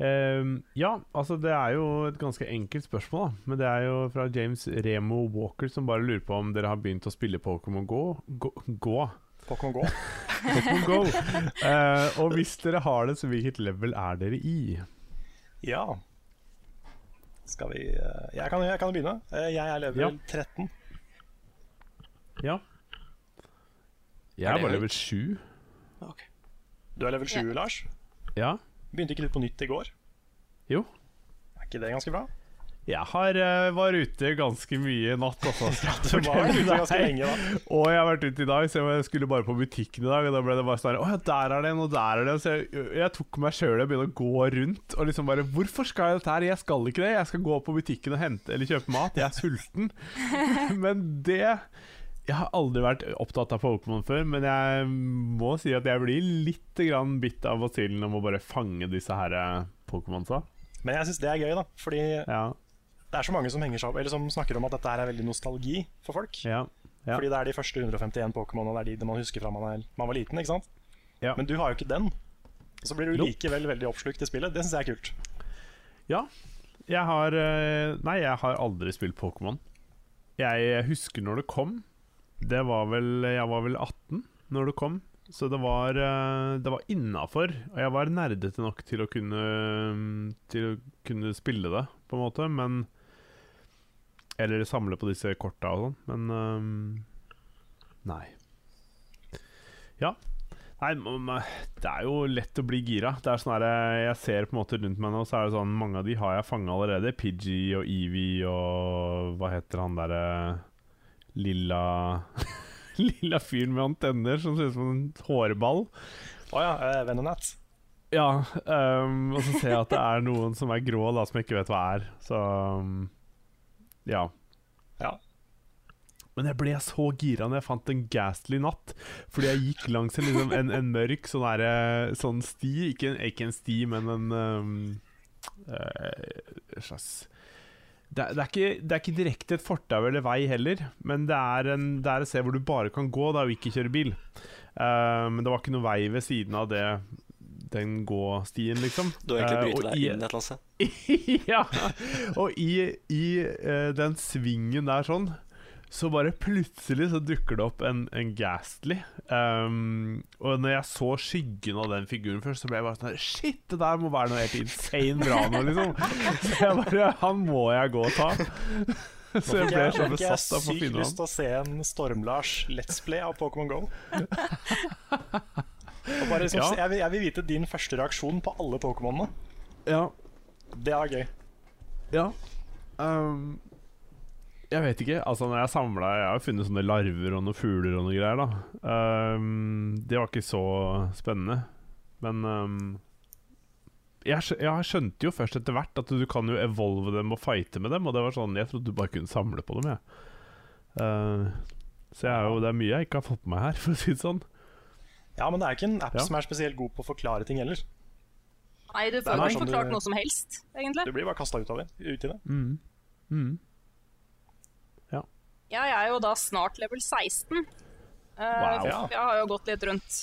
Ehm, ja, altså det er jo et ganske enkelt spørsmål, da. Men det er jo fra James Remo Walker som bare lurer på om dere har begynt å spille Pokémon Go. Gå. Gå. Pokémon Go. Pokémon Go. <laughs> Uh, og hvis dere har det, så hvilket level er dere i? Ja. Skal vi eh, Jeg kan, jeg kan begynne. Eh, Jeg er level Ja. 13. Ja. Jeg Er er bare level 7. Okay. Du er level 7, Lars. Ja. Begynte ikke du på nytt i går? Jo. Er ikke det ganske bra? Jeg har, uh, var ute ganske mye i natt, altså. <laughs> Du var ute ganske lenge da. Og jeg har vært ute i dag, så jeg skulle bare på butikken i dag. Og da ble det bare sånn Å ja, der er den, og der er den. Så jeg, jeg tok meg sjøl og begynte å gå rundt og liksom bare Hvorfor skal jeg dette her? Jeg skal ikke det. Jeg skal gå på butikken og hente eller kjøpe mat. Jeg er sulten. <laughs> Men det Jeg har aldri vært opptatt av Pokémon før, men jeg må si at jeg blir litt bitt av basillen om å bare fange disse her eh, Pokémonsa. Men jeg syns det er gøy, da. Fordi Ja. det er så mange som seg som snakker om at dette her er veldig nostalgi for folk. Ja. Ja. Fordi det er de første 151 Pokémon, og det er de man husker fra man, er, man var liten. ikke sant? Ja. Men du har jo ikke den. Og så blir du likevel veldig oppslukt i spillet. Det syns jeg er kult. Ja. Jeg har eh, Nei, jeg har aldri spilt Pokémon. Jeg husker når det kom. Det var vel Jeg var vel 18 når det kom. Så det var, eh, det var innafor. Og jeg var nerdete nok til å kunne Til å kunne spille det, på en måte. Men Eller samle på disse korta og sånn, men øhm, Nei. Ja. Nei, det er jo lett å bli gira. Det er sånn her, Jeg ser på en måte rundt meg nå, så er det sånn Mange av de har jeg fanga allerede. Pidgey og Evie og Hva heter han derre lilla <laughs> Lilla fyren med antenner som ser ut som en hårball. Å ja, uh, Venonat. Ja, Um, og så ser jeg at det er noen som er grå, da, som jeg ikke vet hva er. Så um, ja. Ja. Men jeg ble så gira når jeg fant en ghastly natt. Fordi jeg gikk langs en, liksom, en, en mørk sånn, der, sånn sti. Ikke en, ikke en sti, men en um, uh, slags det er, det, er ikke, det er ikke direkte et fortau eller vei heller, men det er, en, det er et sted hvor du bare kan gå da, og ikke kjøre bil. Uh, men det var ikke noe vei ved siden av det den gåstien, liksom. Du har egentlig Eh, brytet og deg i- inn et eller annet sted. <laughs> ja. Og i, i uh, den svingen der sånn, så bare plutselig så dukker det opp en, en Ghastly. Um, og når jeg så skyggen av den figuren først, så ble jeg bare sånn Shit, det der må være noe helt insane bra nå, liksom. Så jeg bare Han må jeg gå og ta. Så jeg ble så besatt av å finne ham. Jeg har sykt lyst til å se en Storm-Lars Let's Play av Pokémon GO. Og bare liksom, Ja. jeg, vil, jeg vil vite din første reaksjon på alle Pokémonene. Ja. Det er gøy. Ja. Um, jeg vet ikke. Altså når Jeg samla Jeg har funnet sånne larver og noen fugler og noe greier. da um, Det var ikke så spennende. Men um, jeg, jeg skjønte jo først etter hvert at du kan jo evolve dem og fighte med dem. Og det var sånn Jeg trodde du bare kunne samle på dem. Jeg. Uh, så jeg er jo, det er mye jeg ikke har fått med meg her, <laughs> for å si det sånn. Ja, men det er ikke en app Ja. som er spesielt god på å forklare ting heller. Nei, du får ikke sånn forklart du- noe som helst, egentlig. Du blir bare kasta ut av det. Ut i det. Mm. Mm. Ja, jeg er jo da snart level 16. Uh, Wow. Jeg har jo gått litt rundt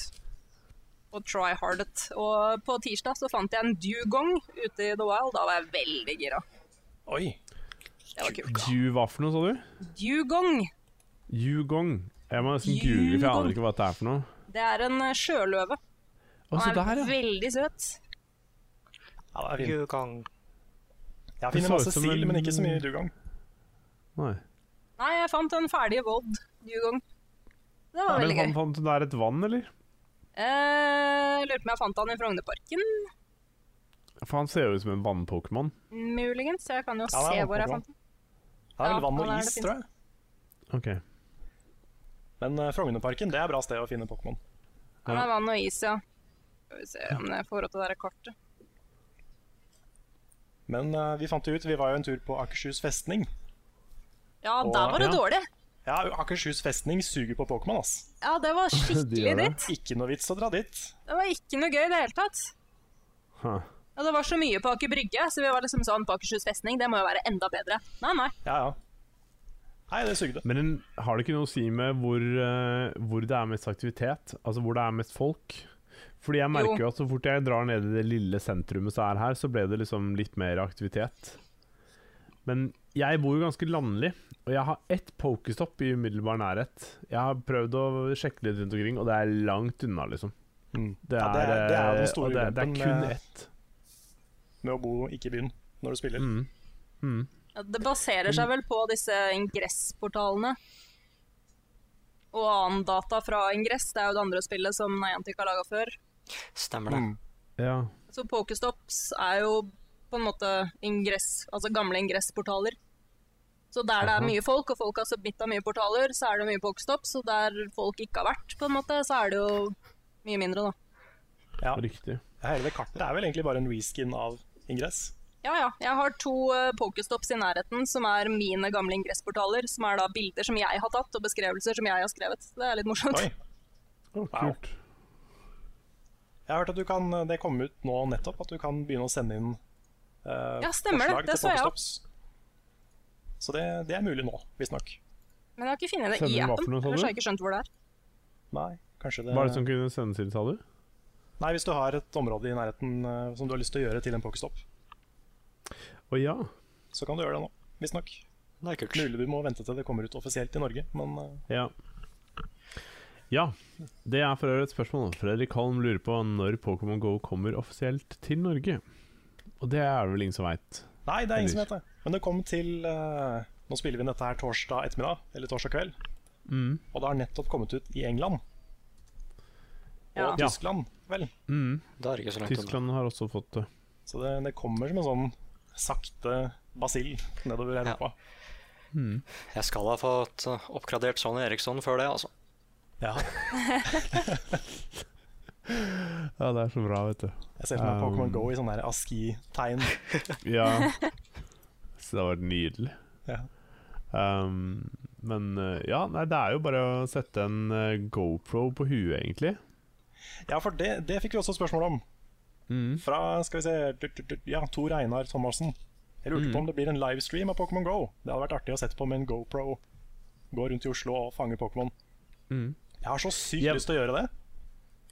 og try-hardet. Og på tirsdag så fant jeg en dugong ute i The Wild. Da var jeg veldig gira. Oi. Det var kult. Du, hva for noe, sa du? Dugong. Dugong. Jeg må nesten google, for jeg aner ikke hva det er for noe. Det er en eh, sjøløve. Han er der, ja. veldig søt. Ja, det er dugong. Jeg finner masse sil, en- men ikke så mye dugong. Nei. Nei, jeg fant en ferdig Vod Dugong. Det var Men veldig han gøy. fant det der et vann, eller? Eh, lurer på om jeg fant han i Frognerparken. For han ser jo ut som en vann-Pokémon. Muligens. Jeg kan jo Ja, se hvor jeg fant den. Det er vel Ja, vann og is, tror jeg. Ok. Men uh, Frognerparken det er bra sted å finne Pokémon. Han Det er vann og is, ja. Skal vi se om jeg får opp det der kartet. Men uh, vi fant jo ut, vi var jo en tur på Akershus festning. Ja, Og- der var det ja. dårlig. Ja, Akershus festning suger på Pokémon, ass. Ja, det var <laughs> skikkelig dritt. Ikke noe vits å dra dit. Det var ikke noe gøy i det hele tatt. Huh. Ja, det var så mye på Aker Brygge, så vi var liksom sånn på Akershus festning, det må jo være enda bedre. Nei, nei. Ja, ja. Nei, det sugde. Men en, har det ikke noe å si med hvor, uh, hvor det er mest aktivitet? Altså hvor det er mest folk? Fordi jeg merker jo, at så fort jeg drar ned i det lille sentrumet som er her, så ble det liksom litt mer aktivitet. Men jeg bor jo ganske landlig, og jeg har ett pokestopp i umiddelbar nærhet. Jeg har prøvd å sjekke litt rundt omkring, og det er langt unna, liksom. Mm. Det Ja, er, det er- det er den eh, store det, er- det er kun med- ett. Med å bo ikke i byen når du spiller. Mm. Mm. Ja, Det baserer seg vel på disse ingressportalene. Og annen data fra Ingress. Det er jo det andre spillet som Niantic har laga før. Stemmer det. Mm. Ja. Så Pokestops er jo på en måte ingress, altså gamle ingressportaler. Så der det er mye folk, og folk har submitta mye portaler, så er det mye Pokestops. Og der folk ikke har vært, på en måte, så er det jo mye mindre, da. Ja. Riktig. Hele det kartet er vel egentlig bare en reskin av Ingress. Ja, ja. Jeg har to uh, Pokestops i nærheten som er mine gamle ingressportaler. Som er da bilder som jeg har tatt, og beskrivelser som jeg har skrevet. Det er litt morsomt. Oi. Wow. kult. Jeg har hørt at du kan, det kom ut nå nettopp, at du kan begynne å sende inn Ja, stemmer det. forslag Det til så jeg Pokestops. Så det, det er mulig nå, visstnok. Men jeg har ikke funnet det i appen. Ellers har jeg ikke skjønt hvor det er. Nei, kanskje det Hva er det som kunne sendes inn, sa du? Nei, hvis du har et område i nærheten uh, som du har lyst til å gjøre til en Pokestop, Å ja. så kan du gjøre det nå, visstnok. Det er kult. Mulig du må vente til det kommer ut offisielt i Norge, men uh... Ja. Ja, det er for øvrig et spørsmål. Fredrik Holm lurer på når Pokémon GO kommer offisielt til Norge. Og det er det vel ingen som veit. Nei, det er ingen som vet det. Men det kom til uh, Nå spiller vi inn dette her torsdag ettermiddag, eller torsdag kveld. Mm. Og det har nettopp kommet ut i England. Ja. Og Tyskland, vel. Mm. Det er ikke så langt. Tyskland har også fått det. Så det, det kommer som en sånn sakte basill nedover Europa. Jeg skal ha fått oppgradert Sony Eriksson før det, altså. Ja. <laughs> <laughs> Ja, det er så bra, vet du. Jeg ser for meg Um, Pokémon Go i sånn der ASCII-tegn. <laughs> Ja. Så det hadde vært nydelig. Ja. Um, men eh, ja, nei, det er jo bare å sette en eh, GoPro på huet, egentlig. ja, for det, det fikk vi også spørsmål om. Mm. Fra skal vi se, ja, Tor Einar Thomassen. Jeg lurte på om det blir en livestream av Pokémon Go. Det hadde vært artig å sette på med en GoPro. Gå rundt i Oslo og fange Pokémon. Mm. Jeg har så sykt yep. lyst til å gjøre det.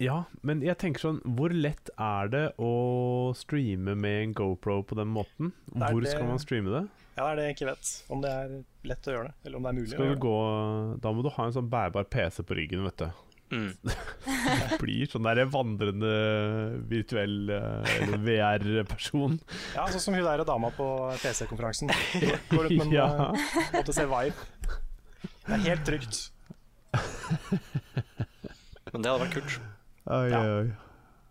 Ja, men jeg tenker sånn Hvor lett er det å streame med en GoPro på den måten? Hvor det- skal man streame det? Ja, det er det jeg ikke vet. Om det er lett å gjøre det, eller om det er mulig. Skal du gå Da må du ha en sånn bærbar PC på ryggen, vet du. Mm. <laughs> Det blir sånn der vandrende virtuell eh, eller VR-person. Ja, sånn som hun der dama på PC-konferansen. Går ut med <laughs> Ja. eh, måte se vibe. Det er helt trygt. Men det hadde vært kult. Oi, Ja. oi,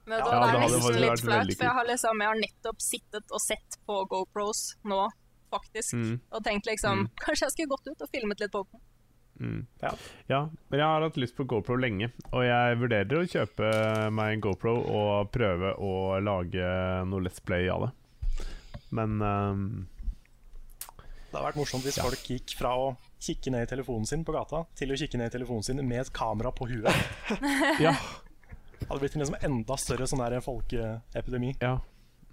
Men Men Ja, det, det er nesten litt flaut, for jeg har, liksom, jeg har nettopp sittet og sett på GoPros nå, faktisk. Mm. Og tenkt liksom Kanskje jeg skulle gått ut og filmet litt Pokémon. Mm. Ja. Ja, men jeg har hatt lyst på GoPro lenge, og jeg vurderer å kjøpe meg en GoPro og prøve å lage noe Let's Play av det. Men um, Det hadde vært morsomt hvis folk gikk fra å kikke ned i telefonen sin på gata, til å kikke ned i telefonen sin med et kamera på huet. ja. <laughs> Hadde blitt en liksom enda større sånn der folkeepidemi. ja.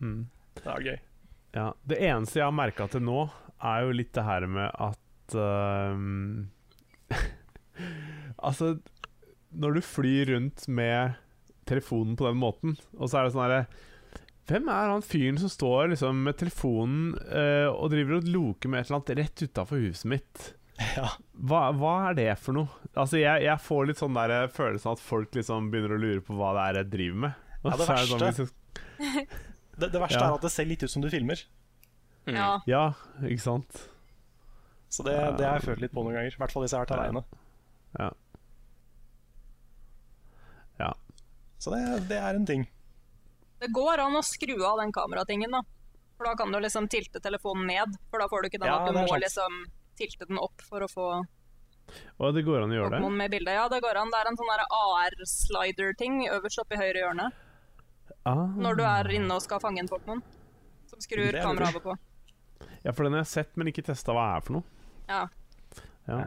Mm. Det er gøy. Ja, Det eneste jeg har merka til nå, er jo litt det her med at ehm, <laughs> Altså, når du flyr rundt med telefonen på den måten, og så er det sånn herre Hvem er han fyren som står liksom med telefonen uh, og driver og loker med et eller annet rett utafor huset mitt? Ja. Hva, hva er det for noe? Altså, jeg, jeg får litt sånn der følelsen at folk liksom begynner å lure på hva det er jeg driver med. Ja, det <laughs> verste. er sånn, <laughs> Det, det verste Ja. er at det ser litt ut som du filmer. Mm. Ja. Ja, ikke sant? Så det, det har jeg følt litt på noen ganger. I hvert fall hvis jeg har vært aleine. Ja. Ja. Så det, det er en ting. Det går an å skru av den kameratingen, da. For da kan du liksom tilte telefonen ned. For da får du ikke den Ja, at du må sant. liksom tilte den opp for å få Og det går an å gjøre det? Med bildet. Ja, det går an. Det er en sånn AR-slider-ting øverst oppe i høyre hjørne. Ah. Når du er inne og skal fange en Pokémon. Som skrur er kameraet og på. Ja, for den har jeg sett, men ikke testa hva er for noe. Ja. Ja.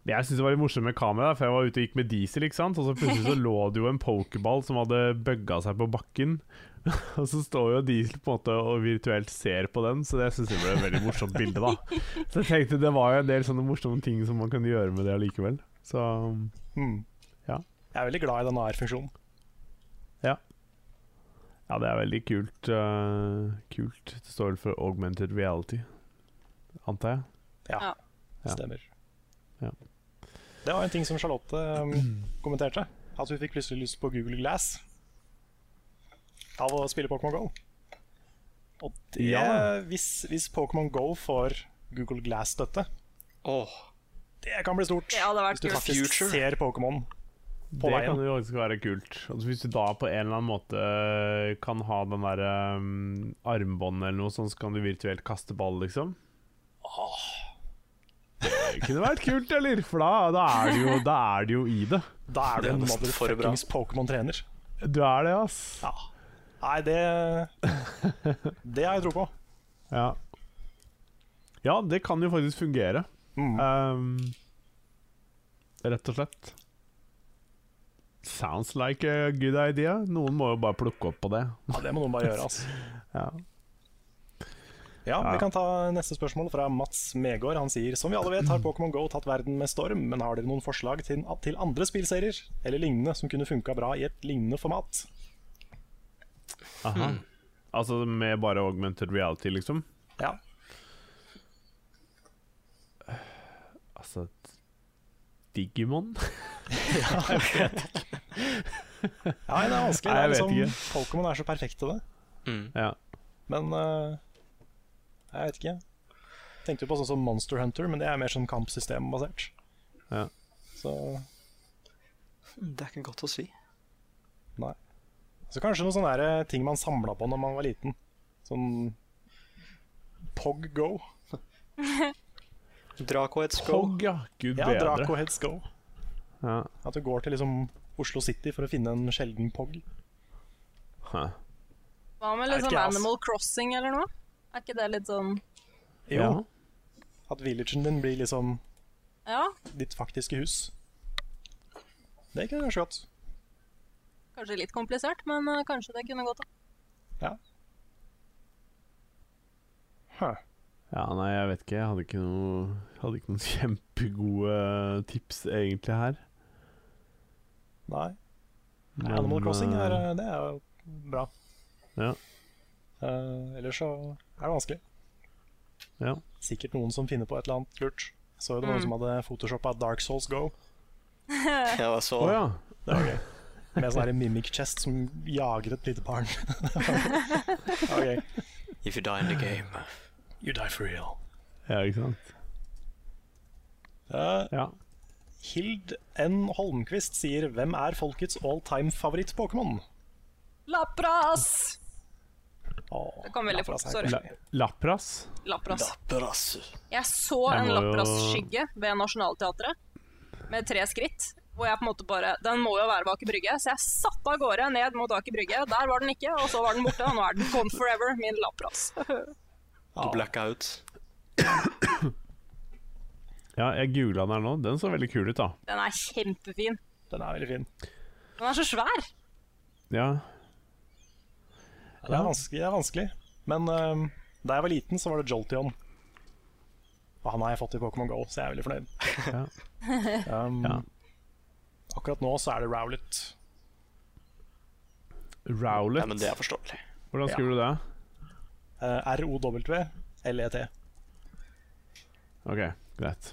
Men jeg syns det var litt morsomt med kamera, for jeg var ute og gikk med diesel, ikke sant? og så plutselig så <laughs> lå det jo en pokerball som hadde bugga seg på bakken. <laughs> Og så står jo diesel på en måte og virtuelt ser på den, så det syns jeg ble et veldig morsomt bilde, da. Så jeg tenkte det var jo en del sånne morsomme ting som man kunne gjøre med det allikevel. Så Mm. Ja. Jeg er veldig glad i den AR-funksjonen. ja. Ja, det er veldig kult. Uh, kult. Det står vel for augmented reality, antar jeg. Ja, Ja. stemmer. Ja. Det var en ting som Charlotte um, <clears throat> kommenterte. At hun fikk plutselig lyst på Google Glass av å spille Pokémon GO. Og det, Ja. hvis, hvis Pokémon GO får Google Glass-støtte, oh. det kan bli stort. Det hadde vært hvis du faktisk Future. ser Pokémon på det veien. kan jo faktisk være kult. Altså hvis du da på en eller annen måte kan ha den derre um, armbåndet eller noe sånn, så kan du virtuelt kaste ball, liksom. Det kunne vært kult, eller? For da, da, er, du jo, da er du jo i det. Da er du en motherfuckings Pokémon-trener. Du er det, ass. Ja. Nei, det <laughs> Det har jeg tro på. Ja. ja, det kan jo faktisk fungere. Mm. Um, rett og slett. Sounds like a good idea. Noen må jo bare plukke opp på det. Ja, det må noen bare gjøre, altså. <laughs> Ja. Ja, Ja. Vi kan ta neste spørsmål fra Mats Megård. Han sier som vi alle vet har Pokémon GO tatt verden med storm, men har dere noen forslag til, til andre spillserier eller lignende som kunne funka bra i et lignende format? Aha. Altså med bare augmented reality, liksom? Ja, Altså Digimon? <laughs> ja det er vanskelig. Det Nei, er liksom. Pokémon er så perfekt til det. mm. Ja. Men uh, jeg vet ikke. Tenkte jo på sånn som Monster Hunter, men det er mer sånn kampsystembasert. Ja. Så Det er ikke godt å si. nei. Så kanskje noen sånne ting man samla på når man var liten. Sånn Pog Go. <laughs> Draco Heads Go. Pog, ja. Gud Ja, bedre. Draco Heads Go. Ja. At du går til liksom Oslo City for å finne en sjelden Pog. Hæ. Hva med litt sånn liksom ass. Animal Crossing eller noe? Er ikke det litt sånn Jo, Ja. at villagen din blir liksom Ja, ditt faktiske hus. Det kunne kanskje gått. Kanskje litt komplisert, men eh, kanskje det kunne gått. Ja. Huh. Ja, nei, jeg vet ikke. Jeg hadde ikke noe Hadde ikke noen <laughs> kjempegode tips egentlig her. Nei. Men, Animal Crossing er, eh, eh, det er jo bra. Ja. Uh, ellers så er det vanskelig. Ja. Sikkert noen som finner på et eller annet lurt. Så jo det var noen som hadde photoshoppa Dark Souls Go. <laughs> Ja, var så Å ja. Det var gøy. Med sånn mimic chest som jager et lite barn. <laughs> okay. If you die in the game. You die for real. Ja, ikke sant. Uh, Ja. Hild N. Holmquist sier 'Hvem er folkets all time favoritt-Pokémon'? Lapras! Oh, Det kom veldig fort, sorry. Lapras? La Lapras. Lapras. Jeg så en Lapras-skygge ved Nationaltheatret med tre skritt. Hvor jeg på en måte bare Den må jo være bak i brygge, så jeg satte av gårde ned mot Aker brygge. Der var den ikke, og så var den borte. Og nå er den gone forever, min Lapras. Du blacka ut. Ja, jeg googla den her nå. Den så veldig kul ut, da. Den er kjempefin. Den er veldig fin. Den er så svær. Ja. Det er vanskelig, det er vanskelig. men eh, da jeg var liten, så var det Jolteon. Og han har jeg fått i Pokémon GO, så jeg er veldig fornøyd. Ja. Um, <laughs> Ja. Akkurat nå så er det Rowlet. Rowlet. Ja, men det er forståelig. Hvordan skriver du det? Uh, R-O-W-L-E-T. Ok, greit.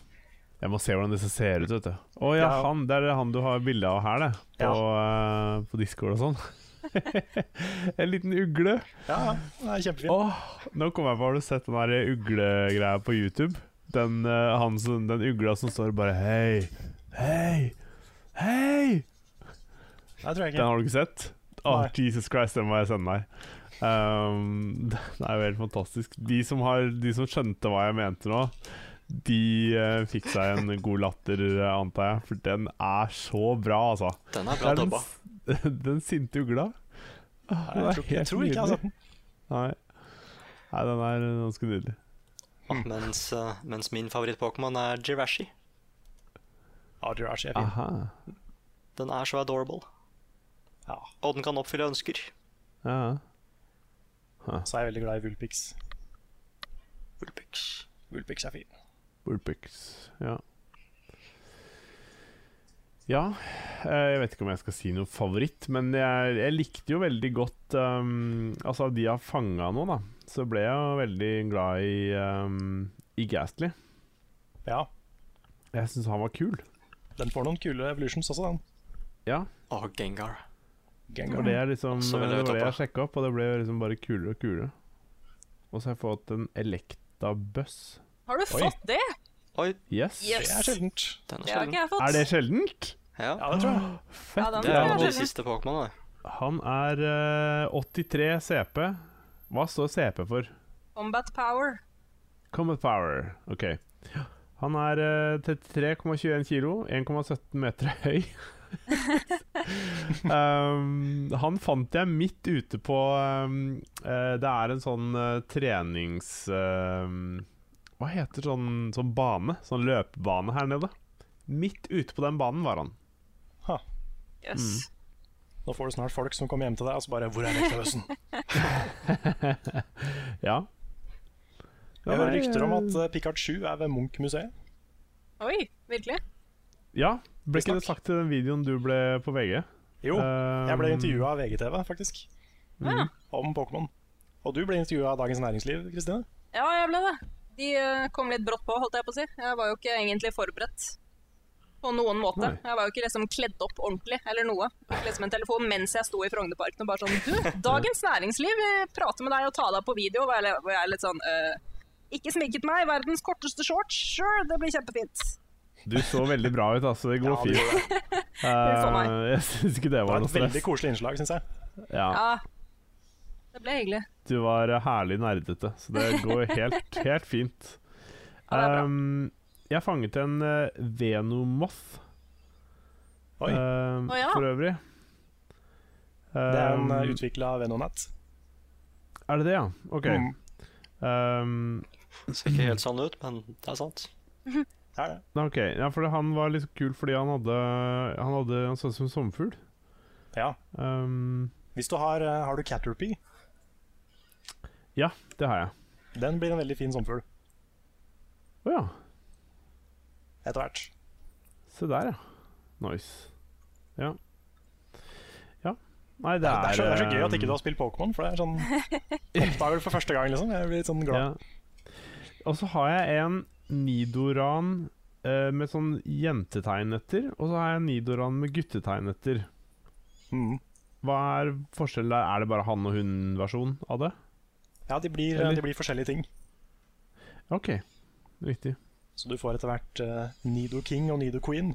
Jeg må se hvordan disse ser ut, vet du. Å ja, Ja. han, det er han du har bilde av her, det. På, Ja. uh, på Discord og sånn. <laughs> en liten ugle. Ja, ja, den er kjempefin. Oh, nå kom jeg på, Har du sett den der uglegreia på YouTube? Den, uh, han som, den ugla som står bare Hei, hei, hei! Det tror jeg Den har du ikke sett? Å, Nei. Jesus Christ, den må jeg sende deg. Um, <laughs> den er jo helt fantastisk. De som, har, de som skjønte hva jeg mente nå, de uh, fikk seg en god latter, eh, antar jeg. For den er så bra, altså. Den er bra er den, <laughs> den sinte ugla. Ah, den Nei, er jeg, tror, ikke- jeg tror ikke nydelig. sett. Nei. Nei, den er ganske nydelig. Mens, uh, mens min favoritt-Pokémon er Jirashi. Jirachi er fin. Aha. Den er så adorable. Ja. Og den kan oppfylle ønsker. Ja. Så er jeg veldig glad i Vulpix. Vulpix. Vulpix er fin. Vulpix, Ja. Ja, eh, jeg vet ikke om jeg skal si noe favoritt, men jeg, jeg likte jo veldig godt um, Altså, av de jeg har fanga nå, da, så ble jeg jo veldig glad i, um, i Ghastly. Ja, Jeg syns han var kul. Den får noen kule evolutions også, den. Ja, Og Gengar. Gengar. og det er liksom Det var det jeg sjekka opp, og det ble liksom bare kulere og kulere. Og så har jeg fått en elektabuss Har du Oi. fått det? Oi, Yes! Yes. Det er sjeldent. den er Det har ikke jeg fått. Er det sjeldent? Ja. Ja, det tror jeg. Fett! Ja, Det er den siste Pokémon, det. Han er uh, 83 CP. Hva står CP for? Combat Power. Combat Power. Ok. Han er eh, 33,21 kilo, 1,17 meter <laughs> høy. um, han fant jeg midt ute på um, uh, Det er en sånn uh, trenings... Uh, hva heter sånn, sånn bane? Sånn løpebane her nede. Midt ute på den banen var han. Ha. Yes. Nå får du snart folk som kommer hjem til deg og så bare 'Hvor er vektabøssen?' <laughs> <laughs> Ja. Jeg hører rykter om at eh, Pikachu er ved Munch-museet. Oi, virkelig? Ja, ble ikke det sagt i den videoen du ble på VG? Jo, jeg ble Um, intervjua av VGTV, faktisk, Ja. om Pokémon. Og du ble intervjua av Dagens Næringsliv, Kristine. ja, jeg ble det. De eh, kom litt brått på, holdt jeg på å si. Jeg var jo ikke egentlig forberedt på noen måte. Nei. Jeg var jo ikke liksom kledd opp ordentlig eller noe. Fikk liksom en telefon mens jeg sto i Frognerparken og bare sånn Du, <laughs> Dagens Næringsliv prater prate med deg og ta deg på video. Og jeg er litt sånn «Øh, Ikke sminket meg, verdens korteste shorts. Sure, det blir kjempefint. Du så veldig bra ut, altså. Det går Ja, fint. det. Eh, jeg syns ikke det var noe stress. Det var et veldig koselig innslag, syns jeg. Ja, Ja. Det ble hyggelig. du var herlig nerdete, så det går helt, <laughs> helt fint. Ja, det er bra. Um, jeg fanget en uh, Venomoth Oi, um, Å, ja. for øvrig. det er en Um, utvikla Venonat. Er det det, ja? OK. Mm, Um, Det ser ikke helt sånn ut, men det er sant. det er det. <laughs> ok, ja, for han var litt kul fordi han hadde Han hadde Han så ut som sommerfugl. Ja. Um, Hvis du har, eh, har du Caterpie, ja, det har jeg. den blir en veldig fin sommerfugl Å ja. etter hvert. Se der, ja. Nice. Ja. Ja. Nei, det Det er er, så, det er så gøy at um, ikke du har spilt Pokémon, for det er sånn <laughs> Oppdager du for første gang, liksom. Jeg blir litt sånn glad. Ja. Og så har jeg en Nidoran eh, med sånn jentetegn etter, og så har jeg en Nidoran med guttetegn etter. Mm. Hva er forskjellen der? Er det bare han og hun-versjon av det? Ja, de blir, de blir forskjellige ting. OK, riktig. Så du får etter hvert uh, Nido King og Nido Queen.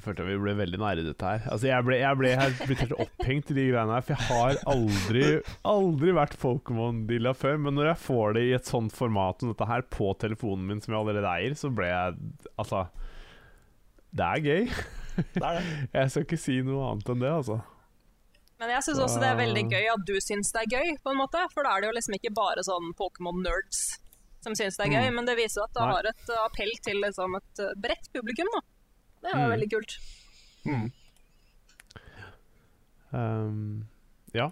Jeg følte vi ble veldig nære dette her. Altså, jeg ble, jeg ble helt, blitt helt opphengt i de greiene her, for jeg har aldri, aldri vært Pokémon-dilla før. Men når jeg får det i et sånt format som dette her på telefonen min, som jeg allerede eier, så ble jeg Altså Det er gøy. Det er det. <laughs> Jeg skal ikke si noe annet enn det, altså. Men jeg syns også det er veldig gøy at du syns det er gøy, på en måte. For da er det jo liksom ikke bare sånn Pokémon-nerds som syns det er gøy, men det viser at det har et appell til liksom, et bredt publikum, da. Det var Mm. veldig kult. Um, ja.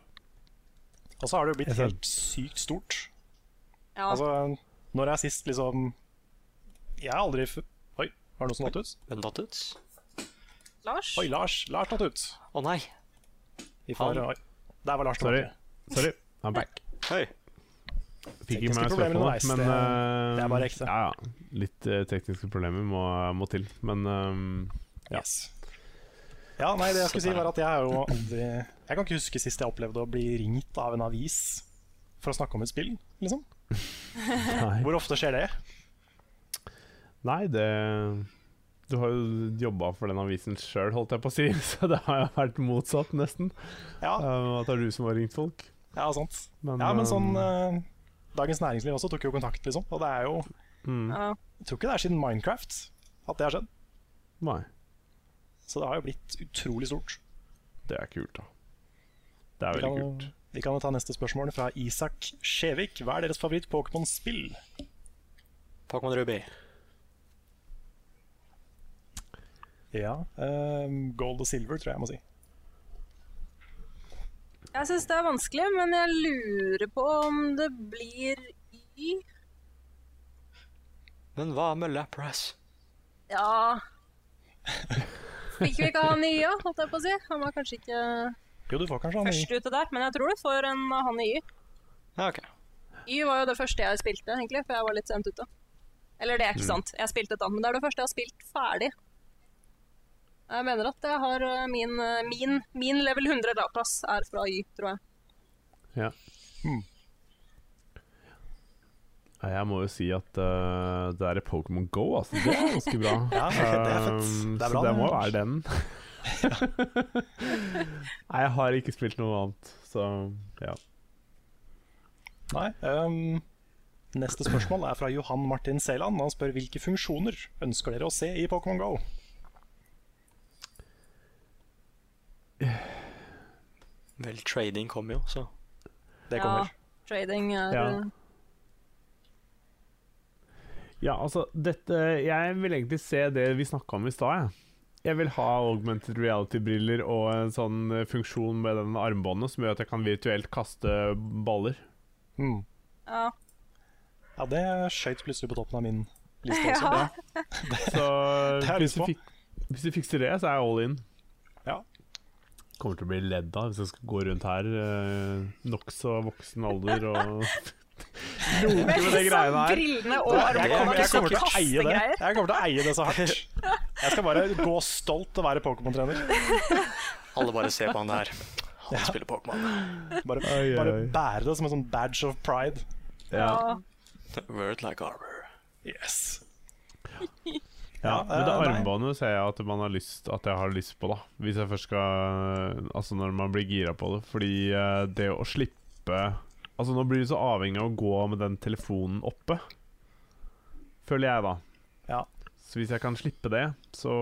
Og så har det jo blitt ser- helt sykt stort. Ja. Altså, når jeg sist liksom Jeg har aldri f Oi, var det noe som datt ut? Hvem datt ut? Lars? Oi, Lars. Lars datt ut. Å nei. Vi får, Han-. Der var Lars Sorry. Sorry. I'm back. Hei. Fikk ikke med meg problemer spørsmålet, men det- eh, det er bare ekte. Ja, ja. Litt eh, tekniske problemer må, må til, men um, Ja. Yes. Ja, nei, det jeg skulle si var at jeg har jo aldri Jeg kan ikke huske sist jeg opplevde å bli ringt av en avis for å snakke om et spill, liksom. <laughs> Hvor ofte skjer det? Nei, det Du har jo jobba for den avisen sjøl, holdt jeg på å si, <laughs> så det har jo vært motsatt, nesten. Ja, Uh, at det er du som har ringt folk. ja sant. Men, Ja, men sånn um, eh, Dagens Næringsliv også tok jo kontakt, liksom. Og det er jo mm, Ja. Jeg tror ikke det er siden Minecraft at det har skjedd. Nei, Så det har jo blitt utrolig stort. det er kult, da. Det er Vi veldig kan, kult. vi kan jo ta neste spørsmål fra Isak Skjevik. Hva er deres favoritt-Pokémon-spill? Pokémon Ruby. Ja, eh, Gold og Silver, tror jeg jeg må si. Jeg syns det er vanskelig, men jeg lurer på om det blir Y. Men hva med Lapras? Ja Fikk vi ikke han i Y, holdt jeg på å si? Han var kanskje ikke Jo, du får kanskje han først ute der, men jeg tror du får en han i Y. Ja, ok. Y var jo det første jeg spilte, egentlig, for jeg var litt sent ute. Eller det er Mm. ikke sant, jeg spilte et annet, men det er det første jeg har spilt ferdig. Jeg mener at jeg har eh, min, eh, min, min level 100 Lapras er fra Y, tror jeg. Ja. Hmm. Jeg må jo si at uh, det er Pokémon Go, altså. Det er ganske bra. <laughs> Ja, det er fett. Um, Det er så bra, det det, må være den. <laughs> Nei, jeg har ikke spilt noe annet, så ja. Nei. Um, neste spørsmål er fra Johan Martin Seland. Han spør hvilke funksjoner ønsker dere å se i Pokémon GO? Vel, trading kommer jo, så Det kommer. Ja, trading er Ja. Ja, altså, dette Jeg vil egentlig se det vi snakka om i stad, jeg. Jeg vil ha augmented reality-briller og en sånn eh, funksjon med den armbåndet som gjør at jeg kan virtuelt kaste baller. Hmm. ja. Ja, det skøyt plutselig på toppen av min liste <laughs> også. Ja. Så Det så det hvis du, fik, hvis du fikser det, så er jeg all in. Ja. Kommer til å bli ledd av hvis jeg skal gå rundt her eh, nokså voksen alder og <laughs> loke med de greiene her. brillene Jeg, kommer, jeg, kommer til å eie det. jeg kommer til å eie det så hardt. <laughs> Jeg skal bare gå stolt og være Pokémon-trener. alle bare ser på han der. Han spiller Pokémon. Bare, bare bære det som en sånn badge of pride. Ja. Word like armor. Yes. Ja, men det eh, armbåndet ser jeg at, man har lyst, at jeg har lyst på, da. Hvis jeg først skal Altså når man blir gira på det. Fordi eh, det å slippe Altså Nå blir du så avhengig av å gå med den telefonen oppe. Føler jeg, da. Ja. Så hvis jeg kan slippe det, så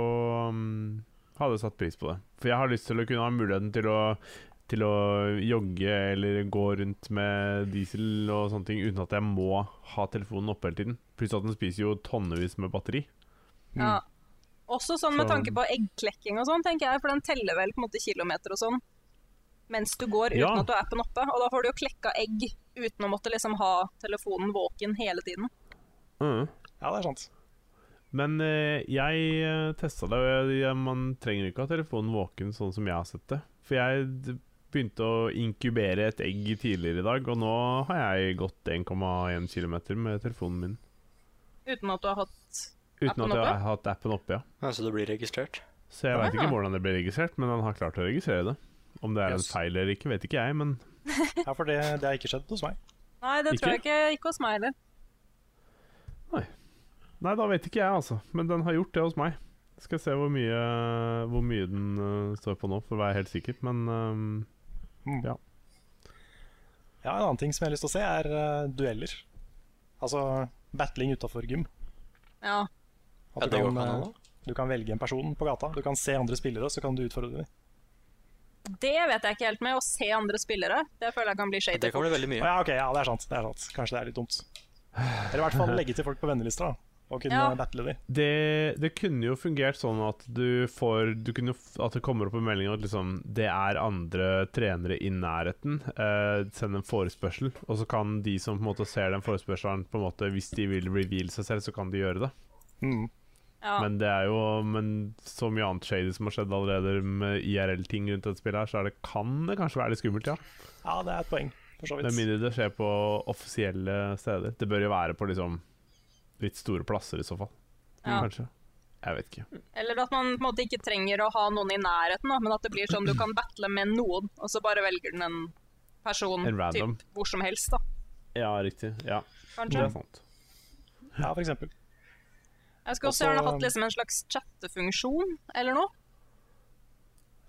um, hadde jeg satt pris på det. For jeg har lyst til å kunne ha muligheten til å til å jogge eller gå rundt med diesel og sånne ting uten at jeg må ha telefonen oppe hele tiden. Pluss at den spiser jo tonnevis med batteri. Ja. Også sånn med Så- tanke på eggklekking og sånn, tenker jeg, for den teller vel på en måte kilometer og sånn mens du går uten Ja. at du er appen oppe. Og da får du jo klekka egg uten å måtte liksom ha telefonen våken hele tiden. Mm. Ja, det er sant. Men eh, jeg testa det, og jeg, jeg, man trenger ikke ha telefonen våken sånn som jeg har sett det. For jeg begynte å inkubere et egg tidligere i dag, og nå har jeg gått 1,1 km med telefonen min. Uten at du har hatt Uten Appen at jeg har hatt appen oppe, ja. Ja, så det blir registrert. Så jeg Ah. veit ikke hvordan det blir registrert, men han har klart å registrere det. Om det er en feil eller ikke, vet ikke jeg, men <laughs> Ja, for det, det har ikke skjedd hos meg. Nei, det tror jeg Ikke? ikke ikke hos meg heller. Nei, Nei, da vet ikke jeg, altså. Men den har gjort det hos meg. Skal se hvor mye, hvor mye den uh, står på nå, for å være helt sikker. Men um, Mm. Ja. Ja, En annen ting som jeg har lyst til å se, er uh, dueller. Altså battling utafor gym. Ja. At du, ja, kan, kan, ikke du kan velge en person på gata. Du kan se andre spillere, så kan du utfordre dem. Det vet jeg ikke helt med. Å se andre spillere, det føler jeg kan bli shady. Det kan bli veldig mye. ja, okay, ja, det er sant. det er sant Kanskje det er litt dumt. Eller i hvert fall legge til folk på vennelista. Og kunne Ja. battle dem. det, det kunne jo fungert sånn at du får du kunne, At det kommer opp en melding at liksom, det er andre trenere i nærheten. Eh, send en forespørsel, og så kan de som på en måte ser den forespørselen, på en måte, hvis de vil reveal seg selv, så kan de gjøre det. Mm. Ja. Men det er jo Men så mye annet shady som har skjedd allerede med IRL-ting rundt dette spillet, her så er det, kan det kanskje være litt skummelt, ja. Ja, det er et poeng, for så Med mindre det skjer på offisielle steder. Det bør jo være på liksom litt store plasser i så fall. Ja. Kanskje. Jeg vet ikke. Eller at man på en måte ikke trenger å ha noen i nærheten, da, men at det blir sånn du kan battle med noen, og så bare velger den en person En typ, hvor som helst, da, Ja, riktig. Ja, det kanskje. er sant. Ja, for eksempel. Jeg skulle også Også- gjerne hatt liksom en slags chattefunksjon, eller noe.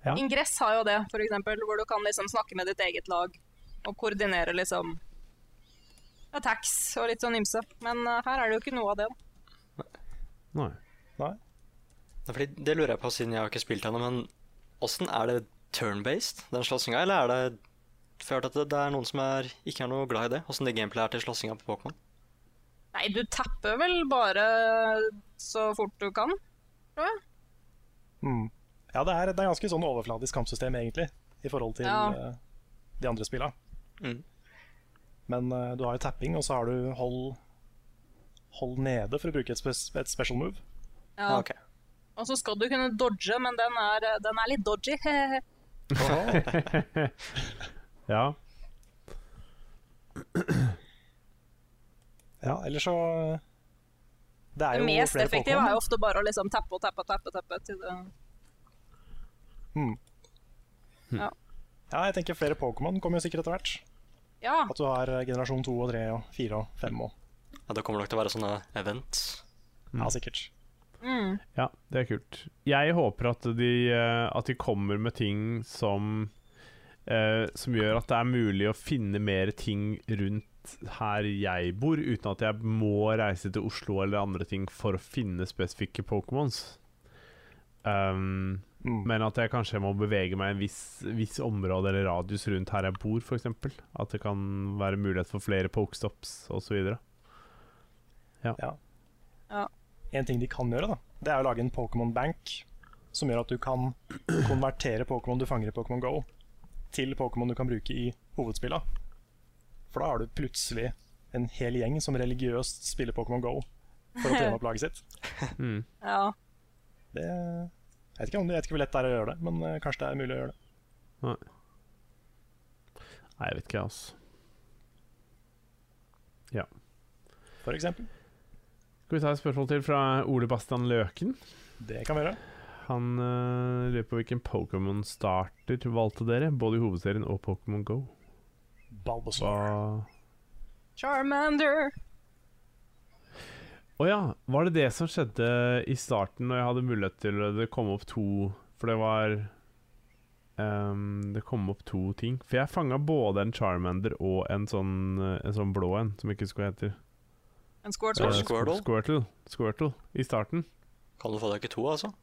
Ja. Ingress har jo det, for eksempel, hvor du kan liksom snakke med ditt eget lag, og koordinere liksom attacks og litt sånn ymse. Men uh, her er det jo ikke noe av det. da. Nei. Nei? Fordi det lurer jeg på siden jeg har ikke spilt ennå, men åssen er det turn-based, den slåssinga, eller er det hørt at det, det er noen som er, ikke er noe glad i det, åssen det gameplayet er til slåssinga på Pokémon. Nei, du tapper vel bare så fort du kan, tror jeg. Mm. Ja, det er, det er ganske sånn overfladisk kampsystem, egentlig, i forhold til Ja. eh, de andre spilla. Mm. Men uh, du har jo tapping, og så har du hold, hold nede, for å bruke et, spe et special move. Ja. Ah, okay. Og så skal du kunne dodge, men den er, den er litt dodgy. <laughs> Ja. Ja, eller så Det er Det jo mest flere effektive er jo ofte bare å liksom tappe og tappe og teppe, teppe til det Mm. Ja. Ja, jeg tenker flere Pokémon kommer jo sikkert etter hvert. Ja. At du har eh, generasjon 2 og 3 og 4 og 5 og Ja, det kommer nok til å være sånne events. Ja, sikkert. Mm. ja, det er kult. Jeg håper at de, eh, at de kommer med ting som eh, Som gjør at det er mulig å finne mer ting rundt her jeg bor, uten at jeg må reise til Oslo eller andre ting for å finne spesifikke Pokémons. Um, Mm. Men at jeg kanskje må bevege meg en viss, viss område eller radius rundt her jeg bor, f.eks. At det kan være mulighet for flere pokestops osv. En ting de kan gjøre, da, det er å lage en Pokémon Bank som gjør at du kan konvertere Pokémon du fanger i Pokémon Go, til Pokémon du kan bruke i hovedspilla. For da har du plutselig en hel gjeng som religiøst spiller Pokémon Go for å trene opp laget sitt. <laughs> Mm. ja. Det, jeg vet ikke om jeg vet ikke hvor lett det er å gjøre det, men uh, kanskje det er mulig å gjøre det. Nei, Nei jeg vet ikke, altså. For eksempel. Skal vi ta et spørsmål til fra Ole Bastian Løken? Det kan vi gjøre. Han uh, lurer på hvilken Pokémon starter valgte dere, både i hovedserien og Pokémon Go. Bulbasaur. Hva Charmander. Å ja, var det det som skjedde i starten når jeg hadde mulighet til å- Det kom opp to For det var um, Det kom opp to ting. For jeg fanga både en Charmander og en sånn, en sånn blå en, som jeg ikke skulle hete. En Squirtle. Uh, Squirtle? Squirtle. Squirtle i starten. Kan du få deg ikke to, altså?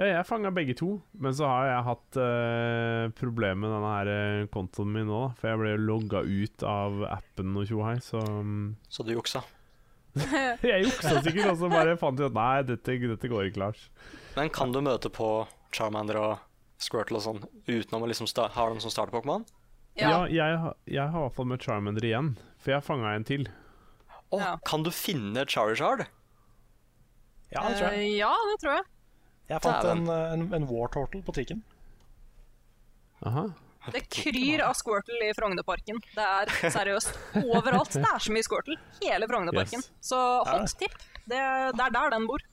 Ja, jeg fanga begge to, men så har jeg hatt uh, problemer med denne her eh, kontoen min nå. For jeg ble logga ut av appen og tjohei, så mm, Så du juksa. <laughs> Jeg juksa sikkert, og så bare fant jeg ut Nei, dette, dette går ikke, Lars. Men kan du møte på Charmander og Squirtle og sånn utenom å liksom sta ha dem som starter-Pokémon? Ja, Ja. jeg, har- jeg har i hvert fall møtt Charmander igjen, for jeg fanga en til. Å, Ja. kan du finne Charizard? Ja, det tror jeg. Uh, ja, det tror jeg. Jeg fant en, en, en War Turtle på trikken. Aha. Det kryr av Squirtle i Frognerparken. Det er seriøst overalt. Det er så mye Squirtle. Hele Frognerparken. Yes. Så hot tip. Det, det er der den bor.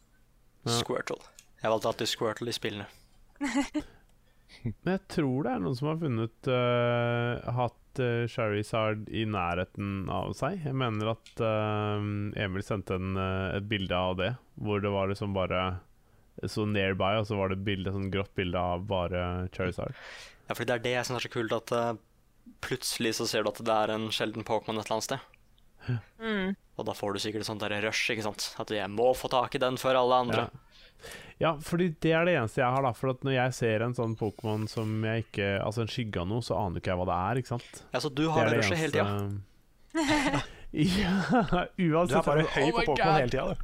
Ja. Squirtle. Jeg valgte alltid Squirtle i spillene. <laughs> Men jeg tror det er noen som har funnet uh, Hatt uh, Charizard i nærheten av seg. Jeg mener at uh, Emil sendte en, uh, et bilde av det, hvor det var liksom bare så nearby, og så var det et bilde, sånn grått bilde av bare Charizard. Ja, fordi det er det jeg syns er så kult, at uh, plutselig så ser du at det er en sjelden Pokémon et eller annet sted. Mm. Og da får du sikkert et sånt der rush, ikke sant. At jeg må få tak i den før alle andre. Ja. ja, fordi det er det eneste jeg har, da. For at når jeg ser en sånn Pokémon som jeg ikke Altså en skygge av noe, så aner ikke jeg hva det er, ikke sant? Ja, så du har det, det det rushet hele tida. <laughs> <laughs> eneste- uansett. Du er bare høy Oh på my Pokémon hele tida, du.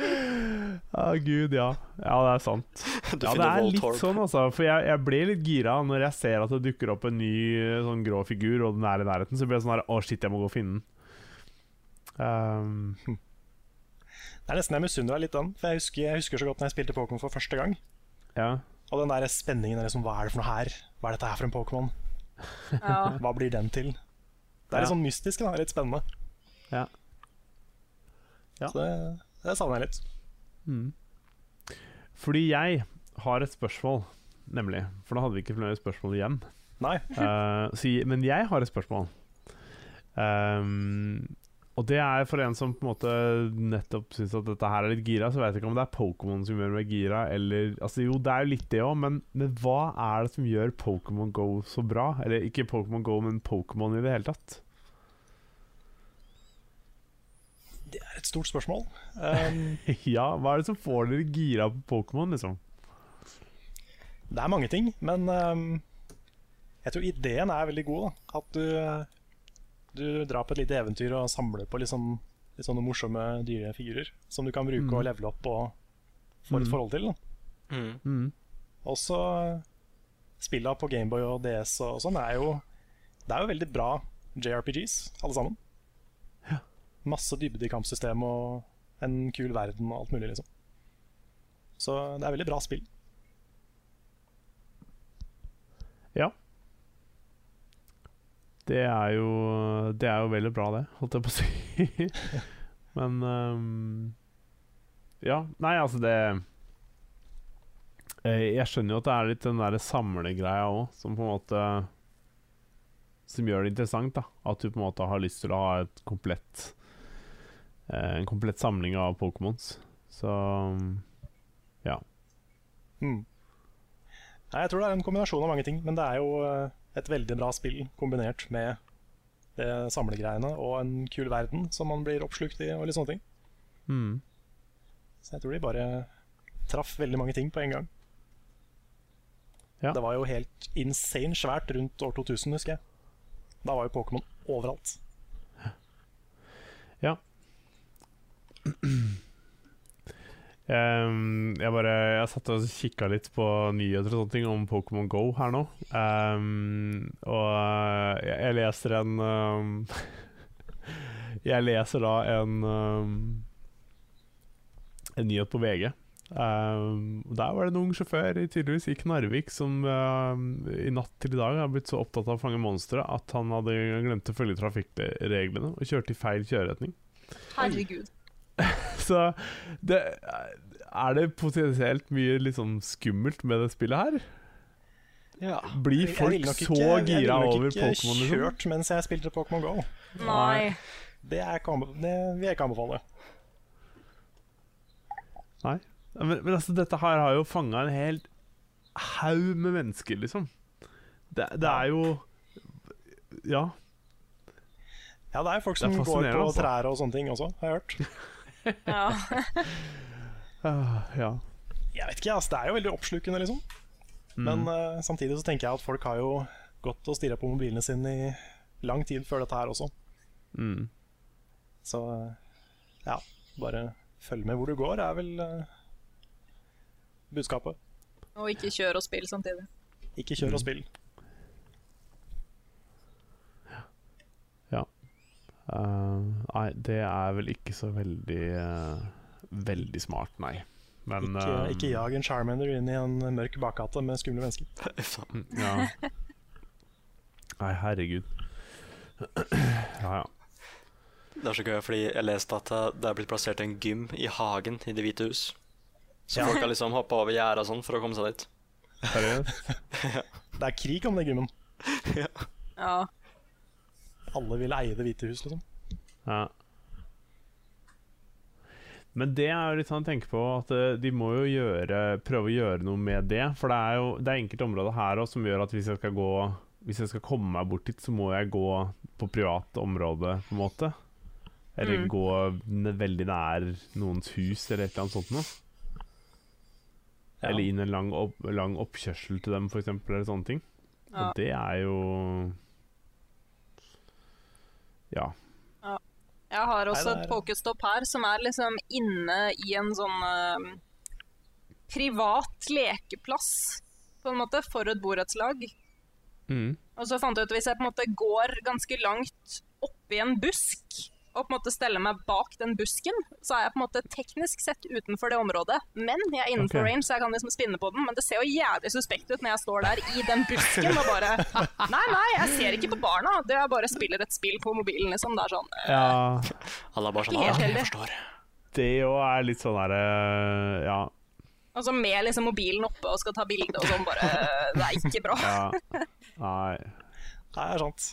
Å, <laughs> gud, ja. Ja, det er sant. <laughs> Du Ja, det er litt Voltorb. sånn, altså. For jeg, jeg blir litt gira når jeg ser at det dukker opp en ny eh, sånn grå figur, og den er i nærheten. Så blir jeg sånn her Å, shit, jeg må gå og finne den. Um, Det er nesten jeg misunner deg litt den. For jeg husker, jeg husker så godt når jeg spilte Pokémon for første gang. ja. Og den der spenningen er liksom, Hva er det for noe her? Hva er dette her for en Pokémon? Ja. Hva blir den til? Det er litt sånn mystisk, da. Litt spennende. Ja. Ja. Så det, det savner jeg litt. Mm. Fordi jeg har et spørsmål, nemlig. For da hadde vi ikke flere spørsmål igjen. Nei. uh, så, men jeg har et spørsmål. Um, og det er for en som på en måte nettopp syns at dette her er litt gira, så vet jeg ikke om det er Pokémon som gjør meg gira, eller Altså jo, det er jo litt det òg, men, men hva er det som gjør Pokémon Go så bra? Eller ikke Pokémon Go, men Pokémon i det hele tatt? Det er et stort spørsmål. Um, <laughs> ja, hva er det som får dere gira på Pokémon, liksom? det er mange ting, men um, jeg tror ideen er veldig god. Da. At du, du drar på et lite eventyr og samler på litt, sånn, litt sånne morsomme dyre figurer som du kan bruke Mm. og levele opp og få et Mm. forhold til. Da. Mm. Mm. Også spilla på Gameboy og DS og sånn er jo Det er jo veldig bra JRPGs, alle sammen. Masse dybde i kampsystemet og en kul verden og alt mulig, liksom. Så det er veldig bra spill. Ja. Det er jo Det er jo veldig bra, det, holdt jeg på å si. <laughs> Men um, Ja, nei, altså det eh, Jeg skjønner jo at det er litt den derre samlegreia òg, som på en måte Som gjør det interessant, da. At du på en måte har lyst til å ha et komplett eh, En komplett samling av Pokémons. Så Mm. Nei, jeg tror det er en kombinasjon av mange ting, men det er jo eh, et veldig bra spill kombinert med det samlegreiene og en kul verden som man blir oppslukt i, og litt sånne ting. mm. Så jeg tror de bare traff veldig mange ting på en gang. Ja. Det var jo helt insane svært rundt år 2000, husker jeg. Da var jo Pokémon overalt. Ehm, jeg bare Jeg satt og kikka litt på nyheter og sånne ting om Pokémon Go her nå. Um, og eh, jeg, jeg leser en um, <laughs> Jeg leser da en En nyhet på VG. Der var det en ung sjåfør i, tydeligvis i Knarvik som i natt til i dag har blitt så opptatt av å fange monstre at han hadde glemt å følge trafikkreglene og kjørte i feil kjøreretning. Herregud. <laughs> Så det, er det potensielt mye sånn skummelt med det spillet her? Ja. Blir Jeg folk så nok så ikke- jeg ville nok ikke Pokémon? Liksom? kjørt mens jeg spilte Pokémon GO. Nei. Det, er det vil jeg ikke anbefale. Nei. Men, men altså, dette her har jo fanga en hel haug med mennesker, liksom. Det, det er jo Ja. Ja, det er folk er som går på altså. trær og sånne ting også, har jeg hørt. Ja. <laughs> Ah, ja. Jeg vet ikke, altså, Det er jo veldig oppslukende, liksom. Mm. Men uh, samtidig så tenker jeg at folk har jo gått og stirra på mobilene sine i lang tid før dette her også. Mm. Så uh, ja, bare følg med hvor du går, er vel uh, budskapet. Og ikke kjør og spill samtidig. Ikke kjør Mm. og spill. Nei, det er vel ikke så veldig eh, Veldig smart, nei. Men Ikke, uh, ikke jag en Charmander inn i en mørk bakgate med skumle mennesker. <laughs> Ja. Nei, herregud. <clears throat> Ja, ja. Det er så gøy, fordi jeg leste at eh, det er blitt plassert en gym i hagen i Det hvite hus. Så Ja. folk har liksom hoppa over gjerdet og sånn for å komme seg dit. Seriøst? <laughs> Det er krig om den gymmen. <laughs> Ja. Alle vil eie Det hvite hus, liksom. Ja. Men det er jo litt sånn å tenke på at eh, de må jo gjøre, prøve å gjøre noe med det. For det er jo det er enkelte områder her også som gjør at hvis jeg skal gå Hvis jeg skal komme meg bort dit, så må jeg gå på privat område, på en måte. Eller Mm. gå veldig nær noens hus, eller et eller annet sånt noe. Ja. Eller inn en lang, opp, lang oppkjørsel til dem, for eksempel, eller sånne ting. Ja. Og det er jo Ja. Jeg har også Nei, er- et pokestopp her som er liksom inne i en sånn uh, privat lekeplass, på en måte, for et borettslag. Mm. Og så fant jeg ut at hvis jeg på en måte går ganske langt oppi en busk, og på en måte stelle meg bak den busken, så er jeg på en måte teknisk sett utenfor det området. Men jeg er innenfor okay. range, så jeg kan liksom spinne på den. Men det ser jo jævlig suspekt ut når jeg står der i den busken og bare <laughs> Nei, nei, jeg ser ikke på barna. Det er bare spiller et spill på mobilen, liksom. Det er sånn ja. Alle er bare sånn «Ah, jeg heldig. forstår. Det jo er litt sånn derre Ja. Altså med liksom mobilen oppe og skal ta bilde og sånn, bare Det er ikke bra. ja. <laughs> Nei. Det er sant.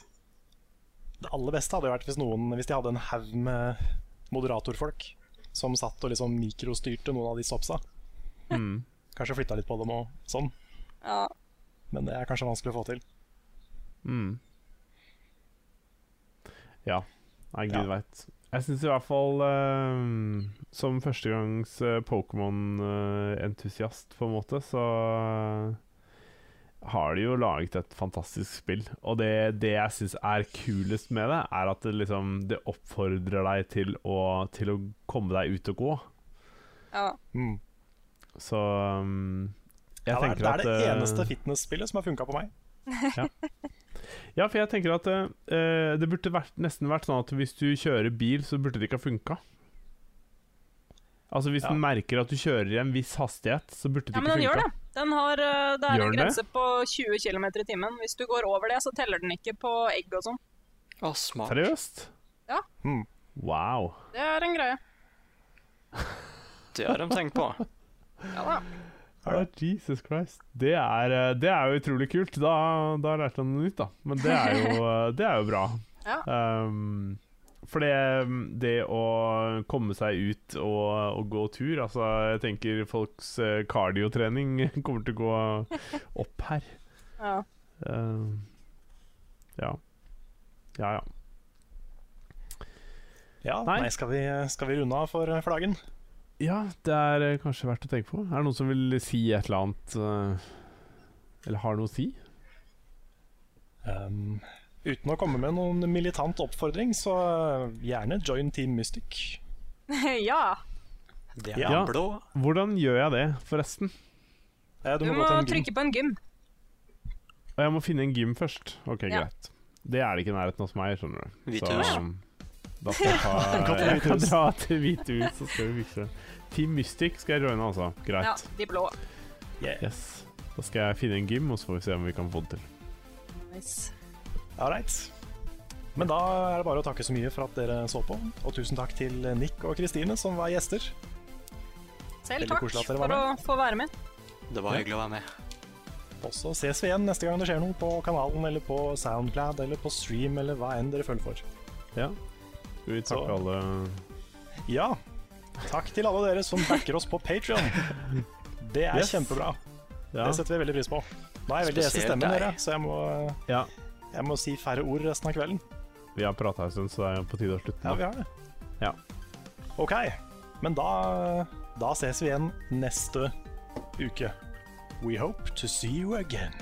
Det aller beste hadde jo vært hvis, noen, hvis de hadde en haug med moderatorfolk som satt og liksom mikrostyrte noen av de stopsa. Mm. Kanskje flytta litt på dem og sånn, Ja. men det er kanskje vanskelig å få til. Mm. Ja. Nei, gud Ja. veit. Jeg syns i hvert fall eh, Som førstegangs uh, Pokémon-entusiast, på en måte, så eh, har de jo laget et fantastisk spill. Og det, det jeg syns er kulest med det, er at det liksom Det oppfordrer deg til å, til å komme deg ut og gå. ja. Mm. Så um, jeg Ja, det, er, det er det at, eh, eneste fitness-spillet som har funka på meg. Ja, for jeg tenker at uh, det burde vært, nesten vært sånn at hvis du kjører bil, så burde det ikke ha funka. Altså Hvis Ja. den merker at du kjører i en viss hastighet, så burde det ja, men ikke den gjør funka. Den har, eh, det er Gjør en grense det? på 20 km i timen. Hvis du går over det, så teller den ikke på egg og sånn. Å, smart. Seriøst? Mm. Wow. Det er en greie. <laughs> Det har de tenkt på. Ja da. Oh, Jesus Christ. Det er, eh, det er jo utrolig kult. Da, da lærte han noe nytt, da. Men det er jo, <laughs> eh, det er jo bra. Ja. Um, for det, det å komme seg ut og, og gå tur Altså, jeg tenker folks eh, kardiotrening <laughs> kommer til å gå opp her. Ja. Uh, ja. Ja, ja. Ja, Nei. nei, skal, vi, skal vi runde av for, for dagen? Ja, det er eh, kanskje verdt å tenke på. Er det noen som vil si et eller annet eh, Eller har noe å si? Um, uten å komme med noen militant oppfordring, så uh, gjerne join Team Mystic. <laughs> ja. Det er Ja. blå. Hvordan gjør jeg det, forresten? Eh, Du må, må en gym. trykke på en gym. Og jeg må finne en gym først. Ok, Ja. greit. Det er det ikke i nærheten hos meg, skjønner du. Hvite Så, um, Da skal jeg, <laughs> ta, jeg kan dra til Hvite hus, så skal vi fikse. Team Mystic skal jeg joine, altså. Ja, Greit. de blå. Yeah. Yes. Da skal jeg finne en gym, og så får vi se om vi kan få det til. Nice. Alright. Men da er det bare å takke så mye for at dere så på. Og tusen takk til Nick og Kristine som var gjester. Selv takk for å få være med. Det var hyggelig å være med. Og så ses vi igjen neste gang det skjer noe på kanalen eller på Soundclad eller på stream eller hva enn dere føler for. Ja. Skal vi takke Så- alle Ja, takk til alle dere som backer oss på Patreon. <laughs> Det er Yes. kjempebra. Ja. Det setter vi veldig pris på. Nå er jeg veldig hes i stemmen, dere, så jeg må, ja. Jeg må si færre ord resten av kvelden. Vi har prata en stund, så det er på tide å slutte Ja, vi har det. Ja. OK, men da, da ses vi igjen neste uke. We hope to see you again.